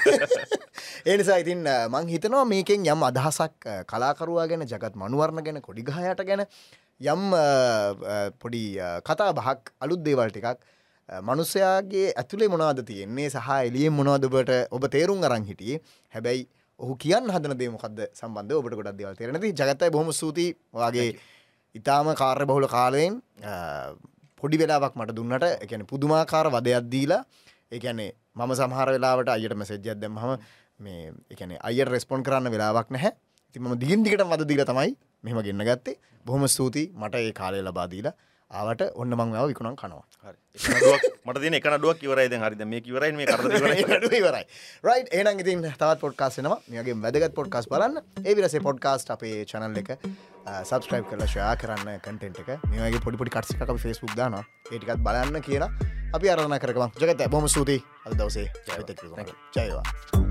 ඒනිසා ඉතින් මං හිතනවා මේකෙන් යම් අදහසක් කලාකරවා ගැන ජගත් මනුවරණ ගැන කොඩිගහයට ගැන යම් පොඩි කතා බහක් අලුත් දේවල් ටිකක් මනුස්සයාගේ ඇතුළේ මොනාද තියෙන්නේ සහ එලියෙන් මොනවදබට ඔබ තේරුම් අරං හිටියේ? හැබැයි ඔහු කියන්න හදන දේමකක්ද සම්බන්ධ ඔබට ගොඩක් දෙවල් තේරනති ජගතයි බොහම සූති වගේ ඉතාම කාර්ය බහුල කාලයෙන් අ, පොඩි වෙලාවක් මට දුන්නට එකන පුදුමාකාර වදයක් දීලා ඒකැනේ මම සමහර වෙලාවට අයට මැසෙජ්ජත් දැම්හම මේ එකන අයට රෙස්පොන් කරන්න වෙලාවක් නැහැ. ති ම දිගින්දිකට වද දීල තමයි මෙම ගෙන්න්න ගත්තේ. බොහොම ස්තුති මට ඒ කාලය ලබාදීලා ආවට ඔන්න මං වැව විකුණන් කනවා. මට තියෙන එක නඩුවක් ඉවරයි දැන්. හරිද මේ ඉවරයි මේ කරදර ඉවරයි. රයි් ඒන ඉතින් තවත් පොඩ්කාස්නවා මේගේ වැදගත් පොඩ්කාස් බලන්න. ඒ විරසේ පොඩ්කාස්ට අපේ චනල් එක සබස්ක්‍රයිබ් කරලා ශයා කරන්න කටෙන්ට එක. මේගේ පොඩිපොඩි කට්සික ෆෙස්බුක් දාන ඒටිකත් බලන්න කියලා අපි අරධන කරකම ජගත බොම සූති අද දවසේ. ජයවා